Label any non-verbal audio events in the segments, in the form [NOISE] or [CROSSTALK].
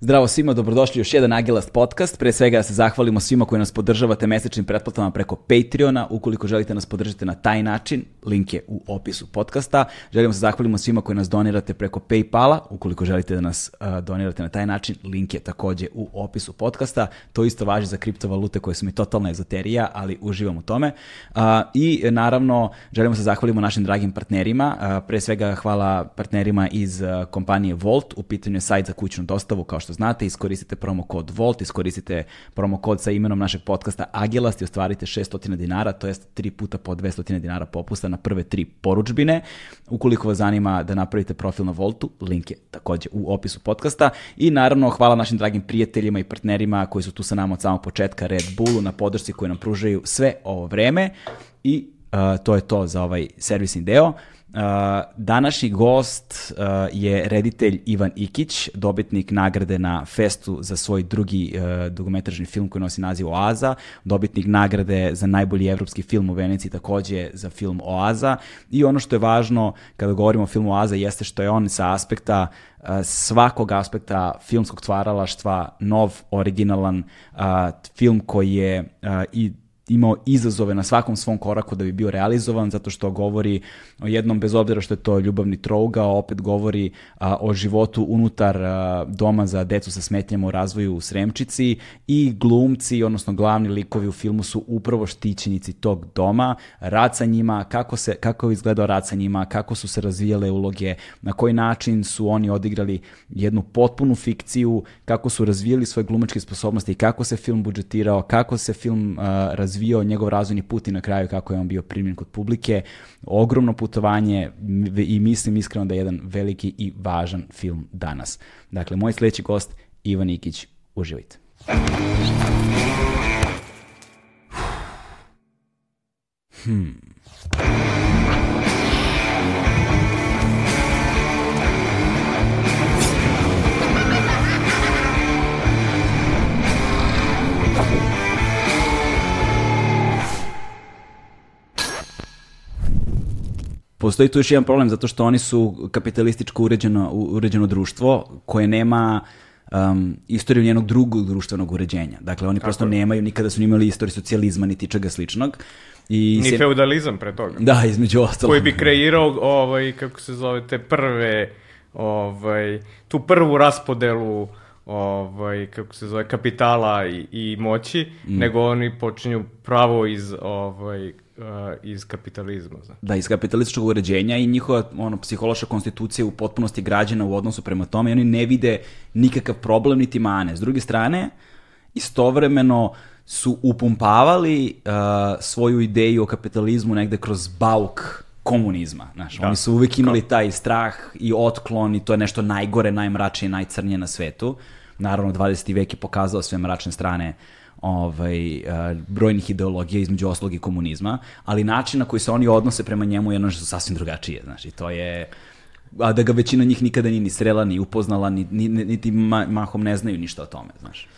Zdravo svima, dobrodošli u još jedan Agilast podcast. Pre svega se zahvalimo svima koji nas podržavate mesečnim pretplatama preko Patreona. Ukoliko želite nas podržati na taj način, link je u opisu podcasta. Želimo se zahvalimo svima koji nas donirate preko Paypala. Ukoliko želite da nas donirate na taj način, link je takođe u opisu podcasta. To isto važi za kriptovalute koje su mi totalna ezoterija, ali uživam u tome. I naravno, želimo se zahvalimo našim dragim partnerima. Pre svega hvala partnerima iz kompanije Volt. U pitanju je sajt za kućnu dostavu, kao znate, iskoristite promo kod VOLT, iskoristite promo kod sa imenom našeg podcasta Agilast i ostvarite 600 dinara, to jest 3 puta po 200 dinara popusta na prve tri poručbine. Ukoliko vas zanima da napravite profil na Voltu, link je takođe u opisu podcasta. I naravno, hvala našim dragim prijateljima i partnerima koji su tu sa nama od samog početka, Red Bullu, na podršci koju nam pružaju sve ovo vreme. I uh, to je to za ovaj servisni deo. Uh, današnji gost uh, je reditelj Ivan Ikić, dobitnik nagrade na Festu za svoj drugi uh, dokumentarni film koji nosi naziv Oaza, dobitnik nagrade za najbolji evropski film u Veneciji takođe za film Oaza. I ono što je važno kada govorimo o filmu Oaza jeste što je on sa aspekta uh, svakog aspekta filmskog stvaralaštva nov, originalan film koji je i imao izazove na svakom svom koraku da bi bio realizovan, zato što govori o jednom, bez obzira što je to ljubavni trouga, opet govori a, o životu unutar a, doma za decu sa smetnjama u razvoju u Sremčici. I glumci, odnosno glavni likovi u filmu su upravo štićenici tog doma, rad sa njima, kako, se, kako je izgledao rad sa njima, kako su se razvijale uloge, na koji način su oni odigrali jednu potpunu fikciju, kako su razvijali svoje glumačke sposobnosti kako se film budžetirao, kako se film a, razvijao razvijao njegov razvojni put i na kraju kako je on bio primljen kod publike. Ogromno putovanje i mislim iskreno da je jedan veliki i važan film danas. Dakle, moj sledeći gost, Ivan Ikić. Uživajte. Hmm. Postoji tu još jedan problem zato što oni su kapitalističko uređeno, uređeno društvo koje nema um, istoriju njenog drugog društvenog uređenja. Dakle, oni Kako prosto je? nemaju, nikada su imali istoriju socijalizma niti čega sličnog. I Ni se... feudalizam pre toga. Da, između ostalog. Koji bi kreirao, ovaj, kako se zove, te prve, ovaj, tu prvu raspodelu ovaj, kako se zove, kapitala i, i moći, mm. nego oni počinju pravo iz ovaj, uh, iz kapitalizma. Znači. Da, iz kapitalističkog uređenja i njihova ono, psihološka konstitucija u potpunosti građana u odnosu prema tome i oni ne vide nikakav problem niti mane. S druge strane, istovremeno su upumpavali uh, svoju ideju o kapitalizmu negde kroz bauk komunizma. Znaš, da. Oni su uvek imali taj strah i otklon i to je nešto najgore, najmračnije, najcrnije na svetu. Naravno, 20. vek je pokazao sve mračne strane uh, ovaj, brojnih ideologija između oslog i komunizma, ali način na koji se oni odnose prema njemu je nešto sasvim drugačije, znaš, i to je a da ga većina njih nikada nije ni srela, ni upoznala, ni, ni, niti ma, mahom ne znaju ništa o tome, znaš.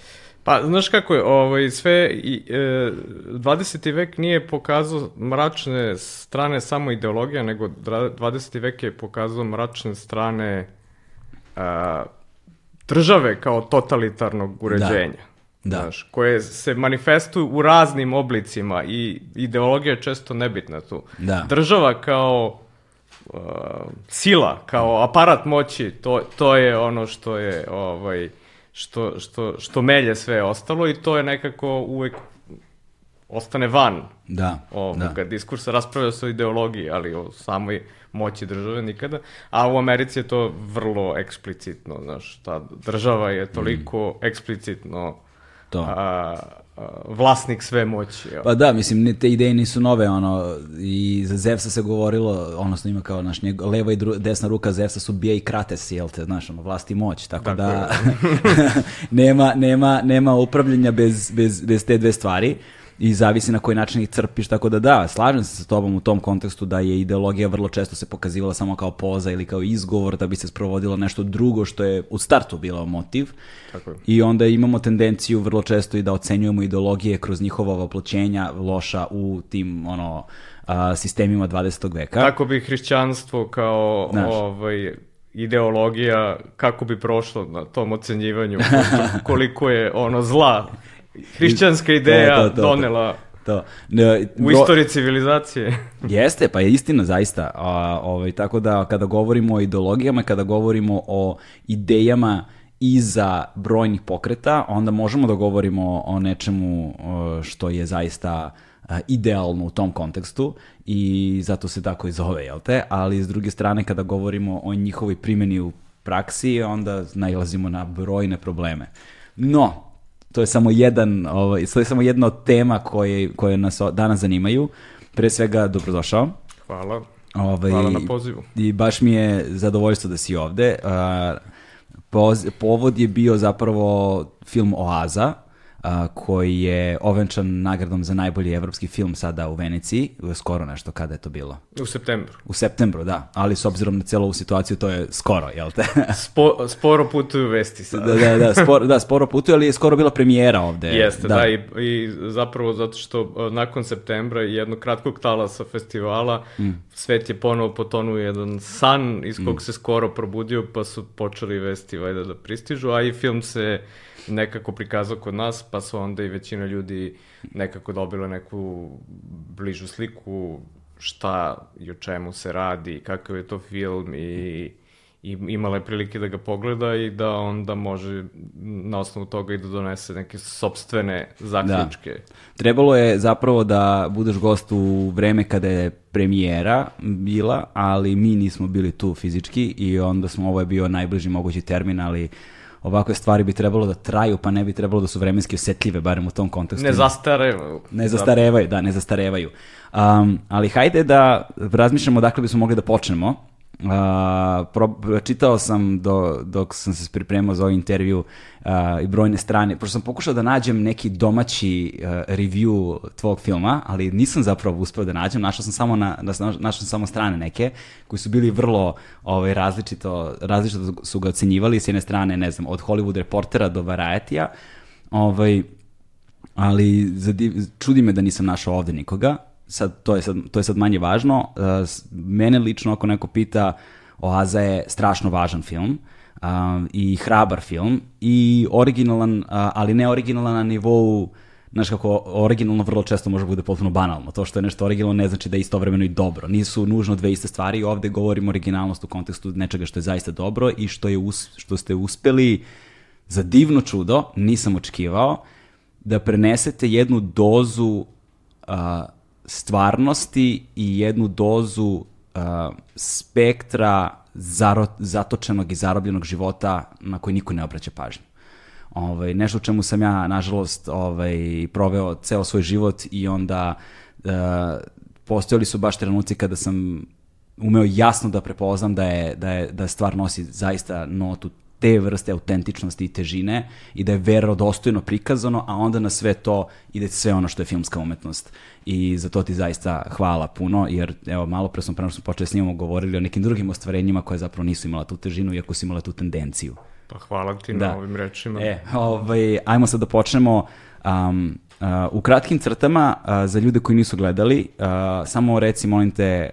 Pa, znaš kako je, ovaj, sve, i, e, 20. vek nije pokazao mračne strane samo ideologija, nego 20. vek je pokazao mračne strane a, države kao totalitarnog uređenja. Da da. Znaš, koje se manifestuju u raznim oblicima i ideologija je često nebitna tu. Da. Država kao uh, sila, kao aparat moći, to, to je ono što je ovaj, što, što, što melje sve ostalo i to je nekako uvek ostane van da, ovoga da. diskursa, raspravlja se o ideologiji, ali o samoj moći države nikada, a u Americi je to vrlo eksplicitno, znaš, ta država je toliko mm. eksplicitno to. A, a, vlasnik sve moći. Jo. Pa da, mislim, te ideje nisu nove, ono, i za Zevsa se govorilo, odnosno ima kao, naš, njeg, leva i dru, desna ruka Zevsa su bija i krates, jel te, znaš, ono, vlast i moć, tako, tako da [LAUGHS] nema, nema, nema upravljanja bez, bez, bez te dve stvari i zavisi na koji način ih crpiš, tako da da, slažem se sa tobom u tom kontekstu da je ideologija vrlo često se pokazivala samo kao poza ili kao izgovor da bi se sprovodilo nešto drugo što je u startu bilo motiv. Tako je. I onda imamo tendenciju vrlo često i da ocenjujemo ideologije kroz njihova voploćenja loša u tim ono a, sistemima 20. veka. Tako bi hrišćanstvo kao Znaš. ovaj ideologija kako bi prošlo na tom ocenjivanju, koliko je ono zla hrišćanska ideja To, to, to, to. donela To. Ne, u istoriji civilizacije. [LAUGHS] Jeste, pa je istina zaista. A, ovaj, tako da kada govorimo o ideologijama, kada govorimo o idejama iza brojnih pokreta, onda možemo da govorimo o nečemu što je zaista idealno u tom kontekstu i zato se tako i zove, jel te? Ali s druge strane, kada govorimo o njihovoj primjeni u praksi, onda nailazimo na brojne probleme. No, to je samo jedan, ovaj, to je samo jedna od tema koje, koje nas danas zanimaju. Pre svega, dobrodošao. Hvala. Ovaj, Hvala na pozivu. I baš mi je zadovoljstvo da si ovde. A, poz, povod je bio zapravo film Oaza, a, koji je ovenčan nagradom za najbolji evropski film sada u Veneciji, skoro nešto kada je to bilo. U septembru. U septembru, da, ali s obzirom na celu ovu situaciju to je skoro, jel te? [LAUGHS] Spo, sporo putuju vesti sad. da, da, da, sporo, da, sporo putuje, ali je skoro bila premijera ovde. Jeste, da, i, i zapravo zato što uh, nakon septembra i jednog kratkog talasa festivala Mm. svet je ponovo potonuo jedan san iz kog se skoro probudio pa su počeli vesti valjda da pristižu, a i film se nekako prikazao kod nas pa su onda i većina ljudi nekako dobila neku bližu sliku šta i o čemu se radi, kakav je to film i i imala je prilike da ga pogleda i da onda može na osnovu toga i da donese neke sobstvene zaključke. Trebalo je zapravo da budeš gost u vreme kada je premijera bila, ali mi nismo bili tu fizički i onda smo, ovo je bio najbliži mogući termin, ali ovakve stvari bi trebalo da traju, pa ne bi trebalo da su vremenski osetljive, barem u tom kontekstu. Ne zastare. Ne zastarevaju, da, ne zastarevaju. Um, ali hajde da razmišljamo dakle bismo mogli da počnemo. Uh, pro, čitao sam do, dok sam se pripremao za ovaj intervju uh, i brojne strane, pošto sam pokušao da nađem neki domaći uh, review tvog filma, ali nisam zapravo uspeo da nađem, našao sam samo, na, našao sam samo strane neke, koji su bili vrlo ovaj, različito, različito su ga ocenjivali, s jedne strane, ne znam, od Hollywood Reportera do Variety-a, ovaj, ali zadiv, čudi me da nisam našao ovde nikoga. Sad, to, je sad, to je sad manje važno. Uh, mene lično, ako neko pita, Oaza je strašno važan film uh, i hrabar film i originalan, uh, ali ne originalan na nivou Znaš kako, originalno vrlo često može bude potpuno banalno. To što je nešto originalno ne znači da je istovremeno i dobro. Nisu nužno dve iste stvari i ovde govorimo originalnost u kontekstu nečega što je zaista dobro i što, je us, što ste uspeli za divno čudo, nisam očekivao, da prenesete jednu dozu a, stvarnosti i jednu dozu a, spektra zaro, zatočenog i zarobljenog života na koji niko ne obraća pažnju. Ovaj, nešto u čemu sam ja, nažalost, ovaj, proveo ceo svoj život i onda uh, postojali su baš trenuci kada sam umeo jasno da prepoznam da je, da je da stvar nosi zaista notu te vrste autentičnosti i težine i da je verodostojno prikazano, a onda na sve to ide sve ono što je filmska umetnost. I za to ti zaista hvala puno, jer evo, malo pre smo, pre nego što smo počeli snimamo, govorili o nekim drugim ostvarenjima koje zapravo nisu imala tu težinu, iako su imala tu tendenciju. Pa hvala ti Da. na ovim rečima. E, ovaj, ajmo sad da počnemo. Um, uh, u kratkim crtama, uh, za ljude koji nisu gledali, uh, samo reci, molim te,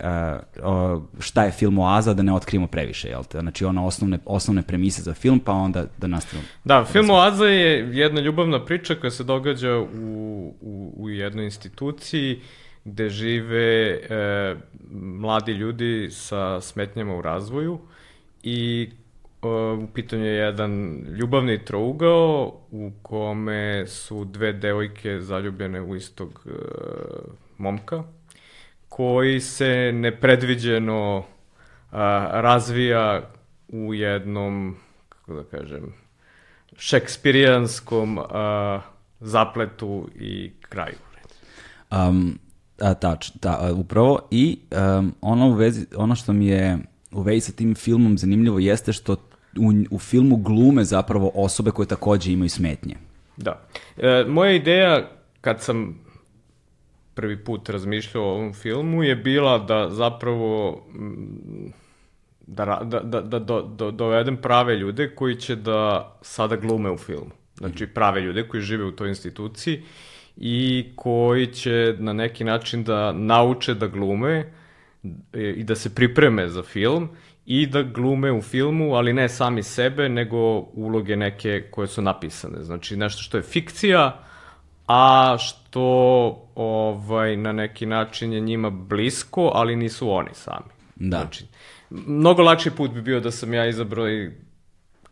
uh, šta je film Oaza, da ne otkrijemo previše, jel te? Znači, ono osnovne, osnovne premise za film, pa onda da nastavimo. Da, film Oaza je jedna ljubavna priča koja se događa u, u, u jednoj instituciji gde žive e, mladi ljudi sa smetnjama u razvoju i u pitanju je jedan ljubavni trougao u kome su dve devojke zaljubljene u istog e, momka koji se nepredviđeno a, razvija u jednom, kako da kažem, šekspirijanskom a, zapletu i kraju. Um, a, tač, ta, upravo. I um, ono, u vezi, ono što mi je u vezi sa tim filmom zanimljivo jeste što u, u filmu glume zapravo osobe koje takođe imaju smetnje. Da. E, moja ideja, kad sam prvi put razmišljao o ovom filmu, je bila da zapravo mm, da, da, da, da do, do, dovedem prave ljude koji će da sada glume u filmu. Znači prave ljude koji žive u toj instituciji i koji će na neki način da nauče da glume e, i da se pripreme za film i da glume u filmu, ali ne sami sebe, nego uloge neke koje su napisane. Znači nešto što je fikcija, a što ovaj, na neki način je njima blisko, ali nisu oni sami. Da. Znači, mnogo lakši put bi bio da sam ja izabrao i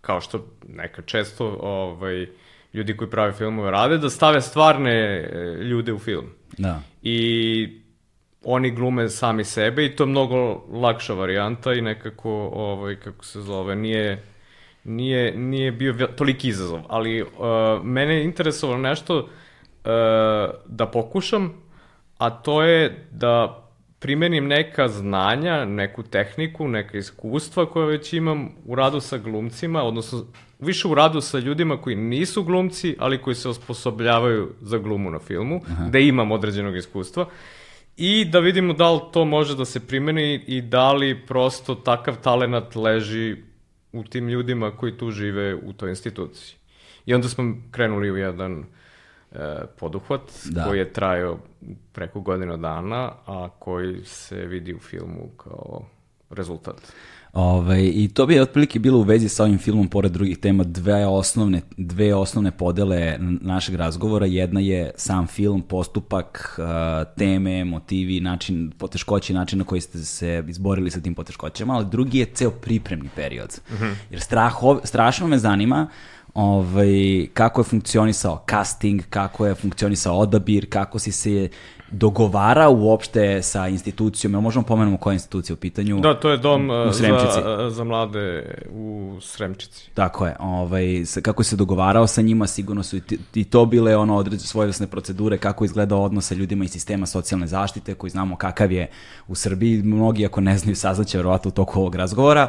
kao što neka često ovaj, ljudi koji prave filmove rade, da stave stvarne e, ljude u film. Da. I oni glume sami sebe i to je mnogo lakša varijanta i nekako, ovaj, kako se zove, nije, nije, nije bio toliki izazov. Ali uh, mene je interesovalo nešto uh, da pokušam, a to je da primenim neka znanja, neku tehniku, neka iskustva koje već imam u radu sa glumcima, odnosno više u radu sa ljudima koji nisu glumci, ali koji se osposobljavaju za glumu na filmu, Aha. da imam određenog iskustva i da vidimo da li to može da se primeni i da li prosto takav talenat leži u tim ljudima koji tu žive u toj instituciji. I onda smo krenuli u jedan e, poduhvat da. koji je trajao preko godina dana, a koji se vidi u filmu kao rezultat. Ove, ovaj, I to bi otprilike bilo u vezi sa ovim filmom, pored drugih tema, dve osnovne, dve osnovne podele našeg razgovora. Jedna je sam film, postupak, uh, teme, motivi, način, poteškoće, način na koji ste se izborili sa tim poteškoćama, ali drugi je ceo pripremni period. Mm -hmm. Jer straho, strašno me zanima ovaj, kako je funkcionisao casting, kako je funkcionisao odabir, kako si se dogovara uopšte sa institucijom, jel možemo pomenemo koja je institucija u pitanju? Da, to je dom u za, za mlade u Sremčici. Tako je, ovaj, kako se dogovarao sa njima, sigurno su i, i to bile ono određene svojevrsne procedure, kako izgleda odnos sa ljudima iz sistema socijalne zaštite, koji znamo kakav je u Srbiji, mnogi ako ne znaju saznaće verovatno u toku ovog razgovora.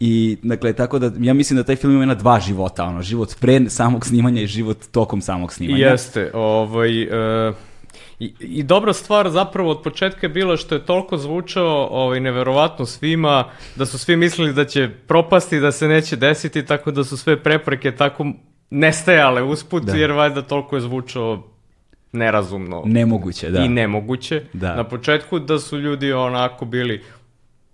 I, dakle, tako da, ja mislim da taj film ima dva života, ono, život pre samog snimanja i život tokom samog snimanja. Jeste, ovaj, uh I, I dobra stvar zapravo od početka je bilo što je toliko zvučao ovaj, neverovatno svima, da su svi mislili da će propasti, da se neće desiti, tako da su sve prepreke tako nestajale usput, da. jer valjda toliko je zvučao nerazumno. Nemoguće, da. I nemoguće. Da. Na početku da su ljudi onako bili,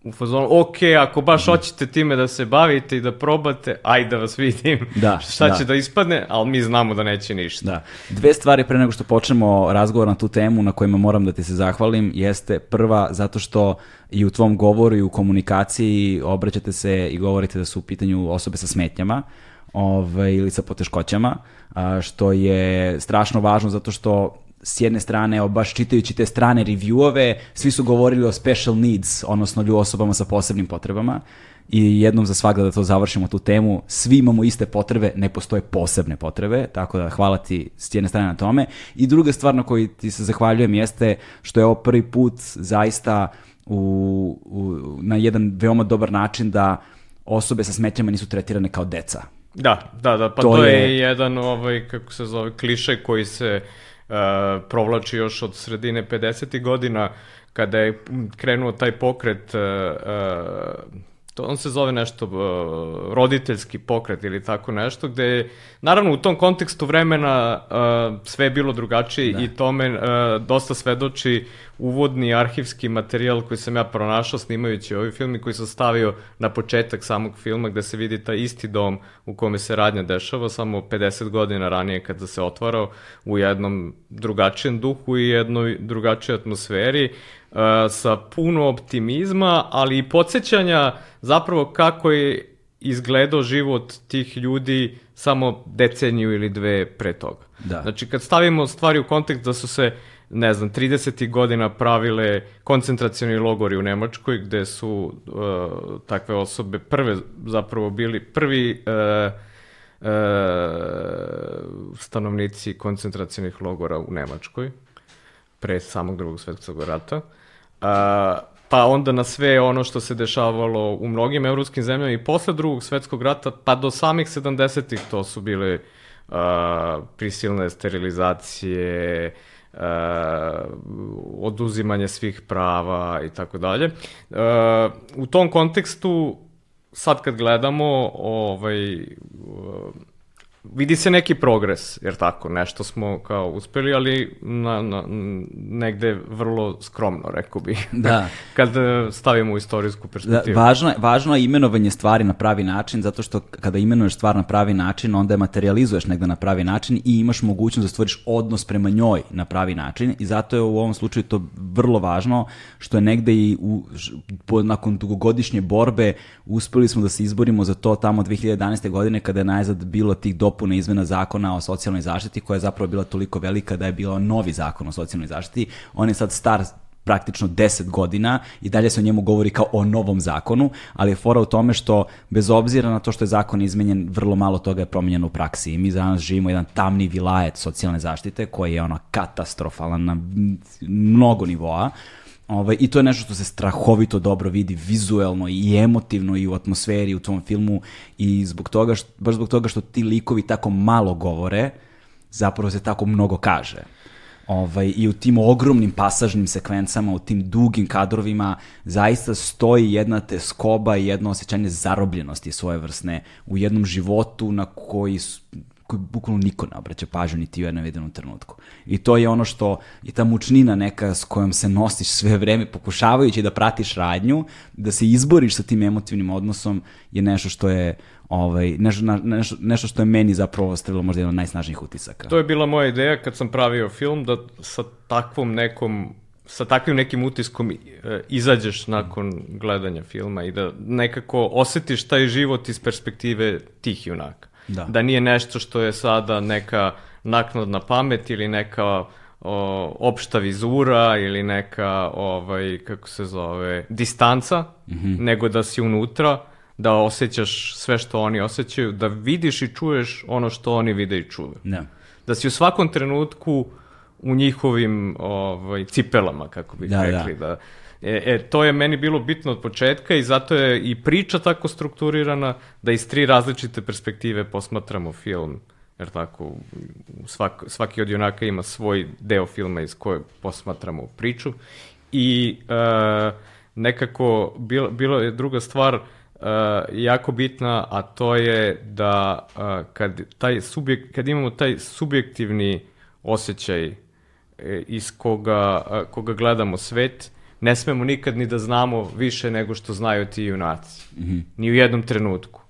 u fazonu, ok, ako baš mm. hoćete time da se bavite i da probate, ajde da vas vidim da, [LAUGHS] šta da. će da ispadne, ali mi znamo da neće ništa. Da. Dve stvari pre nego što počnemo razgovor na tu temu na kojima moram da ti se zahvalim, jeste prva zato što i u tvom govoru i u komunikaciji obraćate se i govorite da su u pitanju osobe sa smetnjama ovaj, ili sa poteškoćama, a, što je strašno važno zato što s jedne strane, evo, baš čitajući te strane reviewove, svi su govorili o special needs, odnosno lju osobama sa posebnim potrebama i jednom za svakda da to završimo tu temu, svi imamo iste potrebe, ne postoje posebne potrebe, tako da hvala ti s jedne strane na tome. I druga stvar na koju ti se zahvaljujem jeste što je ovo prvi put zaista u, u, na jedan veoma dobar način da osobe sa smetnjama nisu tretirane kao deca. Da, da, da, pa to, to je... je jedan ovaj, kako se zove, kliše koji se uh, provlači još od sredine 50. godina kada je krenuo taj pokret uh, uh, to on se zove nešto uh, roditeljski pokret ili tako nešto, gde je, naravno u tom kontekstu vremena uh, sve je bilo drugačije da. i tome uh, dosta svedoči uvodni arhivski materijal koji sam ja pronašao snimajući ovaj film i koji sam stavio na početak samog filma gde se vidi taj isti dom u kome se radnja dešava samo 50 godina ranije kada se otvarao u jednom drugačijem duhu i jednoj drugačijoj atmosferi uh, sa puno optimizma, ali i podsjećanja zapravo kako je izgledao život tih ljudi samo deceniju ili dve pre toga. Da. Znači, kad stavimo stvari u kontekst da su se ne znam, 30. godina pravile koncentracioni logori u Nemačkoj, gde su uh, takve osobe prve zapravo bili prvi uh, uh, stanovnici koncentracionih logora u Nemačkoj, pre samog drugog svetskog rata. Uh, pa onda na sve ono što se dešavalo u mnogim evropskim zemljama i posle drugog svetskog rata, pa do samih 70-ih to su bile uh, prisilne sterilizacije, uh, oduzimanje svih prava i tako dalje. U tom kontekstu, sad kad gledamo, ovaj, uh, vidi se neki progres, jer tako, nešto smo kao uspeli, ali na, na, negde vrlo skromno, rekao bih. Da. [LAUGHS] Kad e, stavimo u istorijsku perspektivu. Da, važno, je, važno je imenovanje stvari na pravi način, zato što kada imenuješ stvar na pravi način, onda je materializuješ negde na pravi način i imaš mogućnost da stvoriš odnos prema njoj na pravi način i zato je u ovom slučaju to vrlo važno, što je negde i u, po, nakon dugogodišnje borbe uspeli smo da se izborimo za to tamo 2011. godine kada je najzad bilo tih dopuna izmena zakona o socijalnoj zaštiti koja je zapravo bila toliko velika da je bilo novi zakon o socijalnoj zaštiti. On je sad star praktično 10 godina i dalje se o njemu govori kao o novom zakonu, ali je fora u tome što bez obzira na to što je zakon izmenjen, vrlo malo toga je promenjeno u praksi i mi danas živimo jedan tamni vilajet socijalne zaštite koji je ono katastrofalan na mnogo nivoa Ovaj, I to je nešto što se strahovito dobro vidi vizuelno i emotivno i u atmosferi u tom filmu i zbog toga što, baš zbog toga što ti likovi tako malo govore, zapravo se tako mnogo kaže. Ovaj, I u tim ogromnim pasažnim sekvencama, u tim dugim kadrovima, zaista stoji jedna teskoba i jedno osjećanje zarobljenosti svojevrsne u jednom životu na koji koji bukvalno niko ne obraća pažnju niti u jednom jedinom trenutku. I to je ono što je ta mučnina neka s kojom se nosiš sve vreme pokušavajući da pratiš radnju, da se izboriš sa tim emotivnim odnosom je nešto što je ovaj, nešto, nešto, nešto što je meni zapravo ostavilo možda jedan od najsnažnijih utisaka. To je bila moja ideja kad sam pravio film, da sa takvom nekom sa takvim nekim utiskom e, izađeš nakon gledanja filma i da nekako osetiš taj život iz perspektive tih junaka. Da. da nije nešto što je sada neka naknadna pamet ili neka o, opšta vizura ili neka ovaj kako se zove distanca mm -hmm. nego da si unutra da osjećaš sve što oni osjećaju da vidiš i čuješ ono što oni vide i čuju da. da si u svakom trenutku u njihovim ovaj cipelama kako bih da, rekli da, da E, e, to je meni bilo bitno od početka i zato je i priča tako strukturirana da iz tri različite perspektive posmatramo film. Jer tako, svak, svaki od junaka ima svoj deo filma iz koje posmatramo priču. I e, nekako, bilo, bilo je druga stvar, uh, jako bitna, a to je da uh, kad, taj subjek, kad imamo taj subjektivni osjećaj uh, iz koga, uh, koga gledamo svet, ne smemo nikad ni da znamo više nego što znaju ti junaci. Mm -hmm. Ni u jednom trenutku.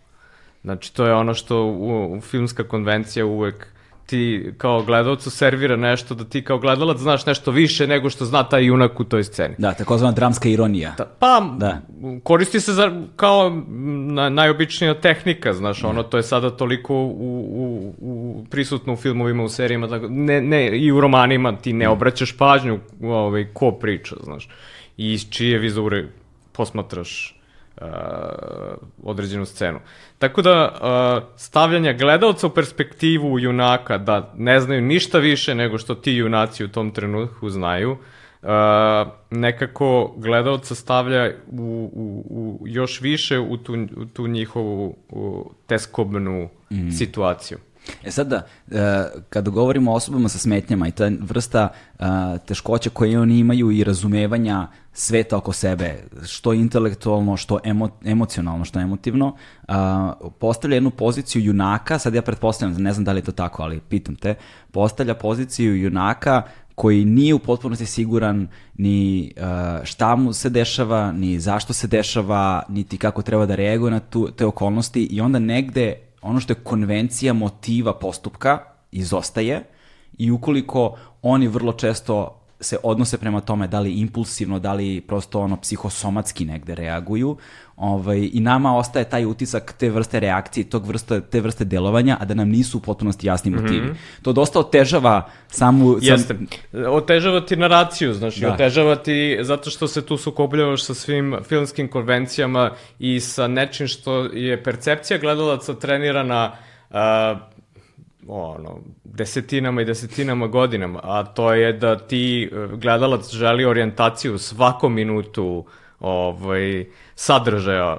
Znači, to je ono što u, u filmska konvencija uvek ti kao gledalcu servira nešto da ti kao gledalac znaš nešto više nego što zna taj junak u toj sceni. Da, takozvana dramska ironija. Da, pa, da. koristi se za, kao na, najobičnija tehnika, znaš, ono, to je sada toliko u, u, u, prisutno u filmovima, u serijama, tako, ne, ne, i u romanima ti ne obraćaš pažnju ovaj, ko priča, znaš i iz čije vizure posmatraš uh, određenu scenu. Tako da uh, stavljanja gledalca u perspektivu junaka da ne znaju ništa više nego što ti junaci u tom trenutku znaju, uh, nekako gledalca stavlja u, u, u još više u tu, u tu njihovu u teskobnu mm. situaciju. E sad da, e, kada govorimo o osobama sa smetnjama i ta vrsta e, teškoća koje oni imaju i razumevanja sveta oko sebe, što intelektualno, što emo, emocionalno, što emotivno, postavlja jednu poziciju junaka, sad ja pretpostavljam, ne znam da li je to tako, ali pitam te, postavlja poziciju junaka koji nije u potpunosti siguran ni uh, šta mu se dešava, ni zašto se dešava, niti kako treba da reaguje na tu, te okolnosti i onda negde ono što je konvencija motiva postupka izostaje i ukoliko oni vrlo često se odnose prema tome da li impulsivno, da li prosto ono psihosomatski negde reaguju ovaj, i nama ostaje taj utisak te vrste reakcije, tog vrste, te vrste delovanja, a da nam nisu u potpunosti jasni motivi. Mm -hmm. To dosta otežava samu... Jeste, sam... otežava ti naraciju, znaš, da. otežava ti zato što se tu sukobljavaš sa svim filmskim konvencijama i sa nečim što je percepcija gledalaca trenirana uh, ono, desetinama i desetinama godinama, a to je da ti e, gledalac želi orijentaciju svakom minutu ovaj, sadržaja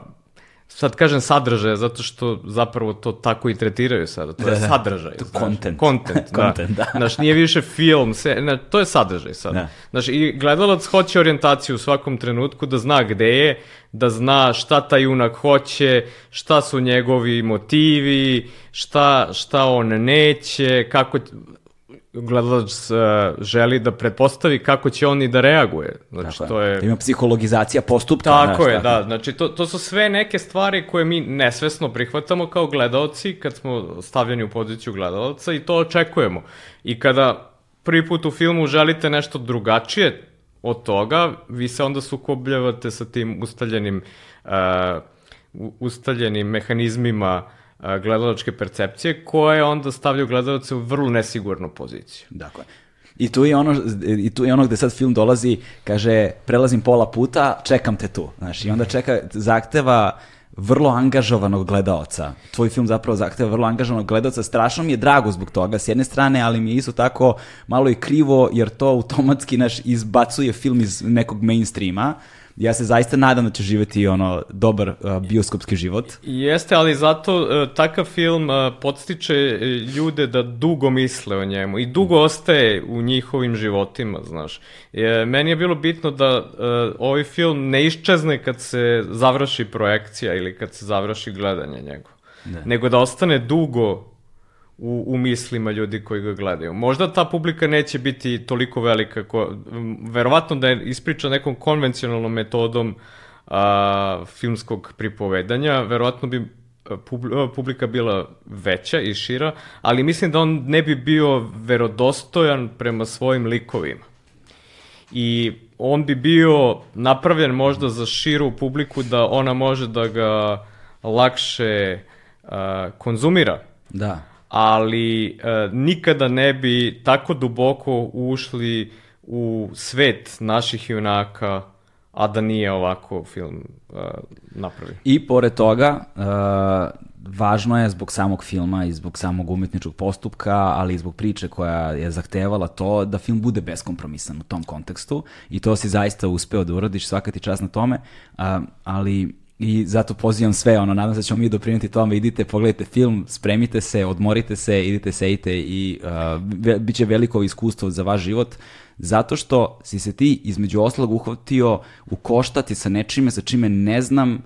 sad kažem sadržaja, zato što zapravo to tako i tretiraju sada. To je Da, da. sadržaj. To je znaš. content. Content, [LAUGHS] da. Content, da. Znaš, nije više film, se, ne, to je sadržaj sad. Da. Znaš, i gledalac hoće orijentaciju u svakom trenutku, da zna gde je, da zna šta taj junak hoće, šta su njegovi motivi, šta, šta on neće, kako gledalac uh, želi da pretpostavi kako će on i da reaguje. Znači, Tako to je... Da ima psihologizacija postupka. Tako znaš, je, da. Znači, to, to su sve neke stvari koje mi nesvesno prihvatamo kao gledaoci kad smo stavljeni u poziciju gledalca i to očekujemo. I kada prvi put u filmu želite nešto drugačije od toga, vi se onda sukobljavate sa tim ustaljenim, uh, ustaljenim mehanizmima uh, gledalačke percepcije koje onda stavljaju gledalce u vrlo nesigurnu poziciju. Dakle. I tu je ono i tu je ono gde sad film dolazi, kaže prelazim pola puta, čekam te tu. Znaš, i onda čeka zahteva vrlo angažovanog gledaoca. Tvoj film zapravo zahteva vrlo angažovanog gledaoca. Strašno mi je drago zbog toga s jedne strane, ali mi je isto tako malo i krivo jer to automatski naš izbacuje film iz nekog mainstreama. Ja se zaista nadam da će živeti ono dobar uh, bioskopski život. Jeste, ali zato e, takav film e, podstiče e, ljude da dugo misle o njemu i dugo ostaje u njihovim životima, znaš. E, meni je bilo bitno da e, ovaj film ne iščezne kad se završi projekcija ili kad se završi gledanje njegov. Nego da ostane dugo u, u mislima ljudi koji ga gledaju. Možda ta publika neće biti toliko velika, ko, verovatno da je ispriča nekom konvencionalnom metodom a, filmskog pripovedanja, verovatno bi publika bila veća i šira, ali mislim da on ne bi bio verodostojan prema svojim likovima. I on bi bio napravljen možda za širu publiku da ona može da ga lakše a, konzumira Da. Ali e, nikada ne bi tako duboko ušli u svet naših junaka, a da nije ovako film e, napravio. I pored toga, uh, važno je zbog samog filma i zbog samog umetničkog postupka, ali i zbog priče koja je zahtevala to da film bude beskompromisan u tom kontekstu i to si zaista uspeo da uradiš, svaka ti čast na tome, uh, ali i zato pozivam sve, ono, nadam se da ćemo mi doprineti tome, idite, pogledajte film, spremite se, odmorite se, idite, sejte i uh, ve, bit će veliko iskustvo za vaš život, zato što si se ti između oslog uhvatio u koštati sa nečime sa čime ne znam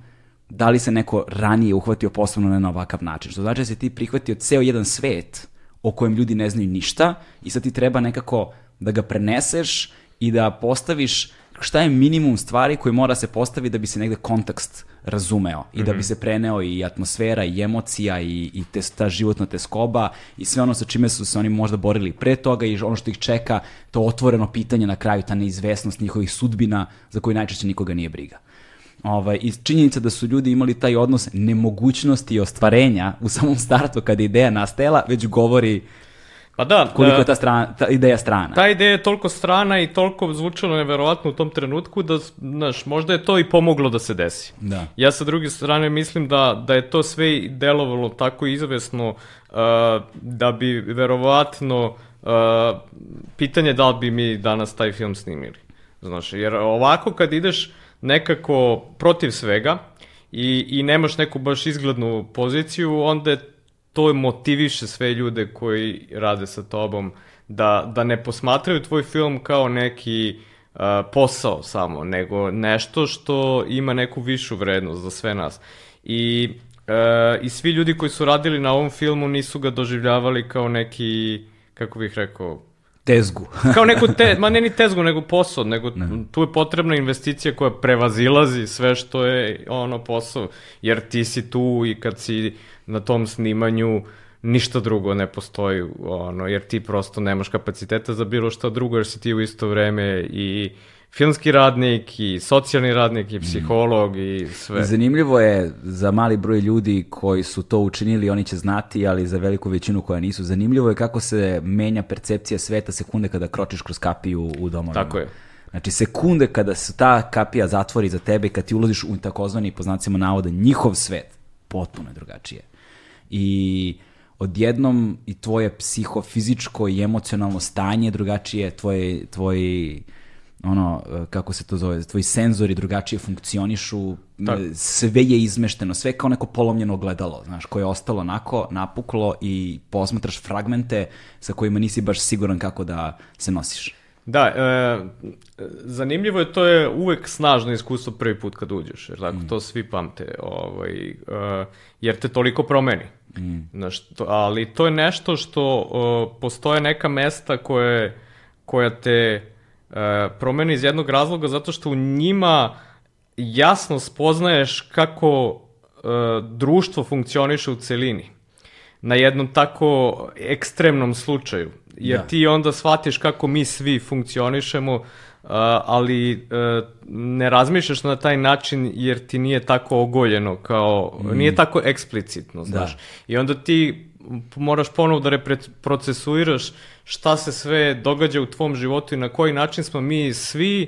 da li se neko ranije uhvatio ne na ovakav način. Što znači da si ti prihvatio ceo jedan svet o kojem ljudi ne znaju ništa i sad ti treba nekako da ga preneseš i da postaviš šta je minimum stvari koje mora se postaviti da bi se negde kontekst razumeo i da bi se preneo i atmosfera i emocija i, i te, ta životna teskoba i sve ono sa čime su se oni možda borili pre toga i ono što ih čeka, to otvoreno pitanje na kraju, ta neizvesnost njihovih sudbina za koju najčešće nikoga nije briga. Ovaj, I činjenica da su ljudi imali taj odnos nemogućnosti i ostvarenja u samom startu kada je ideja nastajala, već govori Pa da, koliko e, je ta, strana, ta ideja strana. ta ideja je toliko strana i toliko zvučalo neverovatno u tom trenutku da, znaš, možda je to i pomoglo da se desi. Da. Ja sa druge strane mislim da, da je to sve delovalo tako izvesno uh, da bi verovatno uh, pitanje da li bi mi danas taj film snimili. Znaš, jer ovako kad ideš nekako protiv svega i, i nemaš neku baš izglednu poziciju, onda je to motiviše sve ljude koji rade sa tobom da, da ne posmatraju tvoj film kao neki uh, posao samo, nego nešto što ima neku višu vrednost za sve nas. I, uh, I svi ljudi koji su radili na ovom filmu nisu ga doživljavali kao neki, kako bih rekao, Tezgu. [LAUGHS] kao neku te, ma ne ni tezgu, nego posao, nego tu je potrebna investicija koja prevazilazi sve što je ono posao, jer ti si tu i kad si na tom snimanju ništa drugo ne postoji, ono, jer ti prosto nemaš kapaciteta za bilo šta drugo, jer si ti u isto vreme i filmski radnik, i socijalni radnik, i psiholog, i sve. Zanimljivo je za mali broj ljudi koji su to učinili, oni će znati, ali za veliku većinu koja nisu. Zanimljivo je kako se menja percepcija sveta sekunde kada kročiš kroz kapiju u domovima. Tako je. Znači, sekunde kada se ta kapija zatvori za tebe kad ti ulaziš u takozvani, po znacima navoda, njihov svet, potpuno je drugačije. I odjednom i tvoje psihofizičko i emocionalno stanje je drugačije, tvoje, tvoji ono, e, kako se to zove, tvoji senzori drugačije funkcionišu, sve je izmešteno, sve je kao neko polomljeno ogledalo, znaš, koje je ostalo onako napuklo i posmatraš fragmente sa kojima nisi baš siguran kako da se nosiš. Da, e, zanimljivo je, to je uvek snažno iskustvo prvi put kad uđeš, jer tako, mm. to svi pamte, ovaj, e, jer te toliko promeni. Mm. Znaš, to, ali to je nešto što o, postoje neka mesta koje, koja te e, promeni iz jednog razloga, zato što u njima jasno spoznaješ kako e, društvo funkcioniše u celini na jednom tako ekstremnom slučaju. Jer da. ti onda shvatiš kako mi svi funkcionišemo, uh, ali uh, ne razmišljaš na taj način jer ti nije tako ogoljeno, kao, mm. nije tako eksplicitno, da. znaš. Da. I onda ti moraš ponovo da reprocesuiraš šta se sve događa u tvom životu i na koji način smo mi svi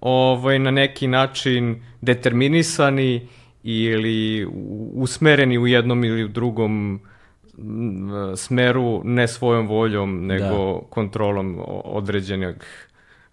ovaj, na neki način determinisani ili usmereni u jednom ili u drugom smeru ne svojom voljom, nego da. kontrolom određenog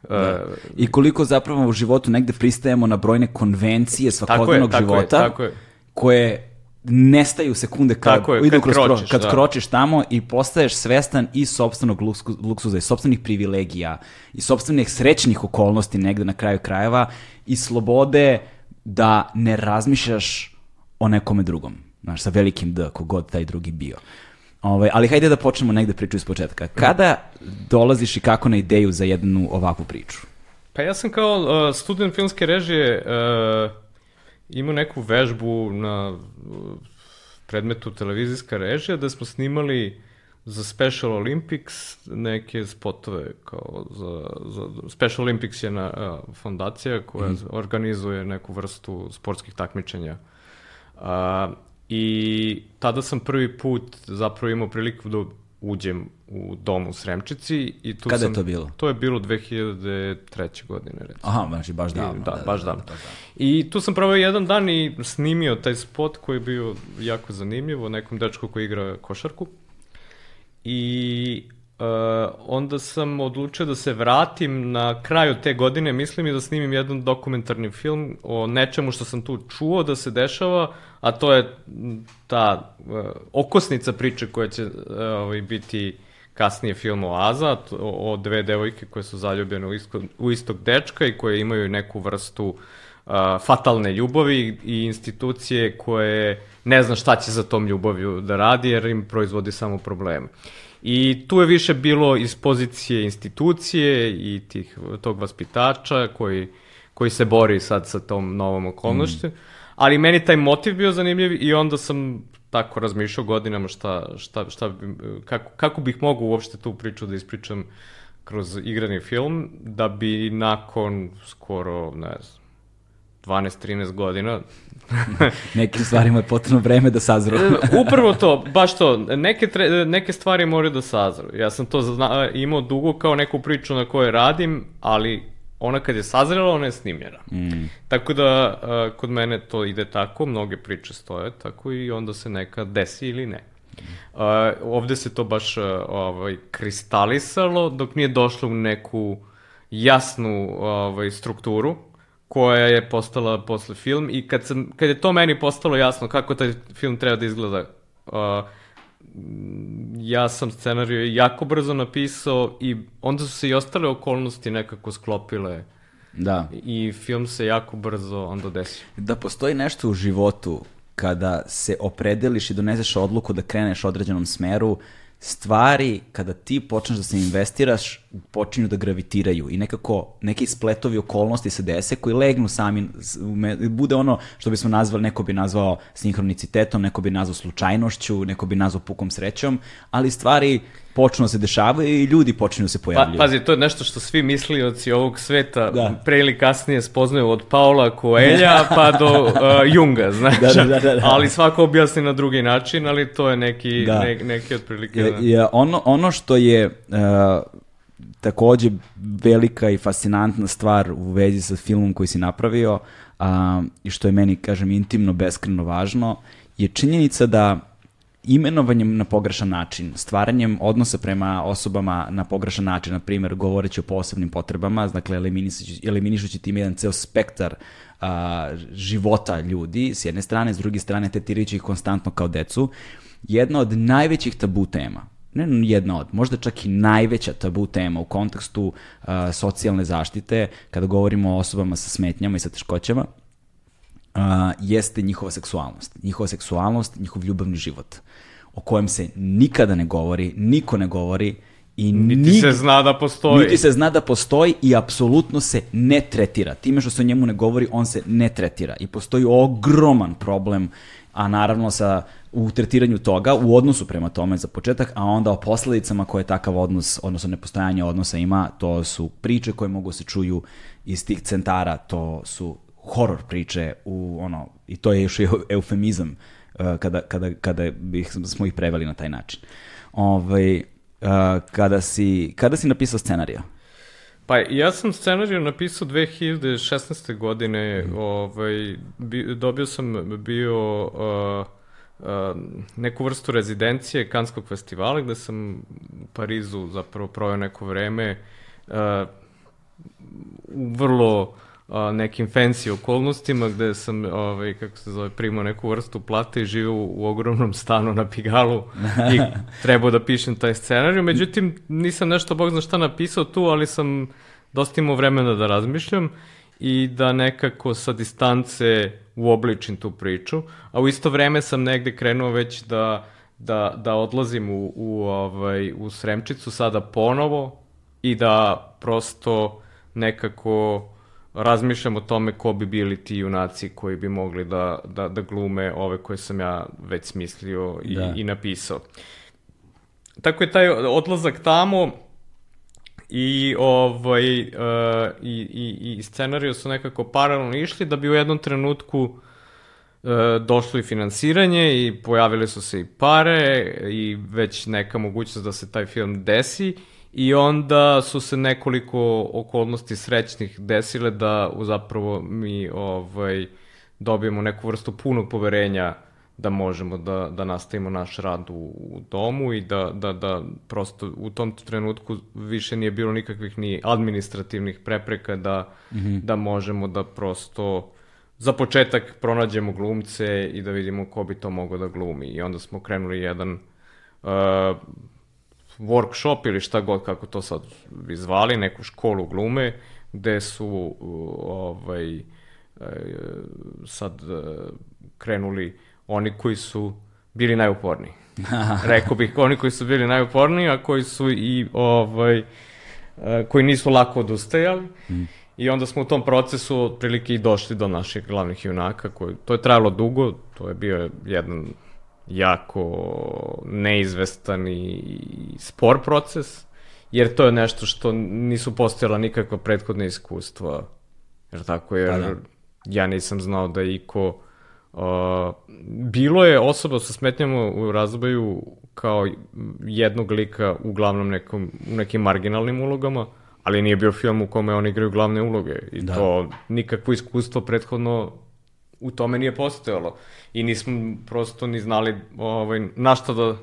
Da. I koliko zapravo u životu negde pristajemo na brojne konvencije svakodnevnog tako je, tako života, je, tako je. koje nestaju sekunde kad, tako je, kad, kroz kročiš, kad da. kročiš tamo i postaješ svestan i sobstvenog luksuza i sobstvenih privilegija i sobstvenih srećnih okolnosti negde na kraju krajeva i slobode da ne razmišljaš o nekome drugom znaš, sa velikim D, kogod taj drugi bio. Ovaj, ali hajde da počnemo negde priču iz početka. Kada dolaziš i kako na ideju za jednu ovakvu priču? Pa ja sam kao uh, student filmske režije uh, imao neku vežbu na uh, predmetu televizijska režija da smo snimali za Special Olympics neke spotove kao za, za Special Olympics je na, uh, fondacija koja mm. organizuje neku vrstu sportskih takmičenja. Uh, I tada sam prvi put zapravo imao priliku da uđem u dom u Sremčici. I tu Kada sam, je to bilo? To je bilo 2003. godine, recimo. Aha, znači baš davno. I, da, da, baš da, davno. Da, da, da. I tu sam proveo jedan dan i snimio taj spot koji je bio jako zanimljiv o nekom dečku koji igra košarku. I Uh, onda sam odlučio da se vratim na kraju te godine, mislim i da snimim jedan dokumentarni film o nečemu što sam tu čuo da se dešava, a to je ta uh, okosnica priče koja će uh, ovaj, biti kasnije film Oaza, o, o dve devojke koje su zaljubljene u, isko, u istog dečka i koje imaju neku vrstu uh, fatalne ljubavi i institucije koje ne zna šta će za tom ljubavju da radi jer im proizvodi samo probleme. I tu je više bilo iz pozicije institucije i tih, tog vaspitača koji, koji se bori sad sa tom novom okolnošću. Mm. Ali meni taj motiv bio zanimljiv i onda sam tako razmišljao godinama šta, šta, šta, kako, kako bih mogao uopšte tu priču da ispričam kroz igrani film, da bi nakon skoro, ne znam, 12-13 godina. [LAUGHS] Nekim stvarima je potrebno vreme da sazru. E, upravo to, baš to. Neke, tre, neke stvari moraju da sazru. Ja sam to zna, imao dugo kao neku priču na kojoj radim, ali ona kad je sazrela, ona je snimljena. Mm. Tako da, uh, kod mene to ide tako, mnoge priče stoje tako i onda se neka desi ili ne. Uh, ovde se to baš uh, ovaj, kristalisalo dok nije došlo u neku jasnu ovaj, strukturu koja je postala posle film i kad, sam, kad je to meni postalo jasno kako taj film treba da izgleda, uh, ja sam scenariju jako brzo napisao i onda su se i ostale okolnosti nekako sklopile. Da. I film se jako brzo onda desio. Da postoji nešto u životu kada se opredeliš i doneseš odluku da kreneš određenom smeru, stvari kada ti počneš da se investiraš počinju da gravitiraju i nekako neki spletovi okolnosti se dese koji legnu sami bude ono što bismo nazvali neko bi nazvao sinhronicitetom neko bi nazvao slučajnošću neko bi nazvao pukom srećom ali stvari počnu da se dešavaju i ljudi počinju da se pojavljaju. Pa, pazi, to je nešto što svi mislioci ovog sveta da. pre ili kasnije spoznaju od Paula Coelha [LAUGHS] pa do uh, Junga, znaš. Da, da, da, da, da. Ali svako objasni na drugi način, ali to je neki, da. ne, neki otprilike. Je, je, ono, ono što je uh, takođe velika i fascinantna stvar u vezi sa filmom koji si napravio uh, i što je meni, kažem, intimno, beskreno važno, je činjenica da imenovanjem na pogrešan način, stvaranjem odnosa prema osobama na pogrešan način, na primjer, govoreći o posebnim potrebama, dakle, eliminišući, eliminišući tim jedan ceo spektar a, života ljudi, s jedne strane, s druge strane, tetirajući ih konstantno kao decu, jedna od najvećih tabu tema, ne jedna od, možda čak i najveća tabu tema u kontekstu uh, socijalne zaštite, kada govorimo o osobama sa smetnjama i sa teškoćama, uh, jeste njihova seksualnost. Njihova seksualnost, njihov ljubavni život, o kojem se nikada ne govori, niko ne govori, I niti nig... se zna da postoji. Niti se zna da postoji i apsolutno se ne tretira. Time što se o njemu ne govori, on se ne tretira. I postoji ogroman problem, a naravno sa u tretiranju toga, u odnosu prema tome za početak, a onda o posledicama koje takav odnos, odnosno nepostojanje odnosa ima, to su priče koje mogu se čuju iz tih centara, to su horor priče u ono, i to je još eufemizam uh, kada, kada, kada bih, smo ih preveli na taj način. Ovaj, uh, kada, si, kada si napisao scenariju? Pa ja sam scenariju napisao 2016. godine, mm. ovaj, bi, dobio sam bio uh, neku vrstu rezidencije Kanskog festivala gde sam u Parizu zapravo proveo neko vreme uh, u vrlo uh, nekim fancy okolnostima gde sam ovaj, kako se zove, primao neku vrstu plate i živio u, u ogromnom stanu na Pigalu i [LAUGHS] trebao da pišem taj scenariju. Međutim, nisam nešto, bog zna šta napisao tu, ali sam dosta imao vremena da razmišljam i da nekako sa distance uobličim tu priču, a u isto vreme sam negde krenuo već da, da, da odlazim u, u, ovaj, u Sremčicu sada ponovo i da prosto nekako razmišljam o tome ko bi bili ti junaci koji bi mogli da, da, da glume ove koje sam ja već smislio i, da. i napisao. Tako je taj odlazak tamo i ovaj uh, i, i, i scenariju su nekako paralelno išli da bi u jednom trenutku uh, došlo i finansiranje i pojavile su se i pare i već neka mogućnost da se taj film desi i onda su se nekoliko okolnosti srećnih desile da zapravo mi ovaj dobijemo neku vrstu punog poverenja da možemo da, da nastavimo naš rad u, u domu i da, da, da prosto u tom trenutku više nije bilo nikakvih ni administrativnih prepreka da, mm -hmm. da možemo da prosto za početak pronađemo glumce i da vidimo ko bi to mogao da glumi. I onda smo krenuli jedan uh, workshop ili šta god kako to sad bi zvali, neku školu glume, gde su ovaj, uh, sad uh, krenuli oni koji su bili najuporniji. [LAUGHS] Rekao bih oni koji su bili najuporniji, a koji su i ovaj, e, koji nisu lako odustajali. Mm. I onda smo u tom procesu otprilike i došli do naših glavnih junaka. Koji, to je trajalo dugo, to je bio jedan jako neizvestan i spor proces, jer to je nešto što nisu postojala nikakva prethodna iskustva. Jer tako, jer pa da. ja nisam znao da iko Uh, bilo je osoba sa smetnjama u razvoju kao jednog lika uglavnom nekom, u nekim marginalnim ulogama, ali nije bio film u kome oni igraju glavne uloge i da. to nikakvo iskustvo prethodno u tome nije postojalo i nismo prosto ni znali ovaj, na šta da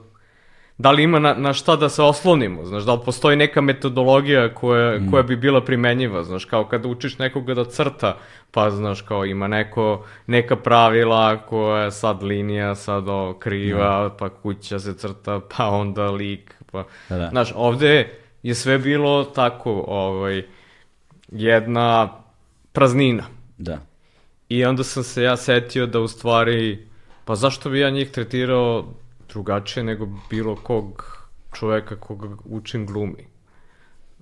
da li ima na, na šta da se oslonimo, znaš, da li postoji neka metodologija koja, mm. koja bi bila primenjiva, znaš, kao kada učiš nekoga da crta, pa, znaš, kao ima neko, neka pravila koja je sad linija, sad o, kriva, mm. pa kuća se crta, pa onda lik, pa, da, da. znaš, ovde je sve bilo tako, ovaj, jedna praznina. Da. I onda sam se ja setio da u stvari, pa zašto bi ja njih tretirao drugačije nego bilo kog čoveka koga učim glumi.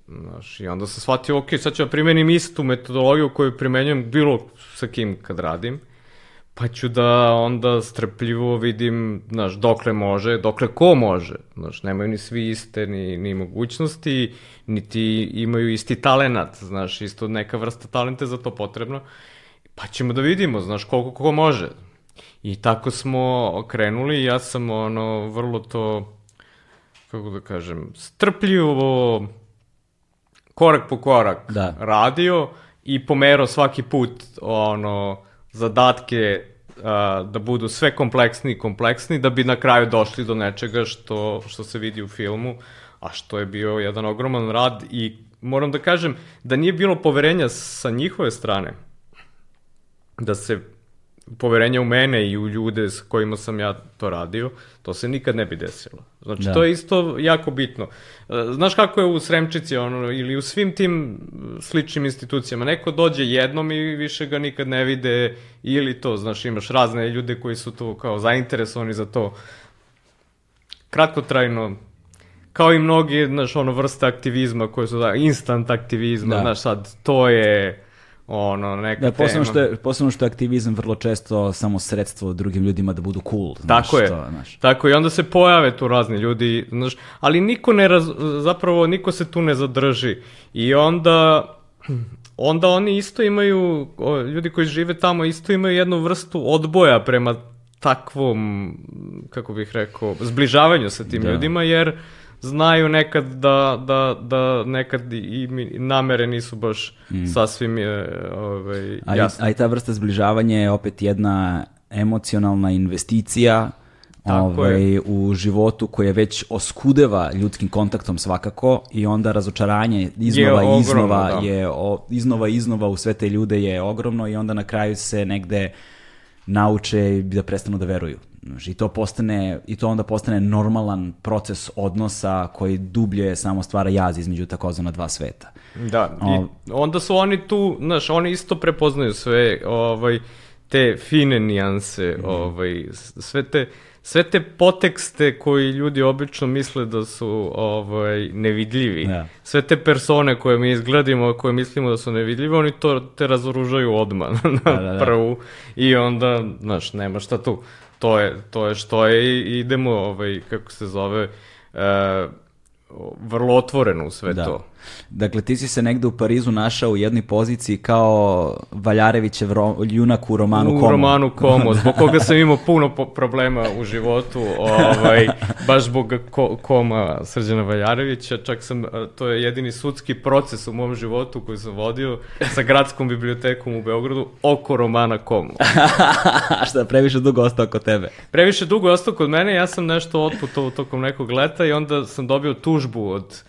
Znaš, I onda sam shvatio, ok, sad ću da primenim istu metodologiju koju primenjujem bilo sa kim kad radim, pa ću da onda strpljivo vidim, znaš, dokle može, dokle ko može. Znaš, nemaju ni svi iste ni, ni mogućnosti, niti imaju isti talenat, znaš, isto neka vrsta talenta za to potrebno. Pa ćemo da vidimo, znaš, koliko ko može. I tako smo krenuli, ja sam ono vrlo to, kako da kažem, strpljivo, korak po korak da. radio i pomerao svaki put ono zadatke a, da budu sve kompleksni i kompleksni, da bi na kraju došli do nečega što, što se vidi u filmu, a što je bio jedan ogroman rad i moram da kažem da nije bilo poverenja sa njihove strane, da se poverenja u mene i u ljude s kojima sam ja to radio, to se nikad ne bi desilo. Znači, da. to je isto jako bitno. E, znaš kako je u Sremčici ono, ili u svim tim sličnim institucijama? Neko dođe jednom i više ga nikad ne vide ili to, znaš, imaš razne ljude koji su tu kao zainteresovani za to. Kratkotrajno, kao i mnogi, znaš, ono, vrste aktivizma koje su, da, instant aktivizma, da. znaš, sad, to je ono, neka da, posebno tema. Što je, posebno što je aktivizam vrlo često samo sredstvo drugim ljudima da budu cool. Znaš, tako je, to, znaš. tako i onda se pojave tu razni ljudi, znaš, ali niko ne, raz, zapravo niko se tu ne zadrži i onda, onda oni isto imaju, ljudi koji žive tamo isto imaju jednu vrstu odboja prema takvom, kako bih rekao, zbližavanju sa tim da. ljudima, jer znaju nekad da, da, da nekad i namere nisu baš mm. sasvim je, ovaj, jasne. A, i ta vrsta zbližavanja je opet jedna emocionalna investicija ovaj, u životu koje već oskudeva ljudskim kontaktom svakako i onda razočaranje iznova i iznova da. je o, iznova i iznova u sve te ljude je ogromno i onda na kraju se negde nauče da prestanu da veruju. I to postane, i to onda postane normalan proces odnosa koji dublje samo stvara jaz između takozvana dva sveta. Da, o, i onda su oni tu, znaš, oni isto prepoznaju sve ovaj, te fine nijanse, mm. ovaj, sve te, sve te potekste koji ljudi obično misle da su ovaj, nevidljivi. Da. Sve te persone koje mi izgledimo, koje mislimo da su nevidljive, oni to te razoružaju odmah [LAUGHS] na da, da, da. prvu i onda, znaš, nema šta tu to je, to je što je i idemo, ovaj, kako se zove, e, vrlo otvoreno u sve da. to. Dakle, ti si se negde u Parizu našao u jednoj poziciji kao Valjarevićev ro, junak u romanu u Komo. U romanu [LAUGHS] Komo, zbog koga sam imao puno problema u životu, ovaj, baš zbog ko, Koma Srđana Valjarevića, čak sam, to je jedini sudski proces u mom životu koji sam vodio sa gradskom bibliotekom u Beogradu oko romana Komo. [LAUGHS] Šta, previše dugo ostao kod tebe? Previše dugo ostao kod mene, ja sam nešto otputovao tokom nekog leta i onda sam dobio tužbu od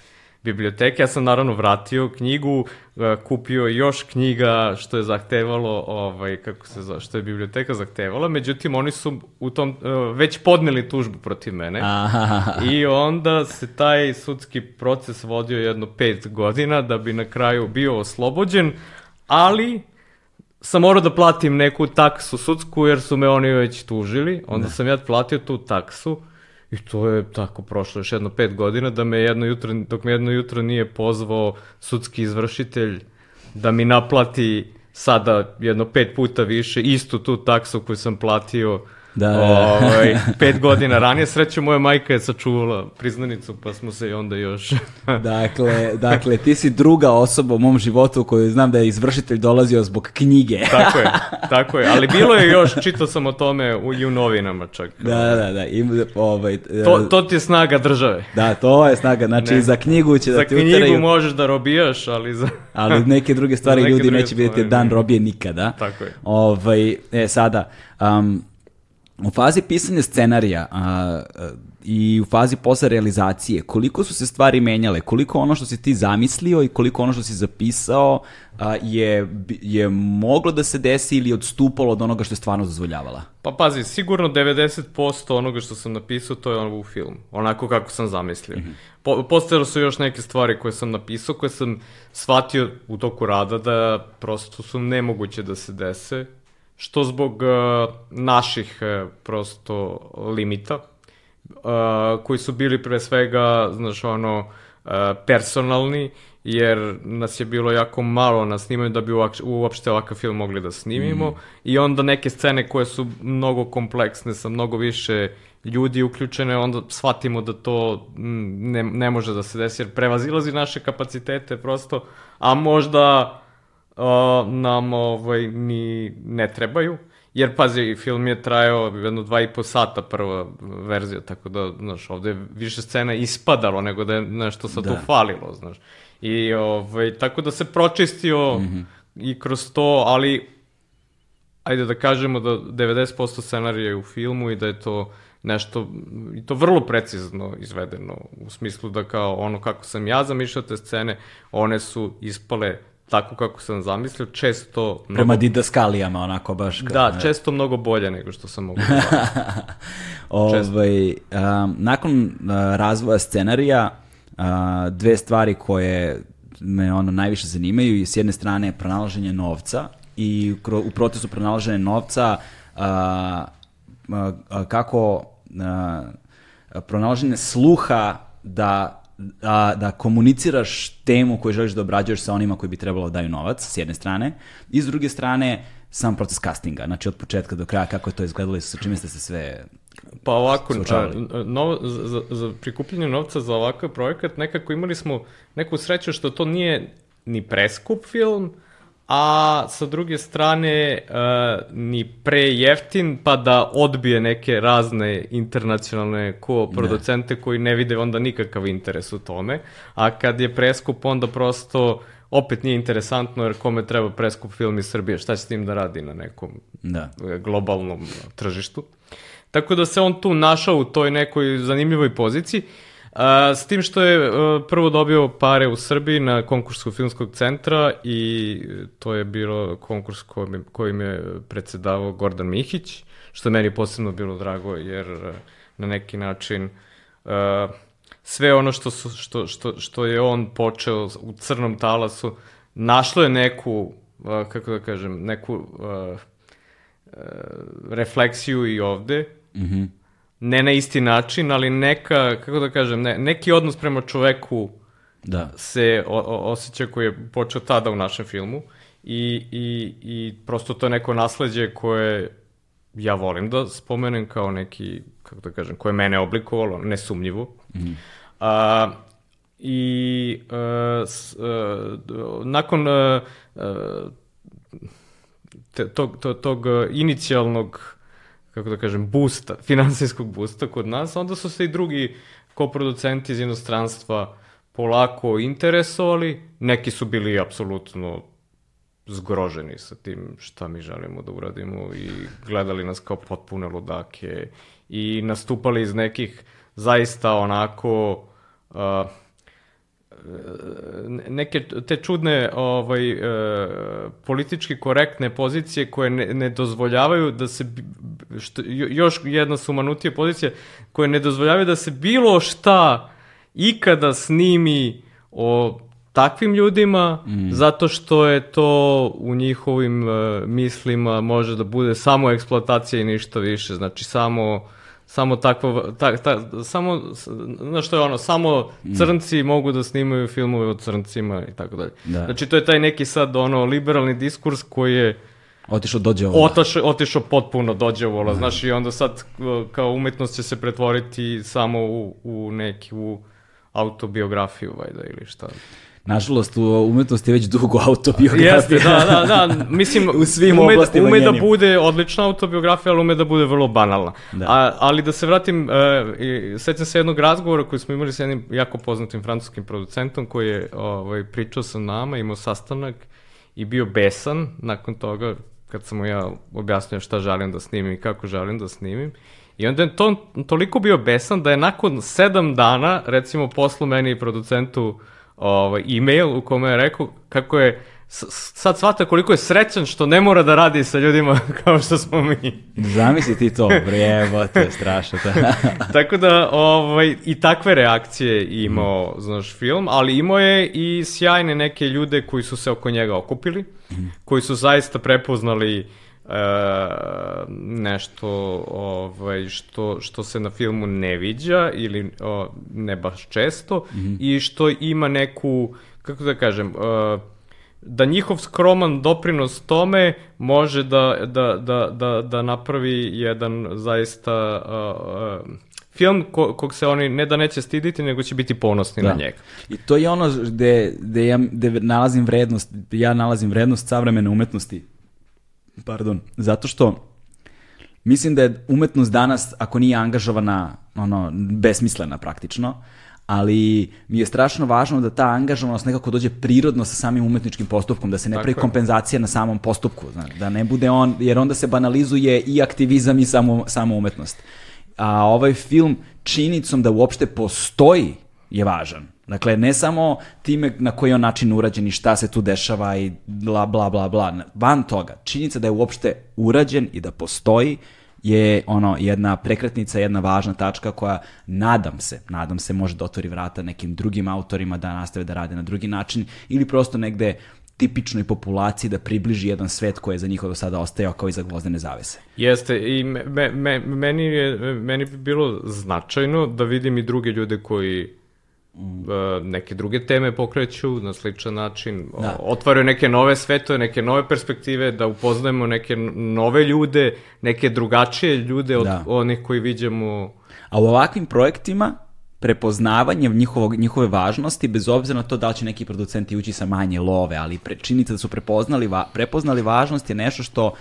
biblioteke. Ja sam naravno vratio knjigu, e, kupio još knjiga što je zahtevalo, ovaj, kako se zove, što je biblioteka zahtevala, međutim oni su u tom, e, već podneli tužbu protiv mene Aha. i onda se taj sudski proces vodio jedno pet godina da bi na kraju bio oslobođen, ali sam morao da platim neku taksu sudsku jer su me oni već tužili, onda da. sam ja platio tu taksu I to je tako prošlo još jedno pet godina da me jedno jutro, dok me jedno jutro nije pozvao sudski izvršitelj da mi naplati sada jedno pet puta više istu tu taksu koju sam platio Da, da, da. Ovaj, [LAUGHS] pet godina ranije, sreću moja majka je sačuvala priznanicu, pa smo se i onda još... [LAUGHS] dakle, dakle, ti si druga osoba u mom životu koju znam da je izvršitelj dolazio zbog knjige. [LAUGHS] tako je, tako je, ali bilo je još, čitao sam o tome u, i u novinama čak. Da, da, da. I, ovaj, to, to ti je snaga države. Da, to je snaga, znači ne. za knjigu će da ti uteraju... Za knjigu možeš da robijaš, ali za... ali neke druge stvari neke ljudi druge neće vidjeti dan robije nikada. Tako je. Ovaj, e, sada, um, U fazi pisanja scenarija a, a, i u fazi posle realizacije, koliko su se stvari menjale, koliko ono što si ti zamislio i koliko ono što si zapisao a, je, je moglo da se desi ili odstupalo od onoga što je stvarno dozvoljavala? Pa pazi, sigurno 90% onoga što sam napisao to je ono u film, onako kako sam zamislio. Mm -hmm. po, postojalo su još neke stvari koje sam napisao, koje sam shvatio u toku rada da prosto su nemoguće da se dese što zbog uh, naših uh, prosto limita, uh, koji su bili pre svega, znaš, ono, uh, personalni, jer nas je bilo jako malo na snimanju da bi uopšte ovakav film mogli da snimimo mm. i onda neke scene koje su mnogo kompleksne sa mnogo više ljudi uključene, onda shvatimo da to ne, ne može da se desi jer prevazilazi naše kapacitete prosto, a možda uh, nam ovaj, ni ne trebaju. Jer, pazi, film je trajao jedno dva i po sata prva verzija, tako da, znaš, ovde je više scena ispadalo nego da je nešto sad da. tu falilo, znaš. I, ovaj, tako da se pročistio mm -hmm. i kroz to, ali ajde da kažemo da 90% scenarija je u filmu i da je to nešto, i to vrlo precizno izvedeno, u smislu da kao ono kako sam ja zamišljao te scene, one su ispale tako kako sam zamislio, često... Mnogo... Prema didaskalijama, onako baš... Kao, da, često mnogo bolje nego što sam mogu [LAUGHS] ovaj, um, Nakon uh, razvoja scenarija, uh, dve stvari koje me ono najviše zanimaju i s jedne strane pronalaženje novca i u procesu pronalaženja novca uh, kako pronalaženje sluha da da, da komuniciraš temu koju želiš da obrađuješ sa onima koji bi trebalo da daju novac, s jedne strane, i s druge strane, sam proces castinga, znači od početka do kraja, kako je to izgledalo i sa čime ste se sve Pa ovako, no, za, za prikupljanje novca za ovakav projekat nekako imali smo neku sreću što to nije ni preskup film, a sa druge strane uh, ni pre jeftin pa da odbije neke razne internacionalne ko-producente ne. koji ne vide onda nikakav interes u tome, a kad je preskup onda prosto opet nije interesantno jer kome treba preskup film iz Srbije, šta će s tim da radi na nekom da. globalnom tržištu. Tako da se on tu našao u toj nekoj zanimljivoj poziciji. A, s tim što je a, prvo dobio pare u Srbiji na konkursu filmskog centra i to je bilo konkurs kojim, kojim je predsedavao Gordan Mihić, što je meni posebno bilo drago jer na neki način a, sve ono što, su, što, što, što je on počeo u crnom talasu, našlo je neku, kako da kažem, neku refleksiju i ovde, mm -hmm ne na isti način, ali neka, kako da kažem, ne, neki odnos prema čoveku da. se o, o, osjeća koji je počeo tada u našem filmu i, i, i prosto to je neko nasledđe koje ja volim da spomenem kao neki, kako da kažem, koje mene oblikovalo, nesumnjivo. Mm. A, I a, s, a, nakon a, a, te, tog, tog, tog inicijalnog kako da kažem, boosta, [LAUGHS] finansijskog boosta kod nas, onda su se i drugi koproducenti iz inostranstva polako interesovali, neki su bili apsolutno zgroženi sa tim šta mi želimo da uradimo i gledali nas kao potpune ludake i nastupali iz nekih zaista onako uh, neke te čudne ovaj, e, politički korektne pozicije koje ne, ne dozvoljavaju da se, što, još jedna sumanutija pozicija, koje ne dozvoljavaju da se bilo šta ikada snimi o takvim ljudima, mm. zato što je to u njihovim uh, mislima može da bude samo eksploatacija i ništa više, znači samo samo takvo, ta, ta, samo, znaš što je ono, samo mm. crnci mm. mogu da snimaju filmove o crncima i tako dalje. Da. Znači to je taj neki sad ono liberalni diskurs koji je Otišao dođe vola. Otišao, otišao potpuno dođe vola, da. znaš, i onda sad kao umetnost će se pretvoriti samo u, u neki, u autobiografiju, vajda, ili šta. Nažalost, u umetnosti je već dugo autobiografija. Jeste, da, da, da. [LAUGHS] Mislim, u svim ume, oblastima ume da bude odlična autobiografija, ali ume da bude vrlo banalna. Da. A, ali da se vratim, uh, sećam se jednog razgovora koji smo imali sa jednim jako poznatim francuskim producentom koji je ovaj, pričao sa nama, imao sastanak i bio besan nakon toga kad sam mu ja objasnio šta želim da snimim i kako želim da snimim. I onda je to toliko bio besan da je nakon sedam dana, recimo, poslu meni i producentu ovaj, e-mail u kome je rekao kako je sad shvata koliko je srećan što ne mora da radi sa ljudima [LAUGHS] kao što smo mi. Zamisli ti to, [LAUGHS] brejebote, strašno. [LAUGHS] Tako da, ovaj, i takve reakcije imao, mm. znaš, film, ali imao je i sjajne neke ljude koji su se oko njega okupili, mm. koji su zaista prepoznali e, nešto ovaj, što, što se na filmu ne viđa ili o, ne baš često mm -hmm. i što ima neku, kako da kažem, e, da njihov skroman doprinos tome može da, da, da, da, da napravi jedan zaista uh, uh, film ko, kog se oni ne da neće stiditi, nego će biti ponosni da. na njega. I to je ono gde, gde ja gde nalazim vrednost, ja nalazim vrednost savremene umetnosti Pardon. Zato što mislim da je umetnost danas, ako nije angažovana, ono, besmislena praktično, ali mi je strašno važno da ta angažovanost nekako dođe prirodno sa samim umetničkim postupkom, da se ne pravi kompenzacija na samom postupku, znaš, da ne bude on, jer onda se banalizuje i aktivizam i samo, samo umetnost. A ovaj film činicom da uopšte postoji je važan. Dakle, ne samo time na koji on način urađen i šta se tu dešava i bla, bla, bla, bla. Van toga, činjenica da je uopšte urađen i da postoji je ono jedna prekretnica, jedna važna tačka koja nadam se, nadam se može da otvori vrata nekim drugim autorima da nastave da rade na drugi način ili prosto negde tipičnoj populaciji da približi jedan svet koji je za njih do sada ostajao kao i za gvozdene zavese. Jeste, i me, me, meni, je, meni bi bilo značajno da vidim i druge ljude koji. Neke druge teme pokreću na sličan način, da. otvaraju neke nove svetove, neke nove perspektive, da upoznajemo neke nove ljude, neke drugačije ljude od da. onih koji viđamo. A u ovakvim projektima prepoznavanje njihovog, njihove važnosti, bez obzira na to da li će neki producenti ući sa manje love, ali pre, činjenica da su prepoznali, va, prepoznali važnost je nešto što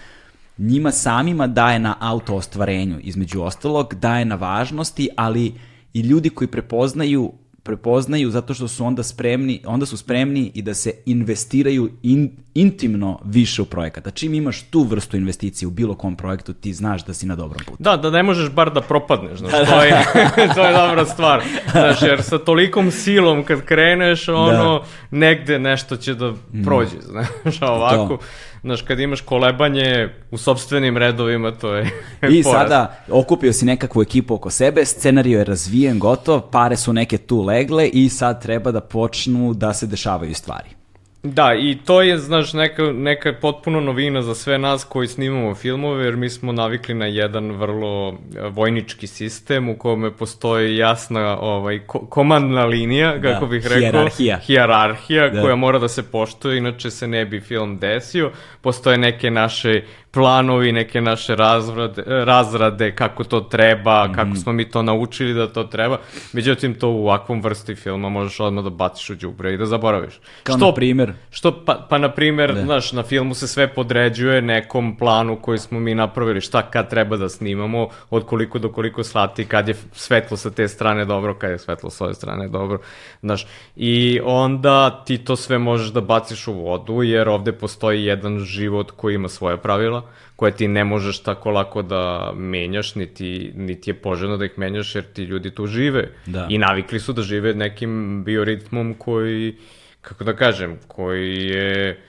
njima samima daje na auto ostvarenju, između ostalog, daje na važnosti, ali i ljudi koji prepoznaju prepoznaju zato što su onda spremni, onda su spremni i da se investiraju in, intimno više u projekata. Čim imaš tu vrstu investicije u bilo kom projektu, ti znaš da si na dobrom putu. Da, da ne možeš bar da propadneš, znaš, to je, [LAUGHS] to je dobra stvar. Znaš, jer sa tolikom silom kad kreneš, ono, da. negde nešto će da mm. prođe, znaš, a ovako... To znaš, kad imaš kolebanje u sobstvenim redovima, to je [LAUGHS] I poraz. sada okupio si nekakvu ekipu oko sebe, scenario je razvijen, gotov, pare su neke tu legle i sad treba da počnu da se dešavaju stvari. Da, i to je, znaš, neka, neka potpuno novina za sve nas koji snimamo filmove, jer mi smo navikli na jedan vrlo e, vojnički sistem u kome postoji jasna ovaj, ko komandna linija, da, kako da, bih rekao. Hijerarhija. Hijerarhija da. koja mora da se poštuje, inače se ne bi film desio. Postoje neke naše planovi, neke naše razrade, razrade kako to treba, mm -hmm. kako smo mi to naučili da to treba. Međutim, to u ovakvom vrsti filma možeš odmah da baciš u džubre i da zaboraviš. Kao što, na primer? Što, pa, pa na primer, da. znaš, na filmu se sve podređuje nekom planu koji smo mi napravili, šta kad treba da snimamo, od koliko do koliko slati, kad je svetlo sa te strane dobro, kad je svetlo sa ove strane dobro, znaš. I onda ti to sve možeš da baciš u vodu, jer ovde postoji jedan život koji ima svoje pravila, koje ti ne možeš tako lako da menjaš, niti, niti je poželjno da ih menjaš, jer ti ljudi tu žive. Da. I navikli su da žive nekim bioritmom koji, kako da kažem, koji je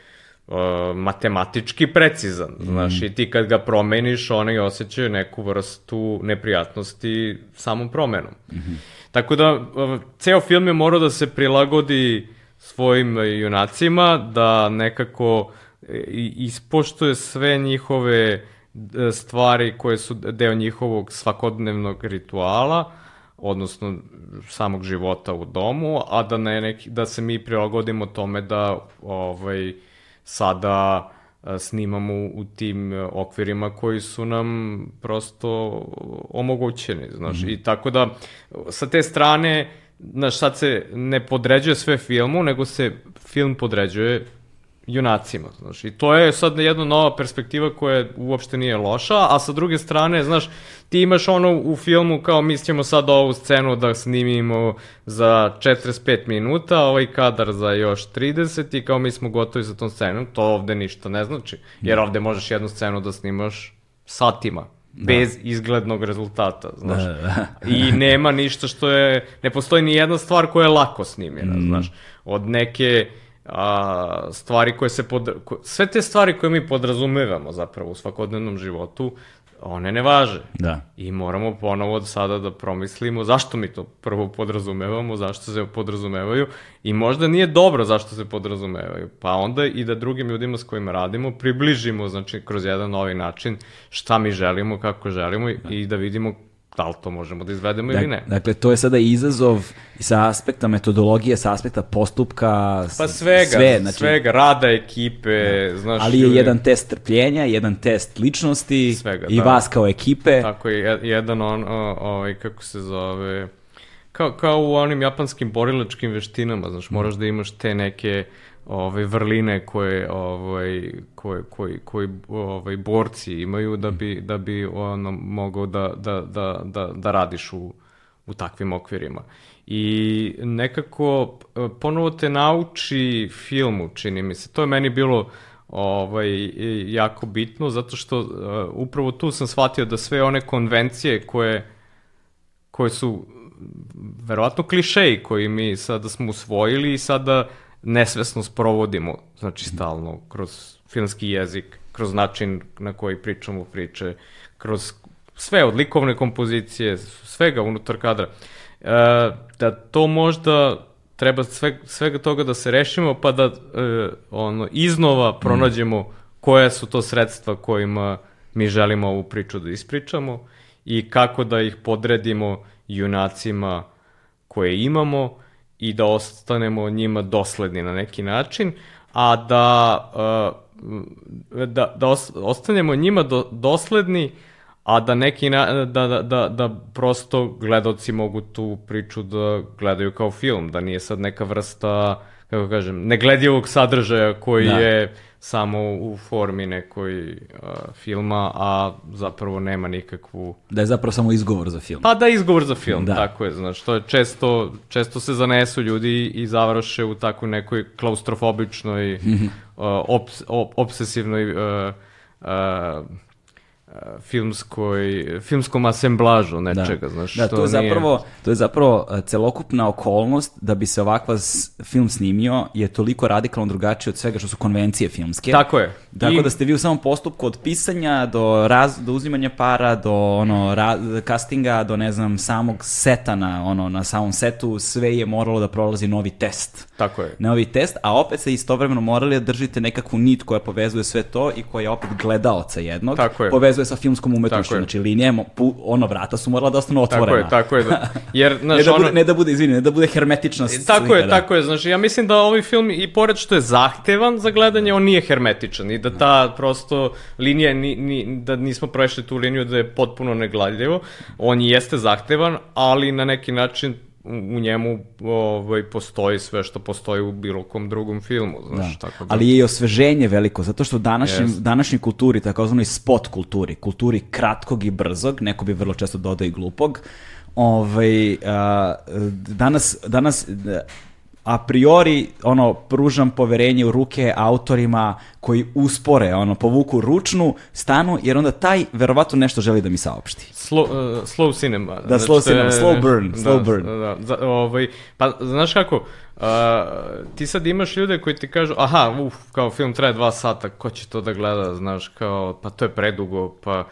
uh, matematički precizan. Mm. Znaš, i ti kad ga promeniš, oni osjećaju neku vrstu neprijatnosti samom promenom. Mm -hmm. Tako da, uh, ceo film je morao da se prilagodi svojim junacima, da nekako ispoštuje sve njihove e, stvari koje su deo njihovog svakodnevnog rituala, odnosno samog života u domu, a da, ne neki, da se mi prilagodimo tome da ovaj, sada e, snimamo u tim okvirima koji su nam prosto omogućeni, znaš, mm -hmm. i tako da sa te strane, znaš, sad se ne podređuje sve filmu, nego se film podređuje junacima, znaš, i to je sad jedna nova perspektiva koja uopšte nije loša, a sa druge strane, znaš, ti imaš ono u filmu kao mi ćemo sad ovu scenu da snimimo za 45 minuta, ovaj kadar za još 30 i kao mi smo gotovi za tom scenu, to ovde ništa ne znači, jer ovde možeš jednu scenu da snimaš satima, da. bez izglednog rezultata, znaš. Da, da. I nema ništa što je, ne postoji ni jedna stvar koja je lako snimljena, mm. znaš. Od neke a, stvari koje se pod... sve te stvari koje mi podrazumevamo zapravo u svakodnevnom životu, one ne važe. Da. I moramo ponovo od sada da promislimo zašto mi to prvo podrazumevamo, zašto se podrazumevaju i možda nije dobro zašto se podrazumevaju. Pa onda i da drugim ljudima s kojima radimo približimo, znači kroz jedan novi način šta mi želimo, kako želimo da. i da vidimo da li to možemo da izvedemo da, ili ne. Dakle, to je sada izazov sa aspekta metodologije, sa aspekta postupka, pa svega, sve, znači, svega, rada ekipe, da. znaš. Ali je jedan test trpljenja, jedan test ličnosti svega, i da. vas kao ekipe. Tako je, jedan on, ovaj, kako se zove, kao, kao u onim japanskim borilačkim veštinama, znaš, moraš da imaš te neke ovaj vrline koje ovaj koje koji koji ovaj borci imaju da bi da bi ono mogao da da da da da radiš u u takvim okvirima. i nekako e, ponovo te nauči filmu, čini mi se. To je meni bilo ovaj, jako bitno, zato što uh, upravo tu sam shvatio da sve one konvencije koje, koje su verovatno klišeji koji mi sada smo usvojili i sada nesvesno sprovodimo, znači stalno, kroz filmski jezik, kroz način na koji pričamo priče, kroz sve od likovne kompozicije, svega unutar kadra. E, da to možda treba sve, svega toga da se rešimo pa da e, ono iznova pronađemo mm. koje su to sredstva kojima mi želimo ovu priču da ispričamo i kako da ih podredimo junacima koje imamo i da ostanemo njima dosledni na neki način, a da, uh, da, da ostanemo njima do, dosledni, a da neki na, da, da, da, da prosto gledalci mogu tu priču da gledaju kao film, da nije sad neka vrsta, kako kažem, negledljivog sadržaja koji da. je samo u formi nekoj uh, filma, a zapravo nema nikakvu... Da je zapravo samo izgovor za film. Pa da je izgovor za film, da. tako je. Znaš, to je često, često se zanesu ljudi i završe u takvoj nekoj klaustrofobičnoj, uh, obs, obsesivnoj uh, uh, filmskoj, filmskom asemblažu nečega, da. znaš. Da, to, to je, nije... zapravo, to je zapravo e, celokupna okolnost da bi se ovakva film snimio je toliko radikalno drugačije od svega što su konvencije filmske. Tako je. Tako I... da ste vi u samom postupku od pisanja do, raz, do uzimanja para, do ono, ra, castinga, do ne znam, samog seta na, ono, na samom setu, sve je moralo da prolazi novi test. Tako je. Novi test, a opet se istovremeno morali da držite nekakvu nit koja povezuje sve to i koja opet gledaoca jednog. Tako je. Povezuje sa filmskom umetnošću, znači linije, ono, vrata su morala da ostanu otvorena. Tako je, tako je. Jer, [LAUGHS] znaš, ne, da bude, ono... ne da bude, izvini, ne da bude hermetičnost. Tako slika, je, da. tako je. Znači, ja mislim da ovaj film, i pored što je zahtevan za gledanje, on nije hermetičan i da ta prosto linija, ni, ni, da nismo prešli tu liniju da je potpuno negladljivo. On jeste zahtevan, ali na neki način u njemu ovaj, postoji sve što postoji u bilo kom drugom filmu. Znaš, da. tako da... Ali je i osveženje veliko, zato što u današnjem, yes. današnjoj kulturi, takozvanoj spot kulturi, kulturi kratkog i brzog, neko bi vrlo često dodao i glupog, ovaj, a, danas, danas a priori ono pružam poverenje u ruke autorima koji uspore, ono povuku ručnu, stanu jer onda taj verovatno nešto želi da mi saopšti. Slow, uh, slow cinema. Da, znači, slow cinema, slow burn, slow da, burn. Da, da, ovaj, pa znaš kako, uh, ti sad imaš ljude koji ti kažu, aha, uf, kao film traje dva sata, ko će to da gleda, znaš, kao, pa to je predugo, pa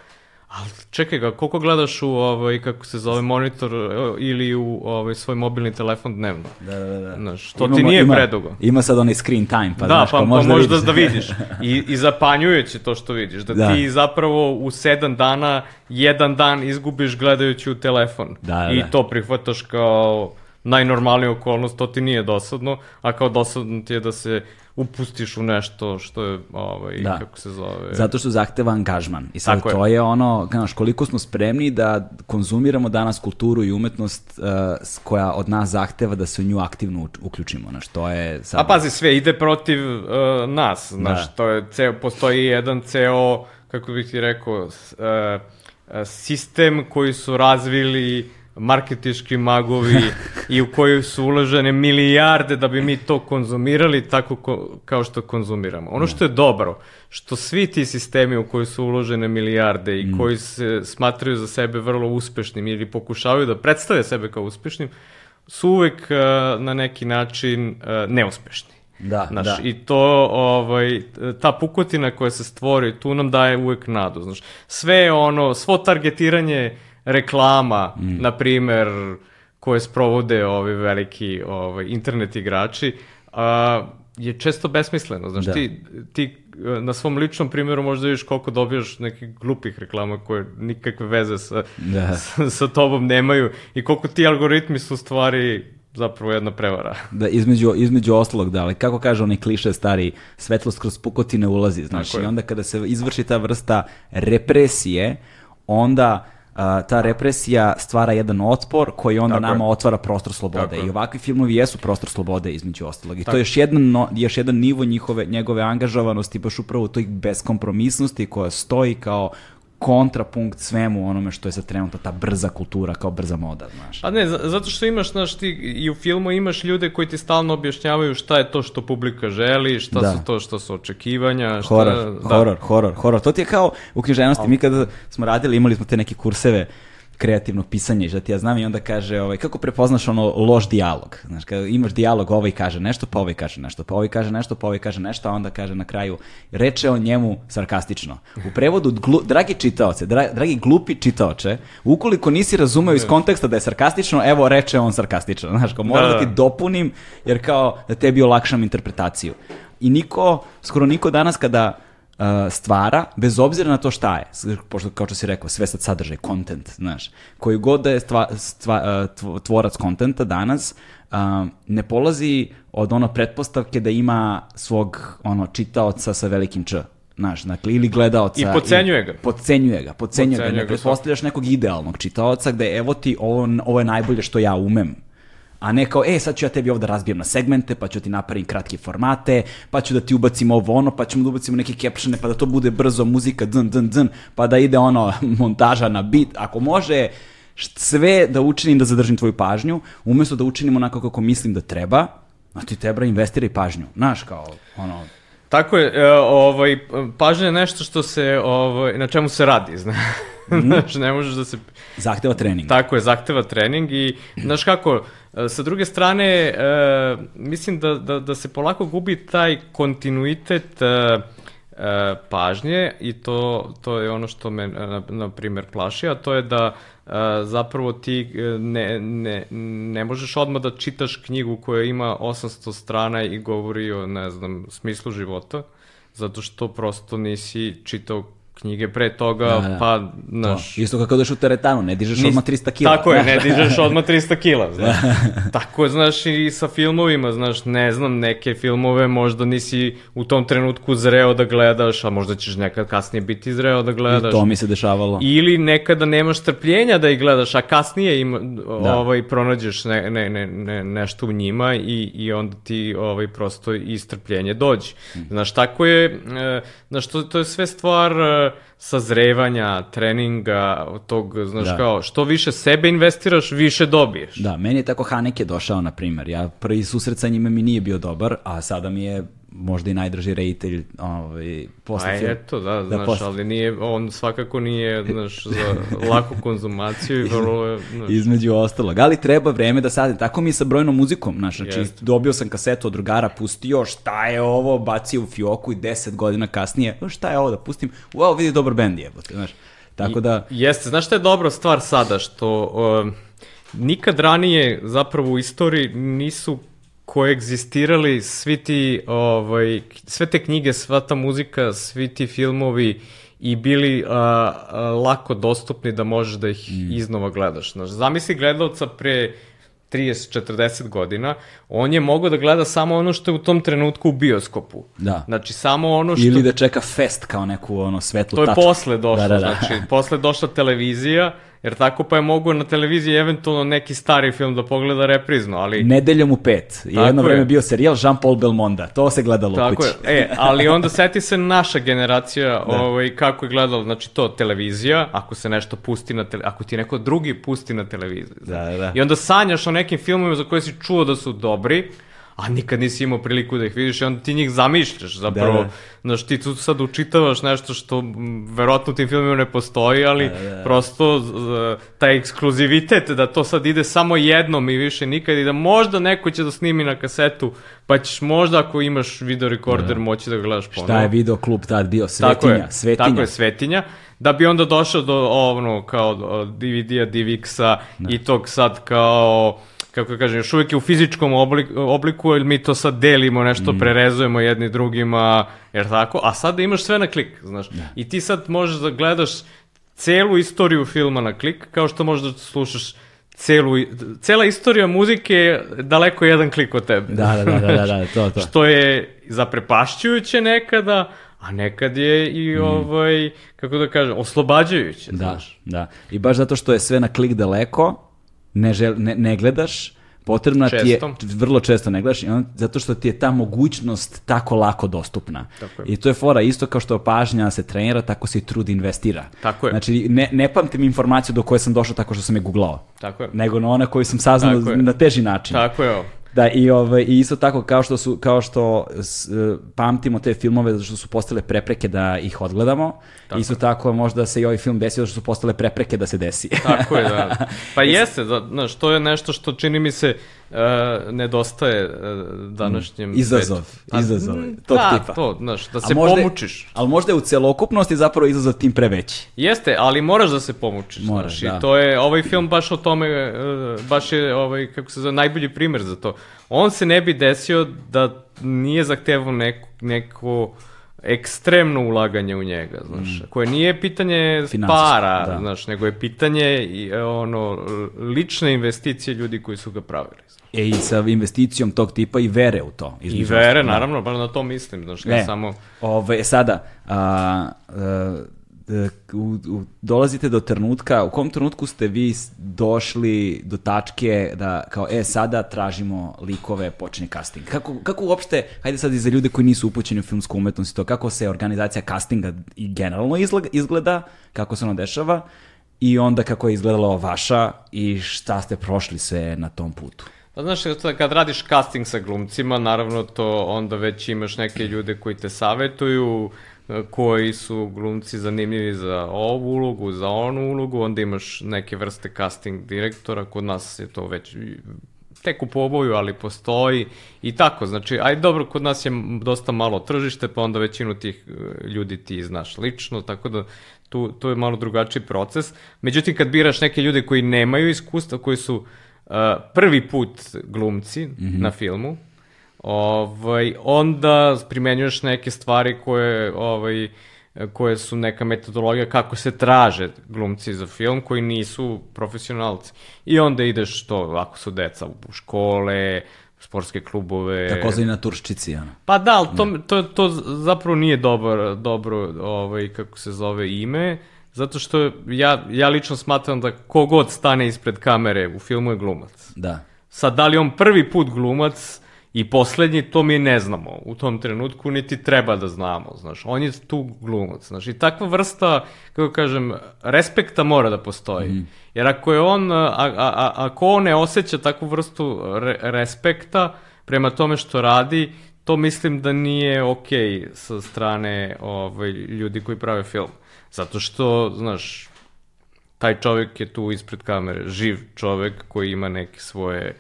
Ali čekaj ga, koliko gledaš u ovaj, kako se zove, monitor ili u ovaj, svoj mobilni telefon dnevno? Da, da, da. Znaš, to Imamo, ti nije ima, predugo. Ima sad onaj screen time, pa da, znaš, pa, pa, možda, pa možda da, vidiš. [LAUGHS] I, I zapanjujuće to što vidiš, da, da, ti zapravo u sedam dana, jedan dan izgubiš gledajući u telefon. Da, da, I da. to prihvataš kao najnormalnija okolnost, to ti nije dosadno, a kao dosadno ti je da se upustiš u nešto što je, ovaj, da. kako se zove... Zato što zahteva angažman. I sad Tako to je. je ono, znaš, koliko smo spremni da konzumiramo danas kulturu i umetnost uh, koja od nas zahteva da se u nju aktivno uključimo, znaš, to je... Sad... A pazi, sve ide protiv uh, nas, znaš, da. to je ceo, postoji jedan ceo, kako bih ti rekao, uh, sistem koji su razvili marketiški magovi [LAUGHS] i u koju su uložene milijarde da bi mi to konzumirali tako ko, kao što konzumiramo. Ono što je dobro, što svi ti sistemi u koji su uložene milijarde i mm. koji se smatraju za sebe vrlo uspešnim ili pokušavaju da predstave sebe kao uspešnim, su uvek uh, na neki način uh, neuspešni. Da, znaš, da. I to, ovaj, ta pukotina koja se stvori, tu nam daje uvek nadu, znaš. Sve ono, svo targetiranje reklama, mm. na primer, koje sprovode ovi veliki ovaj, internet igrači, a, je često besmisleno. Znaš, da. ti, ti na svom ličnom primjeru možda vidiš koliko dobijaš nekih glupih reklama koje nikakve veze sa, da. [LAUGHS] sa, sa tobom nemaju i koliko ti algoritmi su stvari zapravo jedna prevara. Da, između, između ostalog, da, ali kako kaže onaj kliše stari, svetlost kroz pukotine ulazi, znaš, i onda kada se izvrši ta vrsta represije, onda ta represija stvara jedan otpor koji onda Tako nama je. otvara prostor slobode. Tako I ovakvi filmovi jesu prostor slobode između ostalog. I Tako. to je još jedan, no, još jedan nivo njihove, njegove angažovanosti, baš upravo toj beskompromisnosti koja stoji kao kontrapunkt svemu onome što je sad trenutno ta brza kultura kao brza moda, znaš. Pa ne, zato što imaš, znaš, ti i u filmu imaš ljude koji ti stalno objašnjavaju šta je to što publika želi, šta Da. su to što su očekivanja, šta... Horor, da. horor, horor, horor. To ti je kao u književnosti. Mi kada smo radili, imali smo te neke kurseve kreativnog pisanja i šta ti ja znam i onda kaže ovaj, kako prepoznaš ono loš dijalog. Znaš, kada imaš dijalog, ovaj kaže nešto, pa ovaj kaže nešto, pa ovaj kaže nešto, pa ovaj kaže nešto, a onda kaže na kraju, reče on njemu sarkastično. U prevodu, glu, dragi čitaoce, dra, dragi glupi čitaoče, ukoliko nisi razumeo iz konteksta da je sarkastično, evo reče on sarkastično. Znaš, kao moram da, Da, ti da. dopunim, jer kao da tebi olakšam interpretaciju. I niko, skoro niko danas kada stvara, bez obzira na to šta je, pošto kao što si rekao, sve sad sadržaj, content, znaš, koji god da je stva, stva, tvo- tvorac kontenta danas, uh, ne polazi od ono pretpostavke da ima svog ono čitaoca sa velikim č. Znaš, dakle, ili gledaoca. I podcenjuje ga. Podcenjuje ga, podcenjuje ga. Podcenjuje Ne ga pretpostavljaš nekog idealnog čitaoca gde evo ti, ovo, ovo je najbolje što ja umem. A ne kao, e, sad ću ja tebi ovde razbijem na segmente, pa ću ti napravim kratke formate, pa ću da ti ubacim ovo ono, pa ćemo da ubacimo neke captione, pa da to bude brzo muzika, dn, dn, dn, pa da ide ono, [LAUGHS] montaža na bit. Ako može sve da učinim da zadržim tvoju pažnju, umesto da učinim onako kako mislim da treba, a ti treba investiraj pažnju. Znaš, kao, ono, Tako je, e, ovaj, pažnja je nešto što se, ovaj, na čemu se radi, zna. Mhm. [LAUGHS] Znaš, ne možeš da se zahteva trening. Tako je, zahteva trening i, znaš kako, e, sa druge strane, e, mislim da, da, da se polako gubi taj kontinuitet e, e, pažnje i to, to je ono što me, e, na, na primjer, plaši, a to je da e, zapravo ti e, ne, ne, ne možeš odmah da čitaš knjigu koja ima 800 strana i govori o, ne znam, smislu života, zato što prosto nisi čitao knjige pre toga, Da, da. pa, To. znaš... Isto kako doš u teretanu, ne dižeš Nis- odmah 300 kila. Tako je, ne [LAUGHS] dižeš odmah 300 kila, znaš. Tako je, znaš, i sa filmovima, znaš, ne znam, neke filmove možda nisi u tom trenutku zreo da gledaš, a možda ćeš nekad kasnije biti zreo da I gledaš. to mi se dešavalo. Ili nekada nemaš strpljenja da ih gledaš, a kasnije im, ovaj, pronađeš ne, ne, ne, ne, nešto u njima i, i onda ti ovaj, prosto i strpljenje dođe. Znaš, tako je, e, znaš, to, to je sve stvar sazrevanja, treninga, tog, znaš, Da. kao, što više sebe investiraš, više dobiješ. Da, meni je tako Haneke došao, na primer. Ja prvi susret sa njime mi nije bio dobar, a sada mi je možda i najdraži reditelj ovaj, posle Pa filma. eto, da, znaš, posle- ali nije, on svakako nije, znaš, za [LAUGHS] laku konzumaciju i vrlo je, znaš, Između ostalog. Ali treba vreme da sadim. Tako mi je sa brojnom muzikom. Znaš, znači, Jeste. dobio sam kasetu od drugara, pustio, šta je ovo, bacio u fioku i deset godina kasnije, "O, šta je ovo da pustim? Wow, vidi dobar bend je. Znaš, tako da, Jeste, znaš šta je dobra stvar sada, što um, nikad ranije zapravo u istoriji nisu koegzistirali svi ti, ovaj, sve te knjige, sva ta muzika, svi ti filmovi i bili a, a, lako dostupni da možeš da ih iznova gledaš. Znaš, zamisli gledalca pre 30-40 godina, on je mogao da gleda samo ono što je u tom trenutku u bioskopu. Da. Znači, samo ono što... ili da čeka fest kao neku ono svetlu To je tačku. posle došlo, Da, da, da. znači posle došla televizija, jer tako pa je mogu na televiziji eventualno neki stari film da pogleda reprizno, ali... Nedeljom u pet. Je jedno je. vreme bio serijal Jean-Paul Belmonda. To se gledalo u Tako kući. je. E, [LAUGHS] ali onda seti se naša generacija ovaj, kako je gledala, znači to televizija, ako se nešto pusti na tele, ako ti neko drugi pusti na televiziji. Da, da, da. I onda sanjaš o nekim filmovima za koje si čuo da su dobri, a nikad nisi imao priliku da ih vidiš i onda ti njih zamišljaš zapravo. Da, da. Znaš, ti tu sad učitavaš nešto što verovatno u tim filmima ne postoji, ali prosto z- taj ekskluzivitet da to sad ide samo jednom i više nikad i da možda neko će da snimi na kasetu, pa ćeš možda ako imaš video rekorder moći da ga gledaš ponovo. Šta je video klub tad bio? Tako Svetinja. je, Svetinja. Tako je, svetinja. Da bi onda došao do ono kao DVD-a, DivX-a i tog sad kao kako da kažem, još uvijek je u fizičkom obliku, obliku, jer mi to sad delimo, nešto Mm. prerezujemo jedni drugima, jer tako, a sada imaš sve na klik, znaš. I ti sad možeš da gledaš celu istoriju filma na klik, kao što možeš da slušaš celu, cela istorija muzike je daleko jedan klik od tebe. Da, da, da, da, da, to, to. [LAUGHS] Što je zaprepašćujuće nekada, a nekad je i ovaj, kako da kažem, oslobađajuće. Da, znaš. da. I baš zato što je sve na klik daleko, ne, žel, ne, ne gledaš, potrebna ti je, Često. vrlo često ne gledaš, zato što ti je ta mogućnost tako lako dostupna. Tako je. I to je fora, isto kao što pažnja se trenira, tako se i trud investira. Tako je. Znači, ne, ne pamtim informaciju do koje sam došao tako što sam je googlao. Tako je. Nego na ona koju sam saznao na teži način. Tako je. Da, i, ovaj, i isto tako kao što, su, kao što s, e, pamtimo te filmove zato što su postale prepreke da ih odgledamo, isto tako možda se i ovaj film desio zato što su postale prepreke da se desi. Tako je, da. [LAUGHS] Pa jeste, da, znaš, to je nešto što čini mi se uh, nedostaje uh, današnjem Izazov, svetu. A, izazov mm, tog da, tipa. to, znaš, da se možda pomučiš. Ali možda je u celokupnosti zapravo izazov tim preveći. Jeste, ali moraš da se pomučiš, Moraš, znaš, da. i to je, ovaj film baš o tome, e, baš je, ovaj, kako se zove, najbolji primer za to. On se ne bi desio da nije zahtevao neko, neko ekstremno ulaganje u njega, znaš, koje nije pitanje Mm. Para, da. znaš, nego je pitanje i, e, ono, lične investicije ljudi koji su ga pravili. znaš. E i sa investicijom tog tipa i vere u to. I vere, da. naravno, baš na to mislim, znaš, ne, Ne, samo... Ove, sada, a, a, e, u, u, dolazite do trenutka, u kom trenutku ste vi došli do tačke da kao, e, sada tražimo likove, počne casting. Kako, kako uopšte, hajde sad i za ljude koji nisu upućeni u filmsku umetnost i to, kako se organizacija castinga i generalno izgleda, kako se ono dešava i onda kako je izgledala vaša i šta ste prošli sve na tom putu. Pa znaš, kad radiš casting sa glumcima, naravno to onda već imaš neke ljude koji te savetuju, koji su glumci zanimljivi za ovu ulogu, za onu ulogu, onda imaš neke vrste casting direktora, kod nas je to već tek u poboju, ali postoji i tako, znači, aj dobro, kod nas je dosta malo tržište, pa onda većinu tih e, ljudi ti znaš lično, tako da tu, tu je malo drugačiji proces. Međutim, kad biraš neke ljude koji nemaju iskustva, koji su uh, prvi put glumci na filmu, ovaj, onda primenjuješ neke stvari koje, ovaj, koje su neka metodologija kako se traže glumci za film koji nisu profesionalci. I onda ideš to, ako su deca u škole, sportske klubove. Takozvani na turščici, ono. Pa da, ali to, to, to zapravo nije dobar, dobro, ovaj, kako se zove, ime, zato što ja, ja lično smatram da kogod stane ispred kamere u filmu je glumac. Da. Sad, da li on prvi put glumac i poslednji, to mi ne znamo u tom trenutku, niti treba da znamo, znaš. On je tu glumac, znaš. I takva vrsta, kako kažem, respekta mora da postoji. Jer ako je on, a, a, a, ako on ne osjeća takvu vrstu re, respekta prema tome što radi, to mislim da nije okej sa strane ovaj, ljudi koji prave film. Zato što, znaš, taj čovjek je tu ispred kamere, živ čovjek koji ima neke svoje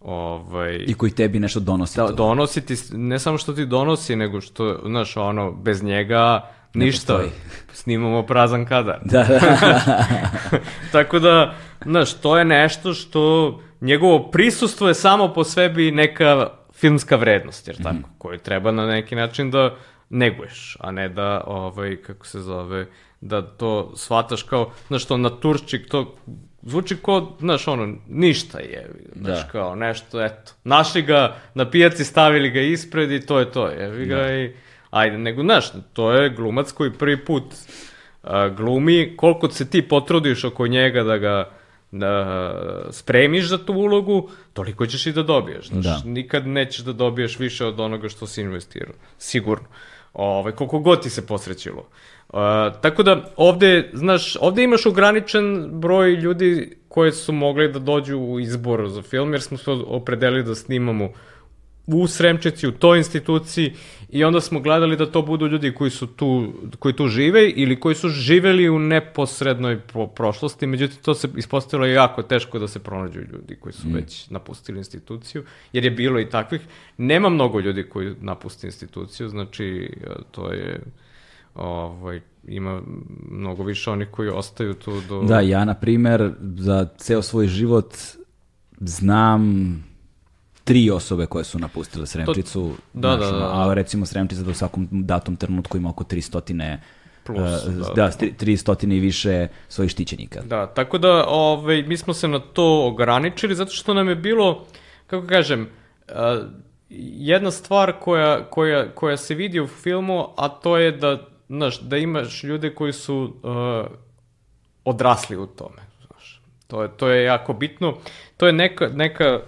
ovaj I koji tebi nešto donosi. da, to. donosi ti, ne samo što ti donosi, nego što, znaš, ono, bez njega ništa. Snimamo prazan kadar. Da, da. [LAUGHS] Tako da, znaš, to je nešto što njegovo prisustvo je samo po sebi neka filmska vrednost, jer tako, koju treba na neki način da neguješ, a ne da, ovaj, kako se zove, da to shvataš kao, znaš, to naturščik, to zvuči kao, znaš, ono, ništa je, znaš, Da. kao nešto, eto, našli ga na pijaci, stavili ga ispred i to je to, jevi ga i, ajde, nego, znaš, to je glumac koji prvi put a, glumi, koliko se ti potrudiš oko njega da ga da spremiš za tu ulogu, toliko ćeš i da dobiješ. Znaš, Da. Nikad nećeš da dobiješ više od onoga što si investirao. Sigurno. Ove, koliko god ti se posrećilo. Uh, tako da ovde, znaš, ovde imaš ograničen broj ljudi koje su mogli da dođu u izbor za film, jer smo se opredelili da snimamo u Sremčici, u toj instituciji i onda smo gledali da to budu ljudi koji su tu, koji tu žive ili koji su živeli u neposrednoj po prošlosti, međutim to se ispostavilo jako teško da se pronađu ljudi koji su već napustili instituciju, jer je bilo i takvih. Nema mnogo ljudi koji napusti instituciju, znači to je ovaj, ima mnogo više onih koji ostaju tu do... Da, ja na primer za ceo svoj život znam tri osobe koje su napustile Sremčicu. da, znaš, da, ono, da. A recimo Sremčica da u svakom datom trenutku ima oko 300 Plus, uh, da. da, tri- 300 i više svojih štićenika. Da, tako da ovaj, mi smo se na to ograničili zato što nam je bilo, kako kažem, a, jedna stvar koja, koja, koja se vidi u filmu, a to je da, znaš, da imaš ljude koji su a, odrasli u tome. Znaš. To, je, to je jako bitno. To je neka, neka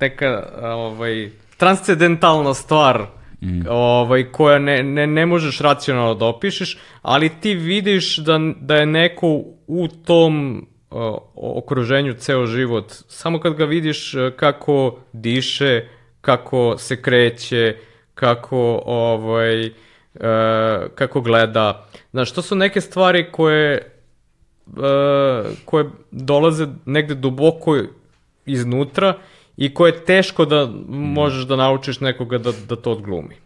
neka ovaj, transcendentalna stvar mm. ovaj, koja ne, ne, ne možeš racionalno da opišeš, ali ti vidiš da, da je neko u tom uh, okruženju ceo život. Samo kad ga vidiš uh, kako diše, kako se kreće, kako ovaj uh, kako gleda. Znaš, to su neke stvari koje uh, koje dolaze negde duboko iznutra i koje je teško da možeš da naučiš nekoga da, da to odglumi.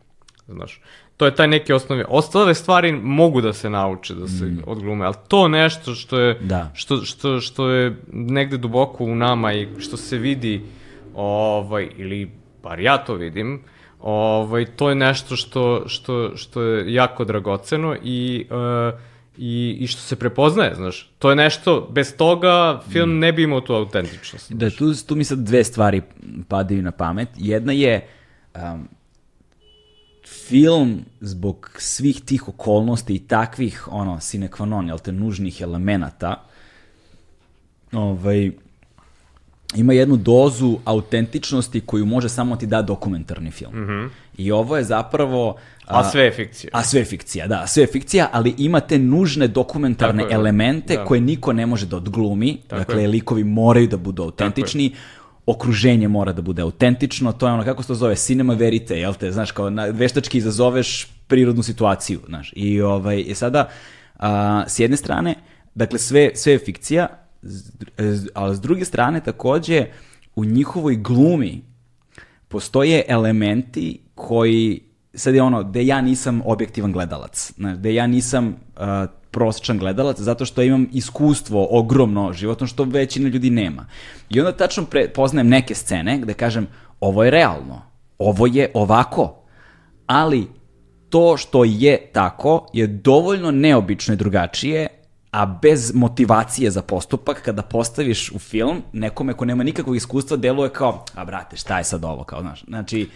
Znaš, to je taj neki osnovi. Ostale stvari mogu da se nauče, da se mm. odglume, ali to nešto što je, da. što, što, što je negde duboko u nama i što se vidi, ovaj, ili bar ja to vidim, ovaj, to je nešto što, što, što je jako dragoceno i uh, i, i što se prepoznaje, znaš. To je nešto, bez toga film mm. ne bi imao tu autentičnost. Da, tu, tu mi sad dve stvari padaju na pamet. Jedna je um, film zbog svih tih okolnosti i takvih, ono, sine qua non, jel te, nužnih elemenata, ovaj, ima jednu dozu autentičnosti koju može samo ti da dokumentarni film. Mm -hmm. I ovo je zapravo... A, a sve je fikcija. A sve je fikcija, da, sve je fikcija, ali ima te nužne dokumentarne Tako elemente da. koje niko ne može da odglumi, Tako dakle, je. likovi moraju da budu autentični, okruženje mora da bude autentično, to je ono, kako se to zove, cinema verite, jel te, znaš, kao na, veštački izazoveš prirodnu situaciju, znaš, i ovaj, i sada, a, s jedne strane, dakle, sve, sve je fikcija, ali s druge strane takođe u njihovoj glumi postoje elementi koji sad je ono, gde ja nisam objektivan gledalac, znaš, gde ja nisam uh, prosječan gledalac, zato što imam iskustvo ogromno životno, što većina ljudi nema. I onda tačno pre, poznajem neke scene gde kažem, ovo je realno, ovo je ovako, ali to što je tako je dovoljno neobično i drugačije a bez motivacije za postupak, kada postaviš u film, nekome ko nema nikakvog iskustva, deluje kao, a brate, šta je sad ovo, kao, znaš, znači,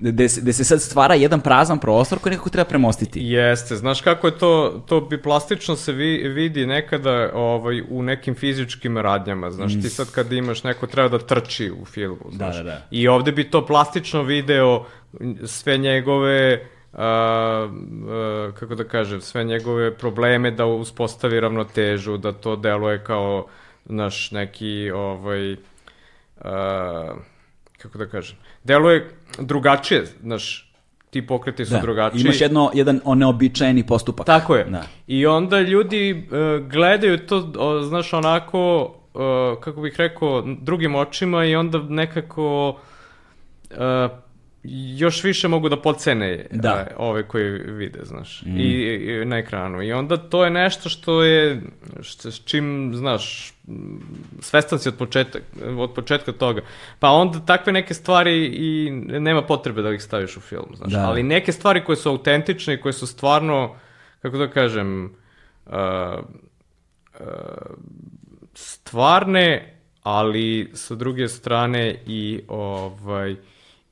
gde se, gde se sad stvara jedan prazan prostor koji nekako treba premostiti. Jeste, znaš kako je to, to bi plastično se vi, vidi nekada ovaj, u nekim fizičkim radnjama, znaš, mm. ti sad kad imaš neko treba da trči u filmu, da, znaš, da, da, da. i ovde bi to plastično video sve njegove a, a, kako da kažem, sve njegove probleme da uspostavi ravnotežu, da to deluje kao naš neki ovaj a, kako da kažem, deluje drugačije, naš ti pokreti su da. drugačiji. Imaš jedno, jedan neobičajeni postupak. Tako je. Da. I onda ljudi uh, gledaju to, o, znaš, onako, uh, kako bih rekao, drugim očima i onda nekako uh, još više mogu da podcene da. Uh, ove koje vide, znaš, mm. I, i, na ekranu. I onda to je nešto što je, što, s čim, znaš, svestan si od, početak, od početka toga. Pa onda takve neke stvari i nema potrebe da ih staviš u film, znaš. Da. Ali neke stvari koje su autentične i koje su stvarno, kako da kažem, uh, uh, stvarne, ali sa druge strane i ovaj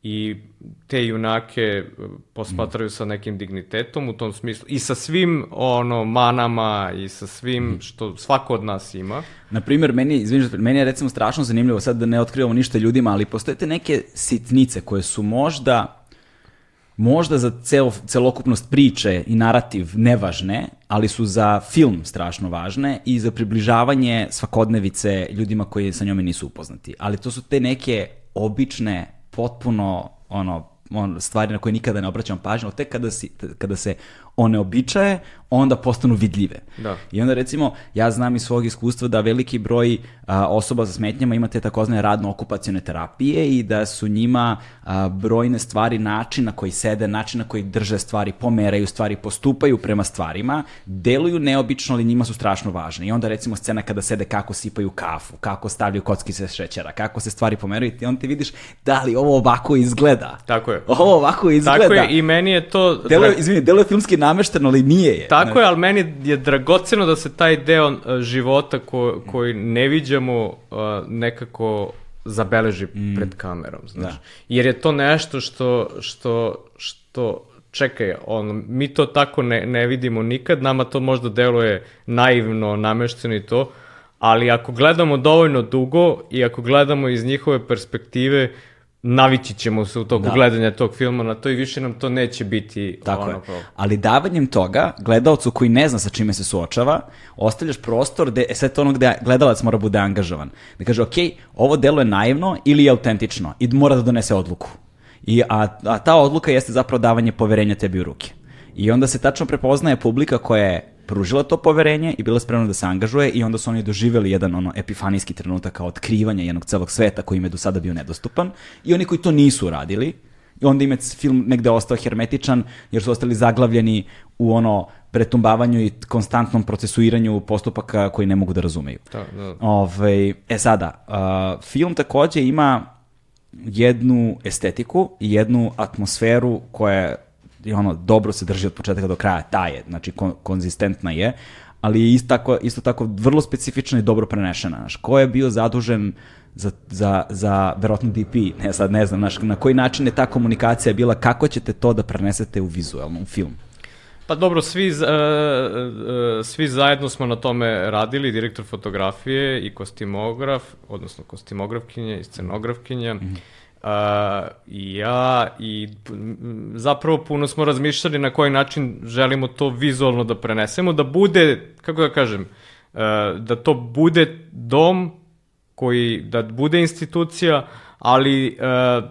i te junake e, posmatraju sa nekim dignitetom u tom smislu i sa svim ono manama i sa svim mhm. što svako od nas ima. Na primjer, meni, izvinite, meni je recimo strašno zanimljivo sad da ne otkrivamo ništa ljudima, ali postoje te neke sitnice koje su možda možda za cel, celokupnost priče i narativ nevažne, ali su za film strašno važne i za približavanje svakodnevice ljudima koji sa njome nisu upoznati. Ali to su te neke obične potpuno ono, on, stvari na koje nikada ne obraćam pažnju, tek kada, si, kada se one običaje, onda postanu vidljive. Da. I onda recimo, ja znam iz svog iskustva da veliki broj a, osoba sa smetnjama ima te takozne radno-okupacione terapije i da su njima a, brojne stvari, način na koji sede, način na koji drže stvari, pomeraju stvari, postupaju prema stvarima, deluju neobično, ali njima su strašno važne. I onda recimo scena kada sede kako sipaju kafu, kako stavljaju kockice šećera, kako se stvari pomeraju i onda ti vidiš da li ovo ovako izgleda. Tako je. Ovo ovako izgleda. Tako je i meni je to... Deluje, izvini, deluje filmski namešteno, ali nije je. Tako je, ali meni je dragoceno da se taj deo uh, života ko, koji ne viđamo uh, nekako zabeleži mm. pred kamerom, znaš. Da. Jer je to nešto što, što, što čekaj, on, mi to tako ne, ne vidimo nikad, nama to možda deluje naivno, namešteno i to, ali ako gledamo dovoljno dugo i ako gledamo iz njihove perspektive, navići ćemo se u toku Da. gledanja tog filma na to i više nam to neće biti Tako ono je. Ali davanjem toga, gledalcu koji ne zna sa čime se suočava, ostavljaš prostor gde, e sad to ono gde gledalac mora bude angažovan. Da kaže, ok, ovo delo je naivno ili je autentično i mora da donese odluku. I, a, a ta odluka jeste zapravo davanje poverenja tebi u ruke. I onda se tačno prepoznaje publika koja je pružila to poverenje i bila spremna da se angažuje i onda su oni doživjeli jedan ono epifanijski trenutak kao otkrivanja jednog celog sveta koji im je do sada bio nedostupan i oni koji to nisu radili i onda im je film negde ostao hermetičan jer su ostali zaglavljeni u ono pretumbavanju i konstantnom procesuiranju postupaka koji ne mogu da razumeju. Da, da. Ovaj, e sada, uh, film takođe ima jednu estetiku i jednu atmosferu koja je i ono, dobro se drži od početka do kraja, ta je, znači kon, konzistentna je, ali je isto tako, isto tako vrlo specifična i dobro prenešena. Znaš, ko je bio zadužen za, za, za verovatno DP, ne sad ne znam, znaš, na koji način je ta komunikacija bila, kako ćete to da prenesete u vizualnom film? Pa dobro, svi, e, e, svi zajedno smo na tome radili, direktor fotografije i kostimograf, odnosno kostimografkinje i scenografkinja. A, I ja i zapravo puno smo razmišljali na koji način želimo to vizualno da prenesemo, da bude, kako da kažem, e, da to bude dom koji, da bude institucija, ali e,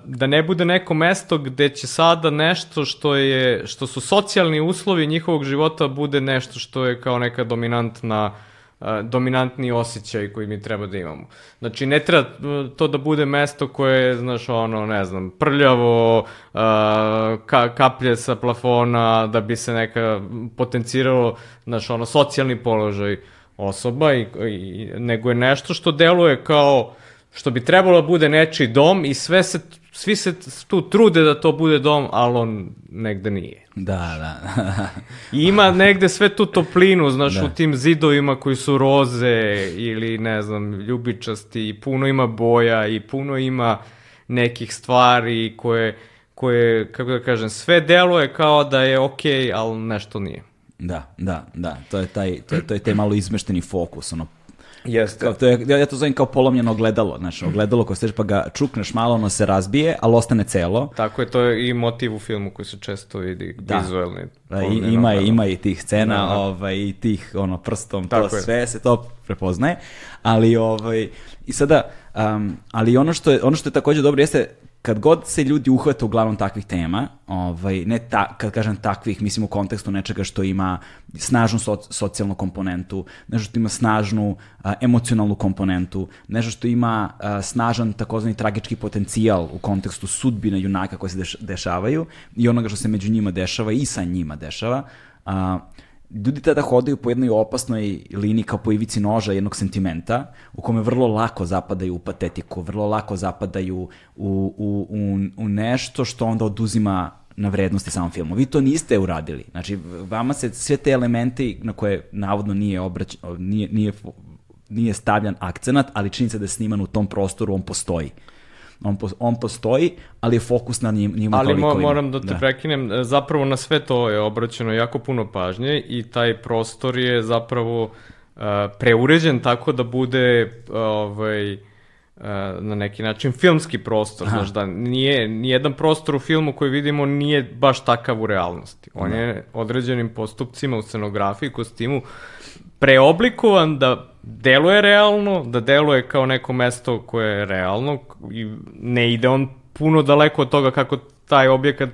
da ne bude neko mesto gde će sada nešto što je, što su socijalni uslovi njihovog života bude nešto što je kao neka dominantna e, dominantni osjećaj koji mi treba da imamo. Znači, ne treba to da bude mesto koje je, znaš, ono, ne znam, prljavo, ka, kaplje sa plafona, da bi se neka potenciralo, znaš, ono, socijalni položaj osoba, i, i, nego je nešto što deluje kao što bi trebalo da bude nečiji dom i sve se, svi se tu trude da to bude dom, ali on negde nije. Da, da. [LAUGHS] I ima negde sve tu toplinu, znaš, Da. u tim zidovima koji su roze ili, ne znam, ljubičasti, i puno ima boja i puno ima nekih stvari koje, koje kako da kažem, sve deluje kao da je okej, ali nešto nije. da, da, da. To je taj, to je, to je taj malo izmešteni fokus, ono, Jeste. Kao, to je, ja, ja to zovem kao polomljeno ogledalo, znači ogledalo koje steže pa ga čukneš malo, ono se razbije, ali ostane celo. Tako je, to je i motiv u filmu koji se često vidi, Da. vizuelni. Da, i, ima, ogledalo. ima i tih scena, Da, da. ovaj, i tih ono, prstom, Tako to je. sve se to prepoznaje. Ali, ovaj, i sada, um, ali ono što, je, ono što je takođe dobro jeste, kad god se ljudi uhvate uglavnom takvih tema, ovaj, ne ta, kad kažem takvih, mislim u kontekstu nečega što ima snažnu so, socijalnu komponentu, nešto što ima snažnu a, emocionalnu komponentu, nešto što ima a, snažan takozvani tragički potencijal u kontekstu sudbine junaka koje se deš, dešavaju i onoga što se među njima dešava i sa njima dešava. A, ljudi tada hodaju po jednoj opasnoj liniji kao po ivici noža jednog sentimenta u kome vrlo lako zapadaju u patetiku, vrlo lako zapadaju u, u, u, u nešto što onda oduzima na vrednosti samom filmu. Vi to niste uradili. Znači, vama se sve te elementi na koje navodno nije, obrać, nije, nije, nije stavljan akcenat, ali čini se da je sniman u tom prostoru, on postoji. On, on postoji, ali je fokus na njim, njima Ali mo, moram da te prekinem, e, zapravo na sve to je obraćeno jako puno pažnje i taj prostor je zapravo uh, preuređen tako da bude ovaj, uh, na neki način filmski prostor, znaš da nije, nijedan prostor u filmu koji vidimo nije baš takav u realnosti. On je određenim postupcima u scenografiji, kostimu preoblikovan da deluje realno, da deluje kao neko mesto koje je realno i ne ide on puno daleko od toga kako taj objekat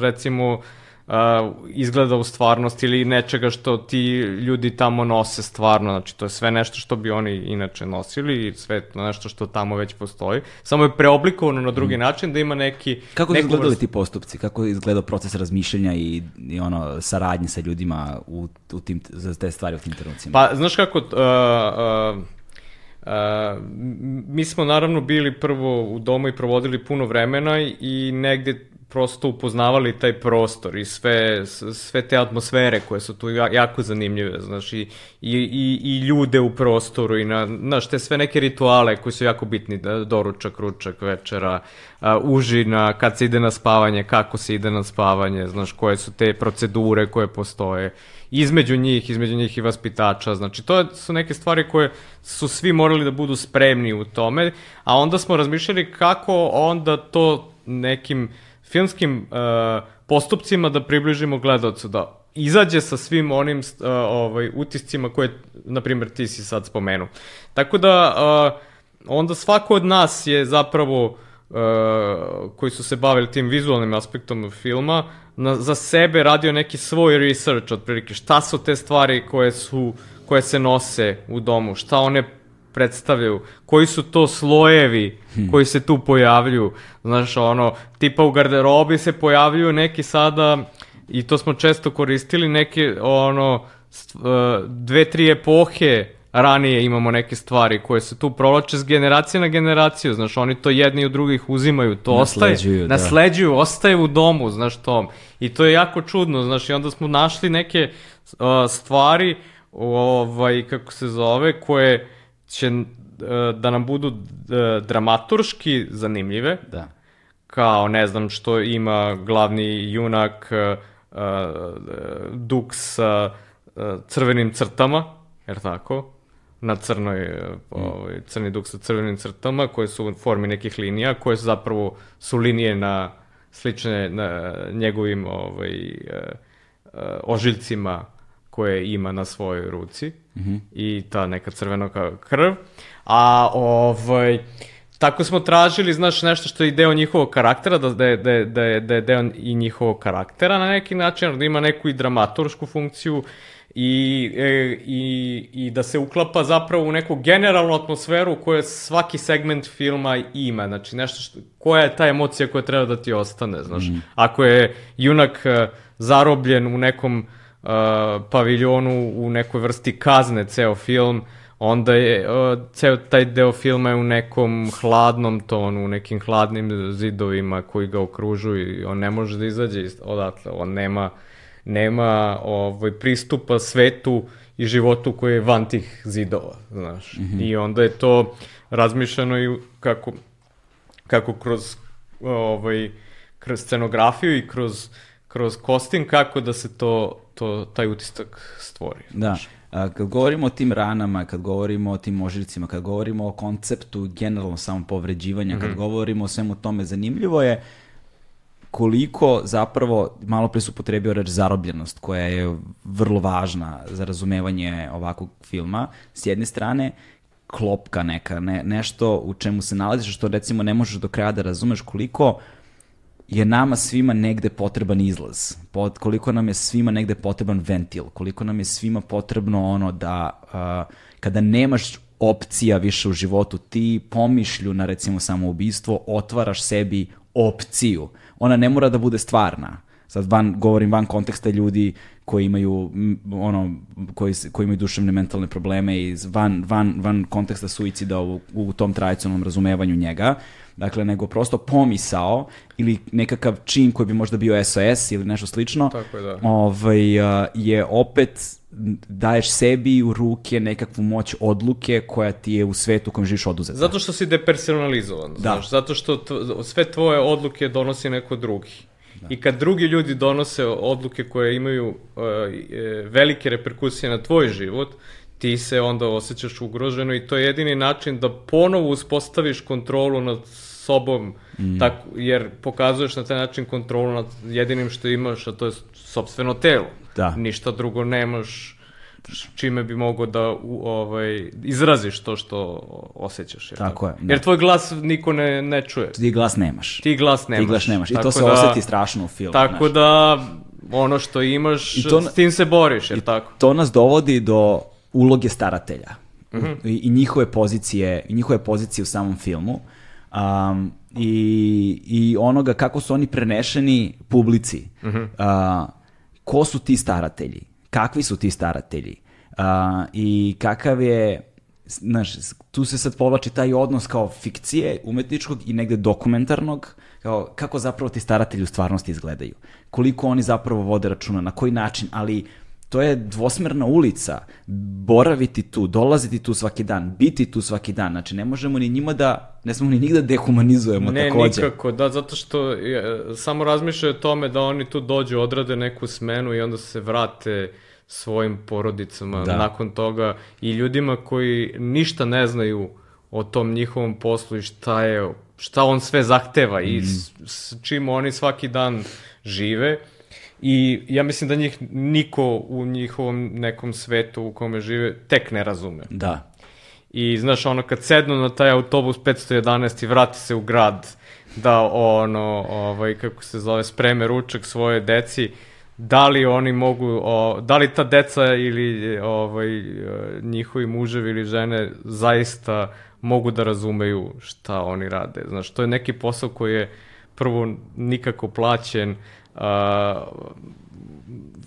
recimo uh, izgleda u stvarnosti ili nečega što ti ljudi tamo nose stvarno, znači to je sve nešto što bi oni inače nosili i sve to nešto što tamo već postoji, samo je preoblikovano na drugi način da ima neki... Kako su izgledali vrstu- ti postupci? Kako je izgledao proces razmišljanja i, i ono saradnje sa ljudima u, u tim, za te stvari u tim trenucima? Pa, znaš kako, uh, uh, uh, mi smo naravno bili prvo u domu i provodili puno vremena i negde prosto upoznavali taj prostor i sve, sve te atmosfere koje su tu jako zanimljive, znaš, i, i, i, ljude u prostoru i na, znaš, te sve neke rituale koji su jako bitni, da, doručak, ručak, večera, a, užina, kad se ide na spavanje, kako se ide na spavanje, znaš, koje su te procedure koje postoje, između njih, između njih i vaspitača, znači to su neke stvari koje su svi morali da budu spremni u tome, a onda smo razmišljali kako onda to nekim filmskim uh, postupcima da približimo gledalcu, da izađe sa svim onim uh, ovaj, utiscima koje, na primjer, ti si sad spomenuo. Tako da, uh, onda svako od nas je zapravo, uh, koji su se bavili tim vizualnim aspektom filma, na, za sebe radio neki svoj research, otprilike, šta su te stvari koje su koje se nose u domu, šta one predstavljaju, koji su to slojevi hmm. koji se tu pojavljuju. Znaš, ono, tipa u garderobi se pojavljuju neki sada, i to smo često koristili, neke, ono, e, dve, tri epohe ranije imamo neke stvari koje se tu provlače s generacije na generaciju, znaš, oni to jedni od drugih uzimaju, to nasleđuju, ostaje, da. nasleđuju, ostaje u domu, znaš, to. I to je jako čudno, znaš, i onda smo našli neke uh, stvari, ovaj, kako se zove, koje će uh, da nam budu uh, dramaturški zanimljive. Da. Kao, ne znam, što ima glavni junak uh, uh, duk sa uh, crvenim crtama, jer tako? na crnoj, ovaj, crni duk sa crvenim crtama koje su u formi nekih linija, koje su zapravo su linije na slične na njegovim ovaj, ožiljcima koje ima na svojoj ruci mm -hmm. i ta neka crvena krv. A ovaj, tako smo tražili, znaš, nešto što je deo njihovog karaktera, da, da, da, da, je, da je deo i njihovog karaktera na neki način, da ima neku i dramatursku funkciju i, e, i, i da se uklapa zapravo u neku generalnu atmosferu koju svaki segment filma ima. Znači, nešto što, koja je ta emocija koja treba da ti ostane, znaš. Mm. Ako je junak e, zarobljen u nekom uh, paviljonu u nekoj vrsti kazne ceo film, onda je uh, ceo taj deo filma je u nekom hladnom tonu, u nekim hladnim zidovima koji ga okružuju i on ne može da izađe odatle, on nema nema ovaj pristupa svetu i životu koji je van tih zidova, znaš. Mm -hmm. I onda je to razmišljeno i kako kako kroz ovaj kroz scenografiju i kroz kroz kostim kako da se to to, taj utisak stvori. Da. A, kad govorimo o tim ranama, kad govorimo o tim ožiljcima, kad govorimo o konceptu generalno samopovređivanja, mm -hmm. kad mhm. govorimo o svemu tome, zanimljivo je koliko zapravo, malo pre su potrebio reč zarobljenost, koja je vrlo važna za razumevanje ovakvog filma, s jedne strane, klopka neka, ne, nešto u čemu se nalaziš, što recimo ne možeš do kraja da razumeš koliko uh, je nama svima negde potreban izlaz, pod, koliko nam je svima negde potreban ventil, koliko nam je svima potrebno ono da uh, kada nemaš opcija više u životu, ti pomišlju na recimo samoubistvo, otvaraš sebi opciju. Ona ne mora da bude stvarna. Sad van, govorim van konteksta ljudi koji imaju ono koji koji imaju duševne mentalne probleme i van van van konteksta suicida u, u tom tradicionalnom razumevanju njega. Dakle, nego prosto pomisao ili nekakav čin koji bi možda bio SOS ili nešto slično. Tako je, da. Ovaj, je opet daješ sebi u ruke nekakvu moć odluke koja ti je u svetu u kojem živiš oduzeta. Zato što si depersonalizovan, da. znaš, zato što sve tvoje odluke donosi neko drugi. Da. I kad drugi ljudi donose odluke koje imaju uh, velike reperkusije na tvoj život, ti se onda osjećaš ugroženo i to je jedini način da ponovo uspostaviš kontrolu nad sobom, mm. tako, jer pokazuješ na taj način kontrolu nad jedinim što imaš, a to je sobstveno telo. Da. Ništa drugo nemaš čime bi mogo da u, ovaj, izraziš to što osjećaš. Jer tako, tako? je. Da. Jer tvoj glas niko ne, ne čuje. Ti glas nemaš. Ti glas nemaš. Ti glas nemaš. I to se da, oseti strašno u filmu. Tako znaš. da ono što imaš, I to, s tim se boriš, jer tako? To nas dovodi do uloge staratelja. Mm -hmm. I, I njihove pozicije, i njihove pozicije u samom filmu. Um, i, I onoga kako su oni prenešeni publici. Mm -hmm. uh, ko su ti staratelji? kakvi su ti staratelji uh, i kakav je znaš, tu se sad povlači taj odnos kao fikcije umetničkog i negde dokumentarnog, kao, kako zapravo ti staratelji u stvarnosti izgledaju, koliko oni zapravo vode računa, na koji način, ali to je dvosmerna ulica, boraviti tu, dolaziti tu svaki dan, biti tu svaki dan, znači ne možemo ni njima da, ne smemo ni njih da dehumanizujemo ne, takođe. Ne, nikako, da, zato što je, samo razmišljaju o tome da oni tu dođu, odrade neku smenu i onda se vrate svojim porodicama da. nakon toga i ljudima koji ništa ne znaju o tom njihovom poslu i šta je šta on sve zahteva mm. i s, s čim oni svaki dan žive i ja mislim da njih niko u njihovom nekom svetu u kome žive tek ne razume. Da. I znaš, ono, kad sednu na taj autobus 511 i vrati se u grad, da ono, ovaj, kako se zove, spreme ručak svoje deci, da li oni mogu, o, da li ta deca ili ovaj, njihovi muževi ili žene zaista mogu da razumeju šta oni rade. Znaš, to je neki posao koji je prvo nikako plaćen, uh,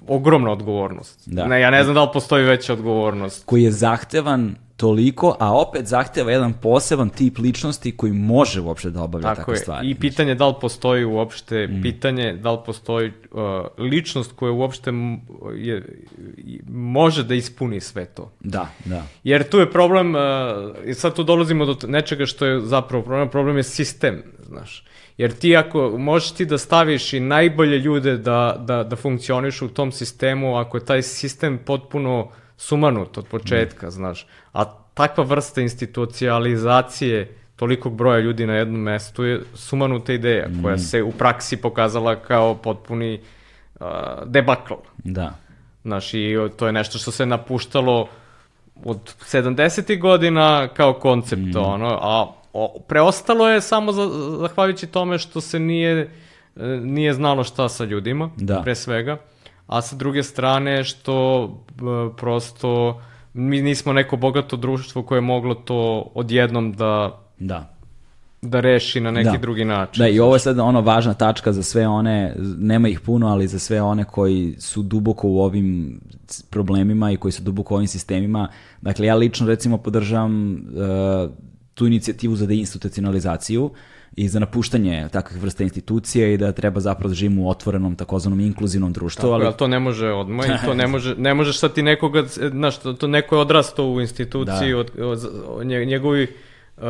ogromna odgovornost. Da. Ne, ja ne znam da li postoji veća odgovornost. Koji je zahtevan toliko, a opet zahteva jedan poseban tip ličnosti koji može uopšte da obavlja Tako takve je. stvari. I pitanje da li postoji uopšte, mm. pitanje da li postoji uh, ličnost koja uopšte je, može da ispuni sve to. Da, da. Jer tu je problem, uh, sad tu dolazimo do nečega što je zapravo problem, problem je sistem, znaš. Jer ti ako možeš ti da staviš i najbolje ljude da, da, da funkcioniš u tom sistemu, ako je taj sistem potpuno sumanut od početka, mm. znaš. A takva vrsta institucionalizacije tolikog broja ljudi na jednom mestu je sumanuta ideja mm. koja se u praksi pokazala kao potpuni uh, debakl. Da. Znaš, i to je nešto što se napuštalo od 70. godina kao koncept, mm. ono, a o, preostalo je samo za, zahvaljujući tome što se nije, e, nije znalo šta sa ljudima, da. pre svega a sa druge strane što e, prosto mi nismo neko bogato društvo koje je moglo to odjednom da da da reši na neki da. drugi način. Da, i ovo je sad ono važna tačka za sve one, nema ih puno, ali za sve one koji su duboko u ovim problemima i koji su duboko u ovim sistemima. Dakle, ja lično recimo podržavam uh, tu inicijativu za deinstitucionalizaciju, i za napuštanje takvih vrsta institucija i da treba zapravo da živimo u otvorenom takozvanom inkluzivnom društvu. Tako, ali... ali to ne može odmah i to [LAUGHS] ne, može, ne možeš sad ti nekoga, znaš, to, to neko je odrastao u instituciji, da. od, od, od, njegovi uh,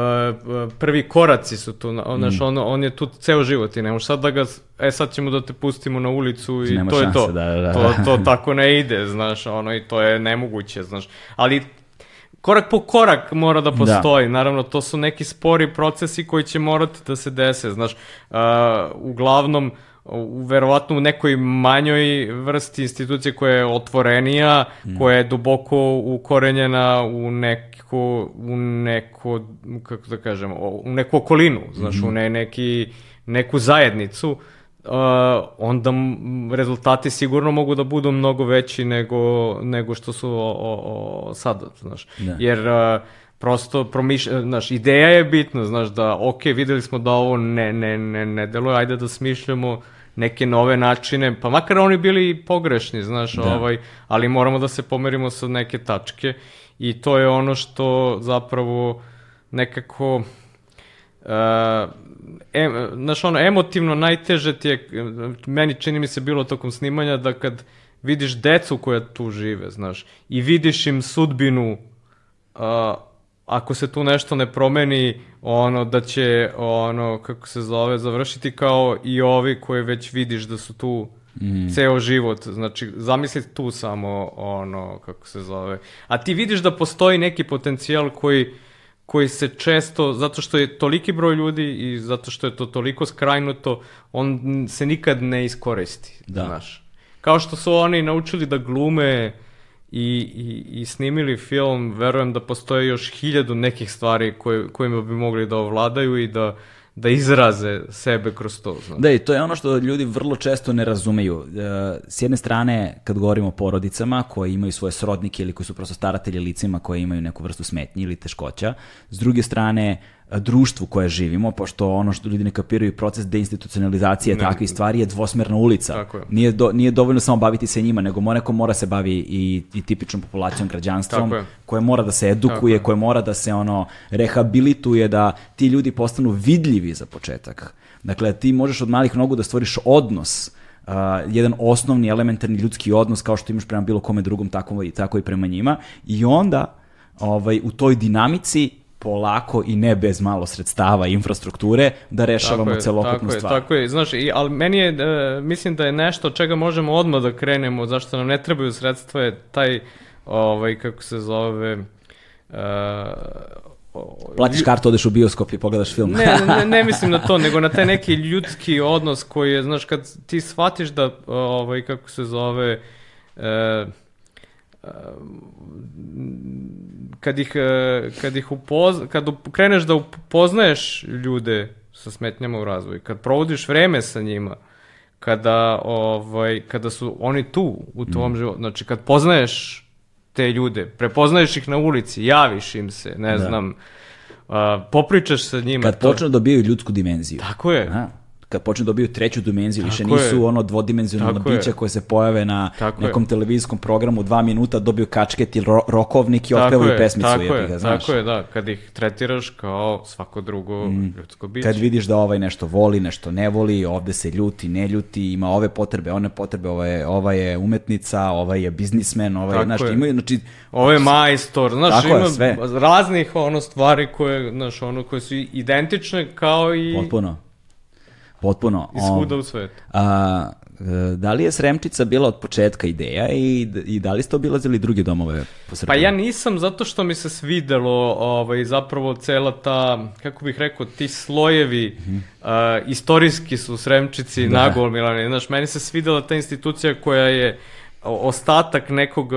prvi koraci su tu, znaš, mm. on, on je tu ceo život i ne možeš sad da ga, e sad ćemo da te pustimo na ulicu i Nema to šanse, je to. Da, da, da. To, to [LAUGHS] tako ne ide, znaš, ono i to je nemoguće, znaš. Ali korak po korak mora da postoji. Da. Naravno, to su neki spori procesi koji će morati da se dese. Znaš, uh, uglavnom, u, verovatno u nekoj manjoj vrsti institucije koja je otvorenija, mm. koja je duboko ukorenjena u neko, u neko, kako da kažem, u neku okolinu, znaš, mm. u ne, neki, neku zajednicu, uh, onda rezultati sigurno mogu da budu mnogo veći nego, nego što su o, o, o sad, znaš. Da. Jer uh, prosto promiš, znaš, ideja je bitna, znaš, da ok, videli smo da ovo ne, ne, ne, ne deluje, ajde da smišljamo neke nove načine, pa makar oni bili pogrešni, znaš, da. ovaj, ali moramo da se pomerimo sa neke tačke i to je ono što zapravo nekako uh, em, znaš, ono, emotivno najteže ti je, meni čini mi se bilo tokom snimanja da kad vidiš decu koja tu žive, znaš, i vidiš im sudbinu, a, ako se tu nešto ne promeni, ono, da će, ono, kako se zove, završiti kao i ovi koje već vidiš da su tu mm. ceo život. Znači, zamisli tu samo, ono, kako se zove. A ti vidiš da postoji neki potencijal koji, koji se često, zato što je toliki broj ljudi i zato što je to toliko skrajnuto, on se nikad ne iskoristi, da. znaš. Kao što su oni naučili da glume i, i, i snimili film, verujem da postoje još hiljadu nekih stvari koje, kojima bi mogli da ovladaju i da da izraze sebe kroz to. Znači. Da, i to je ono što ljudi vrlo često ne razumeju. E, s jedne strane, kad govorimo o porodicama koje imaju svoje srodnike ili koji su prosto staratelji licima koje imaju neku vrstu smetnji ili teškoća, s druge strane, društvu koje živimo, pošto ono što ljudi ne kapiraju proces deinstitucionalizacije Ne. takvih stvari je dvosmerna ulica. Tako je. Nije, do, nije dovoljno samo baviti se njima, nego mora neko mora se bavi i, i tipičnom populacijom, građanstvom, koje mora da se edukuje, je. koje mora da se ono rehabilituje, da ti ljudi postanu vidljivi za početak. Dakle, ti možeš od malih nogu da stvoriš odnos, uh, jedan osnovni elementarni ljudski odnos kao što imaš prema bilo kome drugom, tako i, tako i prema njima. I onda ovaj, u toj dinamici polako i ne bez malo sredstava i infrastrukture da rešavamo je, celokupnu tako stvar. Je, tako je, znaš, i, ali meni je, e, mislim da je nešto od čega možemo odmah da krenemo, zašto nam ne trebaju sredstva, je taj, ovaj, kako se zove, uh, Platiš kartu, odeš u bioskop i pogledaš film. Ne, [LAUGHS] ne, ne, mislim na to, nego na taj neki ljudski odnos koji je, znaš, kad ti shvatiš da, ovaj, kako se zove, e, kad ih, e, kad ih upoz, kad kreneš da upoznaješ ljude sa smetnjama u razvoju, kad provodiš vreme sa njima, kada, ovaj, kada su oni tu u tvom životu, znači kad poznaješ te ljude, prepoznaješ ih na ulici, javiš im se, ne Da. znam, a, popričaš sa njima. Kad to- počnu da dobijaju ljudsku dimenziju. Tako je. Aha. Kad počnu da dobiju treću dimenziju, više Tako nisu je. ono dvodimenzionalna Tako je. bića koje se pojave na Tako nekom je. televizijskom programu, dva minuta, dobiju kačket ili ro rokovnik i otpevaju pesmicu. tako je, ga, znaš. tako je, da, kad ih tretiraš kao svako drugo ljudsko biće. Kad vidiš da ovaj nešto voli, nešto ne voli, ovde se ljuti, ne ljuti, ima ove potrebe, one potrebe, ova je, ova je umetnica, ovaj je biznismen, ovaj je, znaš, imaju, znači, Ovo je majstor, znaš, Tako ima sve. raznih ono stvari koje, znaš, ono, koje su identične kao i, potpuno, potpuno. i o, svuda u svetu. A, e, da li je Sremčica bila od početka ideja i, i da li ste obilazili druge domove po Srbiji? Pa ja nisam zato što mi se svidelo ovaj, zapravo cela ta, kako bih rekao, ti slojevi a, istorijski su Sremčici Da. nagomilani. Znaš, meni se svidela ta institucija koja je ostatak nekog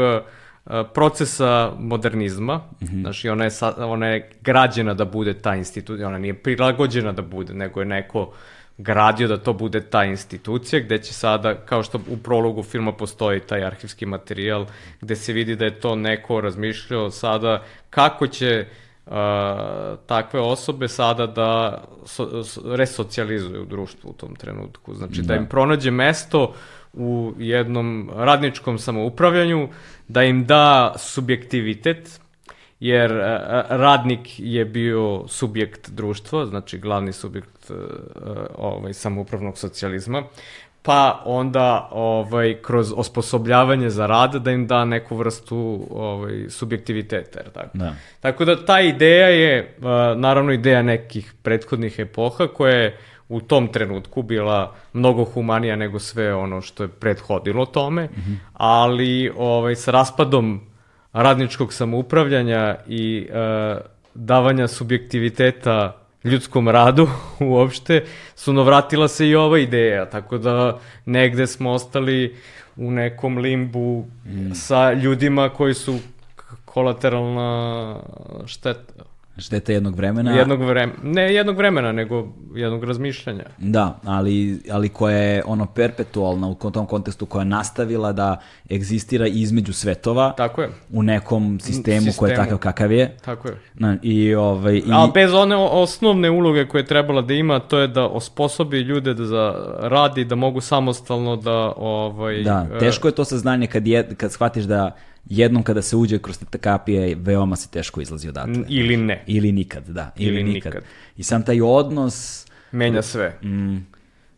procesa modernizma. Znaš, i ona je, sa, ona je građena da bude ta institucija, ona nije prilagođena da bude, nego je neko gradio da to bude ta institucija gde će sada, kao što u prologu filma postoji taj arhivski materijal, gde se vidi da je to neko razmišljao sada kako će uh, takve osobe sada da so, so, resocijalizuju društvo u tom trenutku. Znači da, Da. im pronađe mesto u jednom radničkom samoupravljanju, da im da subjektivitet, jer e, e, radnik je bio subjekt društva, znači glavni subjekt e, ovaj, samoupravnog socijalizma, pa onda ovaj, kroz osposobljavanje za rad da im da neku vrstu ovaj, subjektiviteta. Jer tako? Da. Tako da ta ideja je naravno ideja nekih prethodnih epoha koja je u tom trenutku bila mnogo humanija nego sve ono što je prethodilo tome, ali ovaj, sa raspadom radničkog samoupravljanja i e, davanja subjektiviteta ljudskom radu [LAUGHS] uopšte, su navratila se i ova ideja, tako da negde smo ostali u nekom limbu sa ljudima koji su kolateralna šteta. Šteta jednog vremena. Jednog vremena, ne jednog vremena, nego jednog razmišljanja. Da, ali, ali koja je ono perpetualna u tom kontekstu koja je nastavila da egzistira između svetova Tako je, u nekom sistemu, koji je Sistemu. takav kakav je. tako je. Na, I, ovaj, i, Ali bez one osnovne uloge koje je trebala da ima, to je da osposobi ljude da za radi, da mogu samostalno da... Ovaj, da, e, teško je to saznanje kad, je, kad shvatiš da jednom kada se uđe kroz te kapije, veoma se teško izlazi odatle. Ili ne. Ili nikad, da. Ili, Ili nikad. nikad. I sam taj odnos... Menja sve. Mm,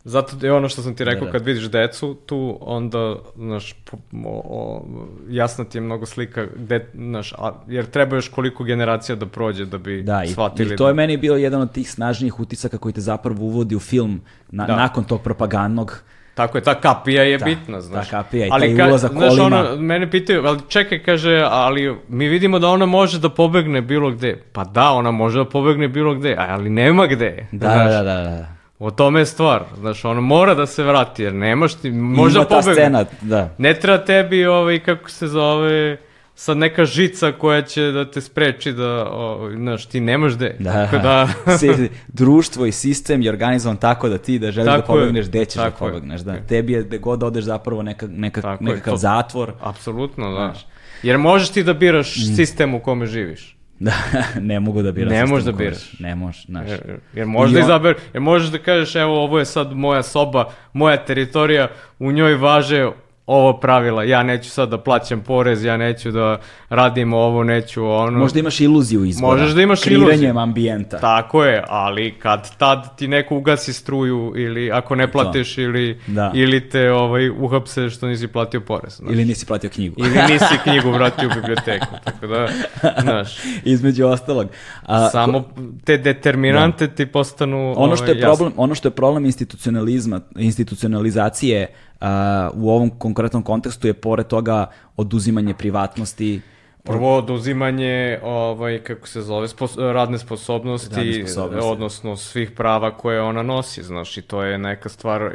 Zato je ono što sam ti rekao, Da, da. kad vidiš decu tu, onda, znaš, po- o, o, jasna ti je mnogo slika, gde, znaš, a, jer treba još koliko generacija da prođe da bi Da, i, shvatili. i to je meni bio jedan od tih snažnijih utisaka koji te zapravo uvodi u film na, Da. nakon tog propagandnog. Tako je, ta kapija je Da, bitna, znaš. ta kapija i ali taj ulazak znaš, kolima. ono, mene pitaju, ali čekaj, kaže, ali mi vidimo da ona može da pobegne bilo gde. Pa da, ona može da pobegne bilo gde, ali nema gde. Da, znaš. da, da, da. O tome je stvar, znaš, ona mora da se vrati, jer nemaš ti, možda Ima ta pobegne. scena, da. Ne treba tebi, ovaj, kako se zove, sad neka žica koja će da te spreči da, ovaj, znaš, ti nemaš gde. Da, Tako da, [LAUGHS] Si- društvo i sistem je organizovan tako da ti da želiš da Tako je, pobegneš, gde ćeš da pobegneš. Da. Tebi je gde god odeš zapravo neka, neka, Tako nekakav to- zatvor. apsolutno, znaš. Jer možeš ti da biraš Mm. sistem u kome živiš. Da, [LAUGHS] ne mogu da biram. Ne sistem možeš da biraš. Ne možeš, znaš. Jer, jer možda I on- izaber, jer možeš da kažeš evo ovo je sad moja soba, moja teritorija, u njoj važe ovo pravila, ja neću sad da plaćam porez, ja neću da radim ovo, neću ono. Možda imaš iluziju izbora. Možeš da imaš Kreiranjem iluziju. ambijenta. Tako je, ali kad tad ti neko ugasi struju ili ako ne platiš ili, Da. ili te ovaj, uhapse što nisi platio porez. Znaš. Ili nisi platio knjigu. Ili nisi [LAUGHS] knjigu vratio u biblioteku, tako da, znaš, [LAUGHS] Između ostalog. A, samo te determinante ti postanu ono što je ovaj, problem, ono što je problem institucionalizma, institucionalizacije u ovom konkretnom kontekstu je pored toga oduzimanje privatnosti, Prvo oduzimanje, ovaj, kako se zove, spos radne sposobnosti, Radne sposobnosti. odnosno svih prava koje ona nosi, znaš, i to je neka stvar...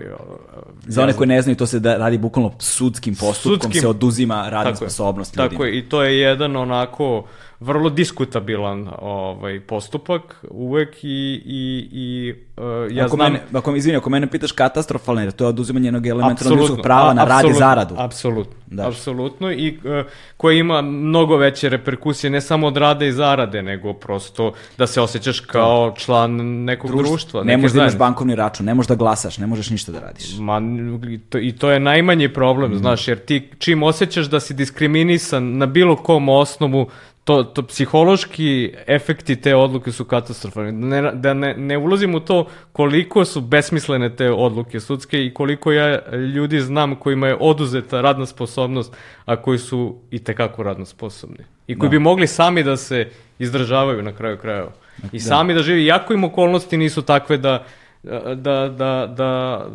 Za one koji ne znaju, to se da radi bukvalno sudskim postupkom, Sudskim- se oduzima radna Tako je. sposobnost ljudima. Tako je, i to je jedan onako vrlo diskutabilan ovaj, postupak uvek i, i, i uh, ja ako znam... mene, ako, izvini, ako mene pitaš katastrofalno, jer to je oduzimanje jednog elementarnog ljudskog prava a- na rad i zaradu. Apsolutno, Da. apsolutno i uh, koje ima mnogo veće reperkusije ne samo od rade i zarade, nego prosto da se osjećaš kao član nekog društva. ne možeš da imaš bankovni račun, ne možeš da glasaš, ne možeš ništa da radiš. Ma, i to, I to je najmanji problem, Mm. znaš, jer ti čim osjećaš da si diskriminisan na bilo kom osnovu, to, to psihološki efekti te odluke su katastrofalni. Ne, da ne, ne ulazim u to koliko su besmislene te odluke sudske i koliko ja ljudi znam kojima je oduzeta radna sposobnost, a koji su i tekako radno sposobni. I koji bi mogli sami da se izdržavaju na kraju krajeva. I sami da živi, iako im okolnosti nisu takve da da, da, da, da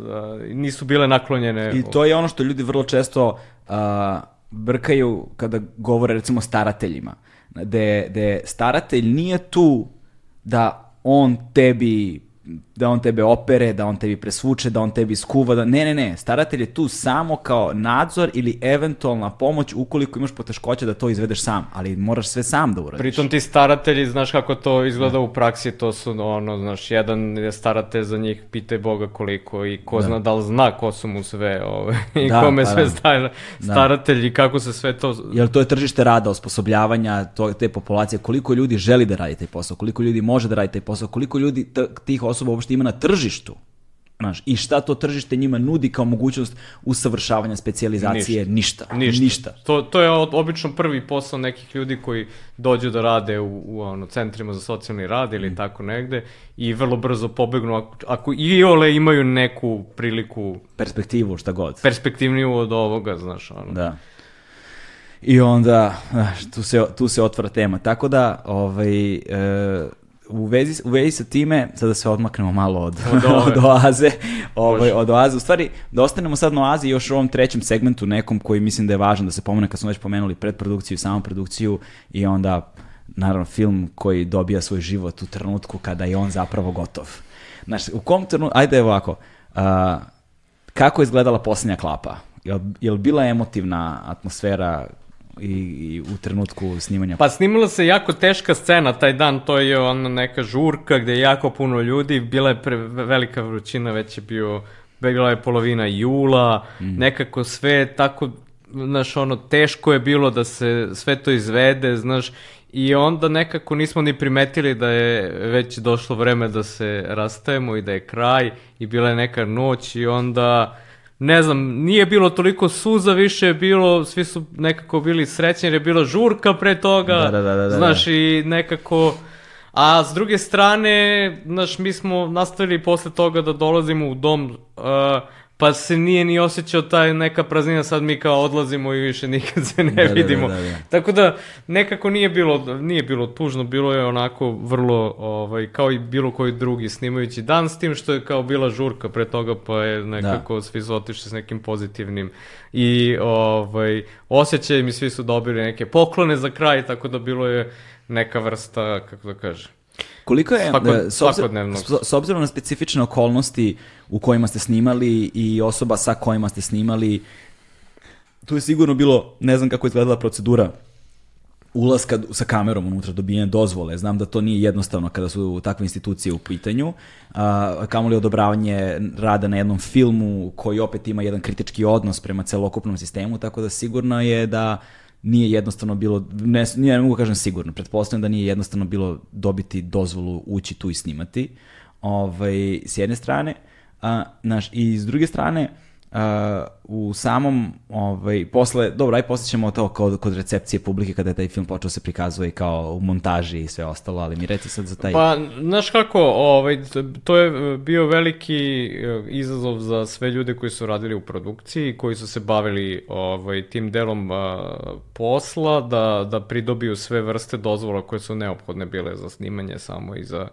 nisu bile naklonjene. I to je ono što ljudi vrlo često a, brkaju kada govore recimo starateljima. Da da staratelj nije tu da on tebi da on tebe opere, da on tebi presvuče, da on tebi skuva, da ne, ne, ne, staratelj je tu samo kao nadzor ili eventualna pomoć ukoliko imaš poteškoće da to izvedeš sam, ali moraš sve sam da uradiš. Pritom ti staratelji, znaš kako to izgleda u praksi, to su ono, znaš, jedan je staratelj za njih, pitaj Boga koliko i ko zna da li zna ko su mu sve, ove, i Da, kome pa sve da. star, staratelj i kako se sve to... Jer to je tržište rada, osposobljavanja to, te populacije, koliko ljudi želi da radi taj posao, koliko ljudi može da radi taj posao, koliko ljudi tih osoba uopšte ima na tržištu. Znaš, I šta to tržište njima nudi kao mogućnost usavršavanja, specijalizacije? Ništa. Ništa. To, to je obično prvi posao nekih ljudi koji dođu da rade u, u ono, centrima za socijalni rad ili Mm. tako negde i vrlo brzo pobegnu ako, ako i ole imaju neku priliku Perspektivu, šta god. perspektivniju od ovoga, znaš, ono. Da. I onda, znaš, tu se, tu se otvara tema. Tako da, ovaj, e, u, vezi, u vezi sa time, sada se odmaknemo malo od, Od [LAUGHS] od oaze, ovaj, od oaze. U stvari, da ostanemo sad na oazi još u ovom trećem segmentu, nekom koji mislim da je važan da se pomene, kad smo već pomenuli predprodukciju i samoprodukciju i onda, naravno, film koji dobija svoj život u trenutku kada je on zapravo gotov. Znaš, u kom trenutku, ajde ovako, a, kako je izgledala posljednja klapa? Jel, jel bila emotivna atmosfera i, i u trenutku snimanja? Pa snimala se jako teška scena taj dan, to je ona neka žurka gde je jako puno ljudi, bila je pre, velika vrućina, već je bio, bila je polovina jula, nekako sve tako, znaš, ono, teško je bilo da se sve to izvede, znaš, i onda nekako nismo ni primetili da je već došlo vreme da se rastajemo i da je kraj i bila je neka noć i onda ne znam, nije bilo toliko suza, više je bilo, svi su nekako bili srećni jer je bila žurka pre toga, Da, da, da, da, da. znaš, i nekako... A s druge strane, znaš, mi smo nastavili posle toga da dolazimo u dom, uh, pa se nije ni osjećao taj neka praznina, sad mi kao odlazimo i više nikad se ne Da, da, da, vidimo. da, da. Tako da nekako nije bilo, nije bilo tužno, bilo je onako vrlo, ovaj, kao i bilo koji drugi snimajući dan, s tim što je kao bila žurka pre toga, pa je nekako svi su otišli s nekim pozitivnim i ovaj, osjećaj mi svi su dobili neke poklone za kraj, tako da bilo je neka vrsta, kako da kažem, Koliko je, Svako- e, s, obzir- svakodnevnog. s, s obzirom na specifične okolnosti u kojima ste snimali i osoba sa kojima ste snimali, tu je sigurno bilo, ne znam kako je izgledala procedura ulaska sa kamerom unutra, dobijene dozvole. Znam da to nije jednostavno kada su takve institucije u pitanju. A, kamoli odobravanje rada na jednom filmu koji opet ima jedan kritički odnos prema celokupnom sistemu, tako da sigurno je da nije jednostavno bilo, ne, nije, ne mogu kažem sigurno, pretpostavljam da nije jednostavno bilo dobiti dozvolu ući tu i snimati, ovaj, s jedne strane, a, naš, i s druge strane, Uh, u samom, ovaj, posle, dobro, aj posle ćemo to kod, kod recepcije publike kada je taj film počeo se prikazuje kao u montaži i sve ostalo, ali mi reci sad za taj... Pa, znaš kako, ovaj, to je bio veliki eh, izazov za sve ljude koji su radili u produkciji, koji su se bavili ovaj, tim delom uh, posla, da, da pridobiju sve vrste dozvola koje su neophodne bile za snimanje samo i za,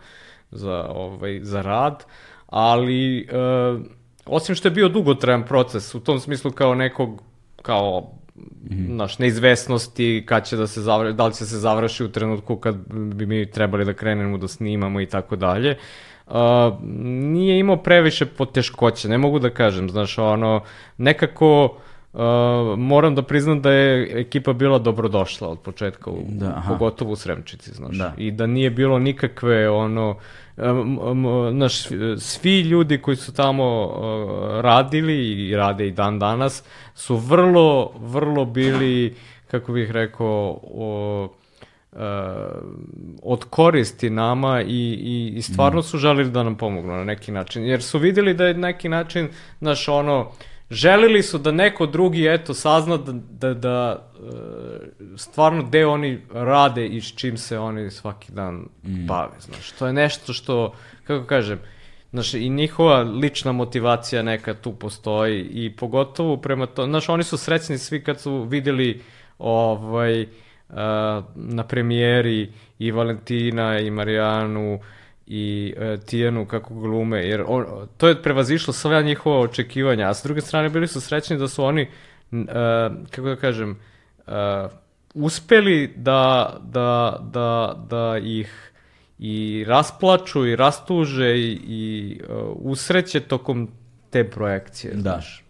za, ovaj, za rad, ali... Uh, osim što je bio dugotrajan proces, u tom smislu kao nekog, kao Mm -hmm. naš, neizvesnosti kad će da se završi, da li će se završi u trenutku kad bi mi trebali da krenemo da snimamo i tako dalje. Uh, nije imao previše poteškoće, ne mogu da kažem, znaš, ono, nekako uh, moram da priznam da je ekipa bila dobrodošla od početka, u, da, aha. pogotovo u Sremčici, znaš, da. i da nije bilo nikakve, ono, uh, naš, svi ljudi koji su tamo uh, radili i rade i dan danas su vrlo, vrlo bili, kako bih rekao, o, uh, od koristi nama i, i, i stvarno su želili da nam pomognu na neki način, jer su videli da je neki način, znaš, ono, uh, želili su da neko drugi eto sazna da, da, da e, stvarno gde oni rade i s čim se oni svaki dan mm. bave, znaš. To je nešto što, kako kažem, znaš, i njihova lična motivacija neka tu postoji i pogotovo prema to, znaš, oni su srećni svi kad su videli ovaj, uh, na premijeri i Valentina i Marijanu i e, Tijanu kako glume, jer on, to je prevazišlo sve njihova očekivanja, a s druge strane bili su srećni da su oni, e, kako da kažem, e, uspeli da, da, da, da ih i rasplaču i rastuže i, i uh, usreće tokom te projekcije. Da. Znaš.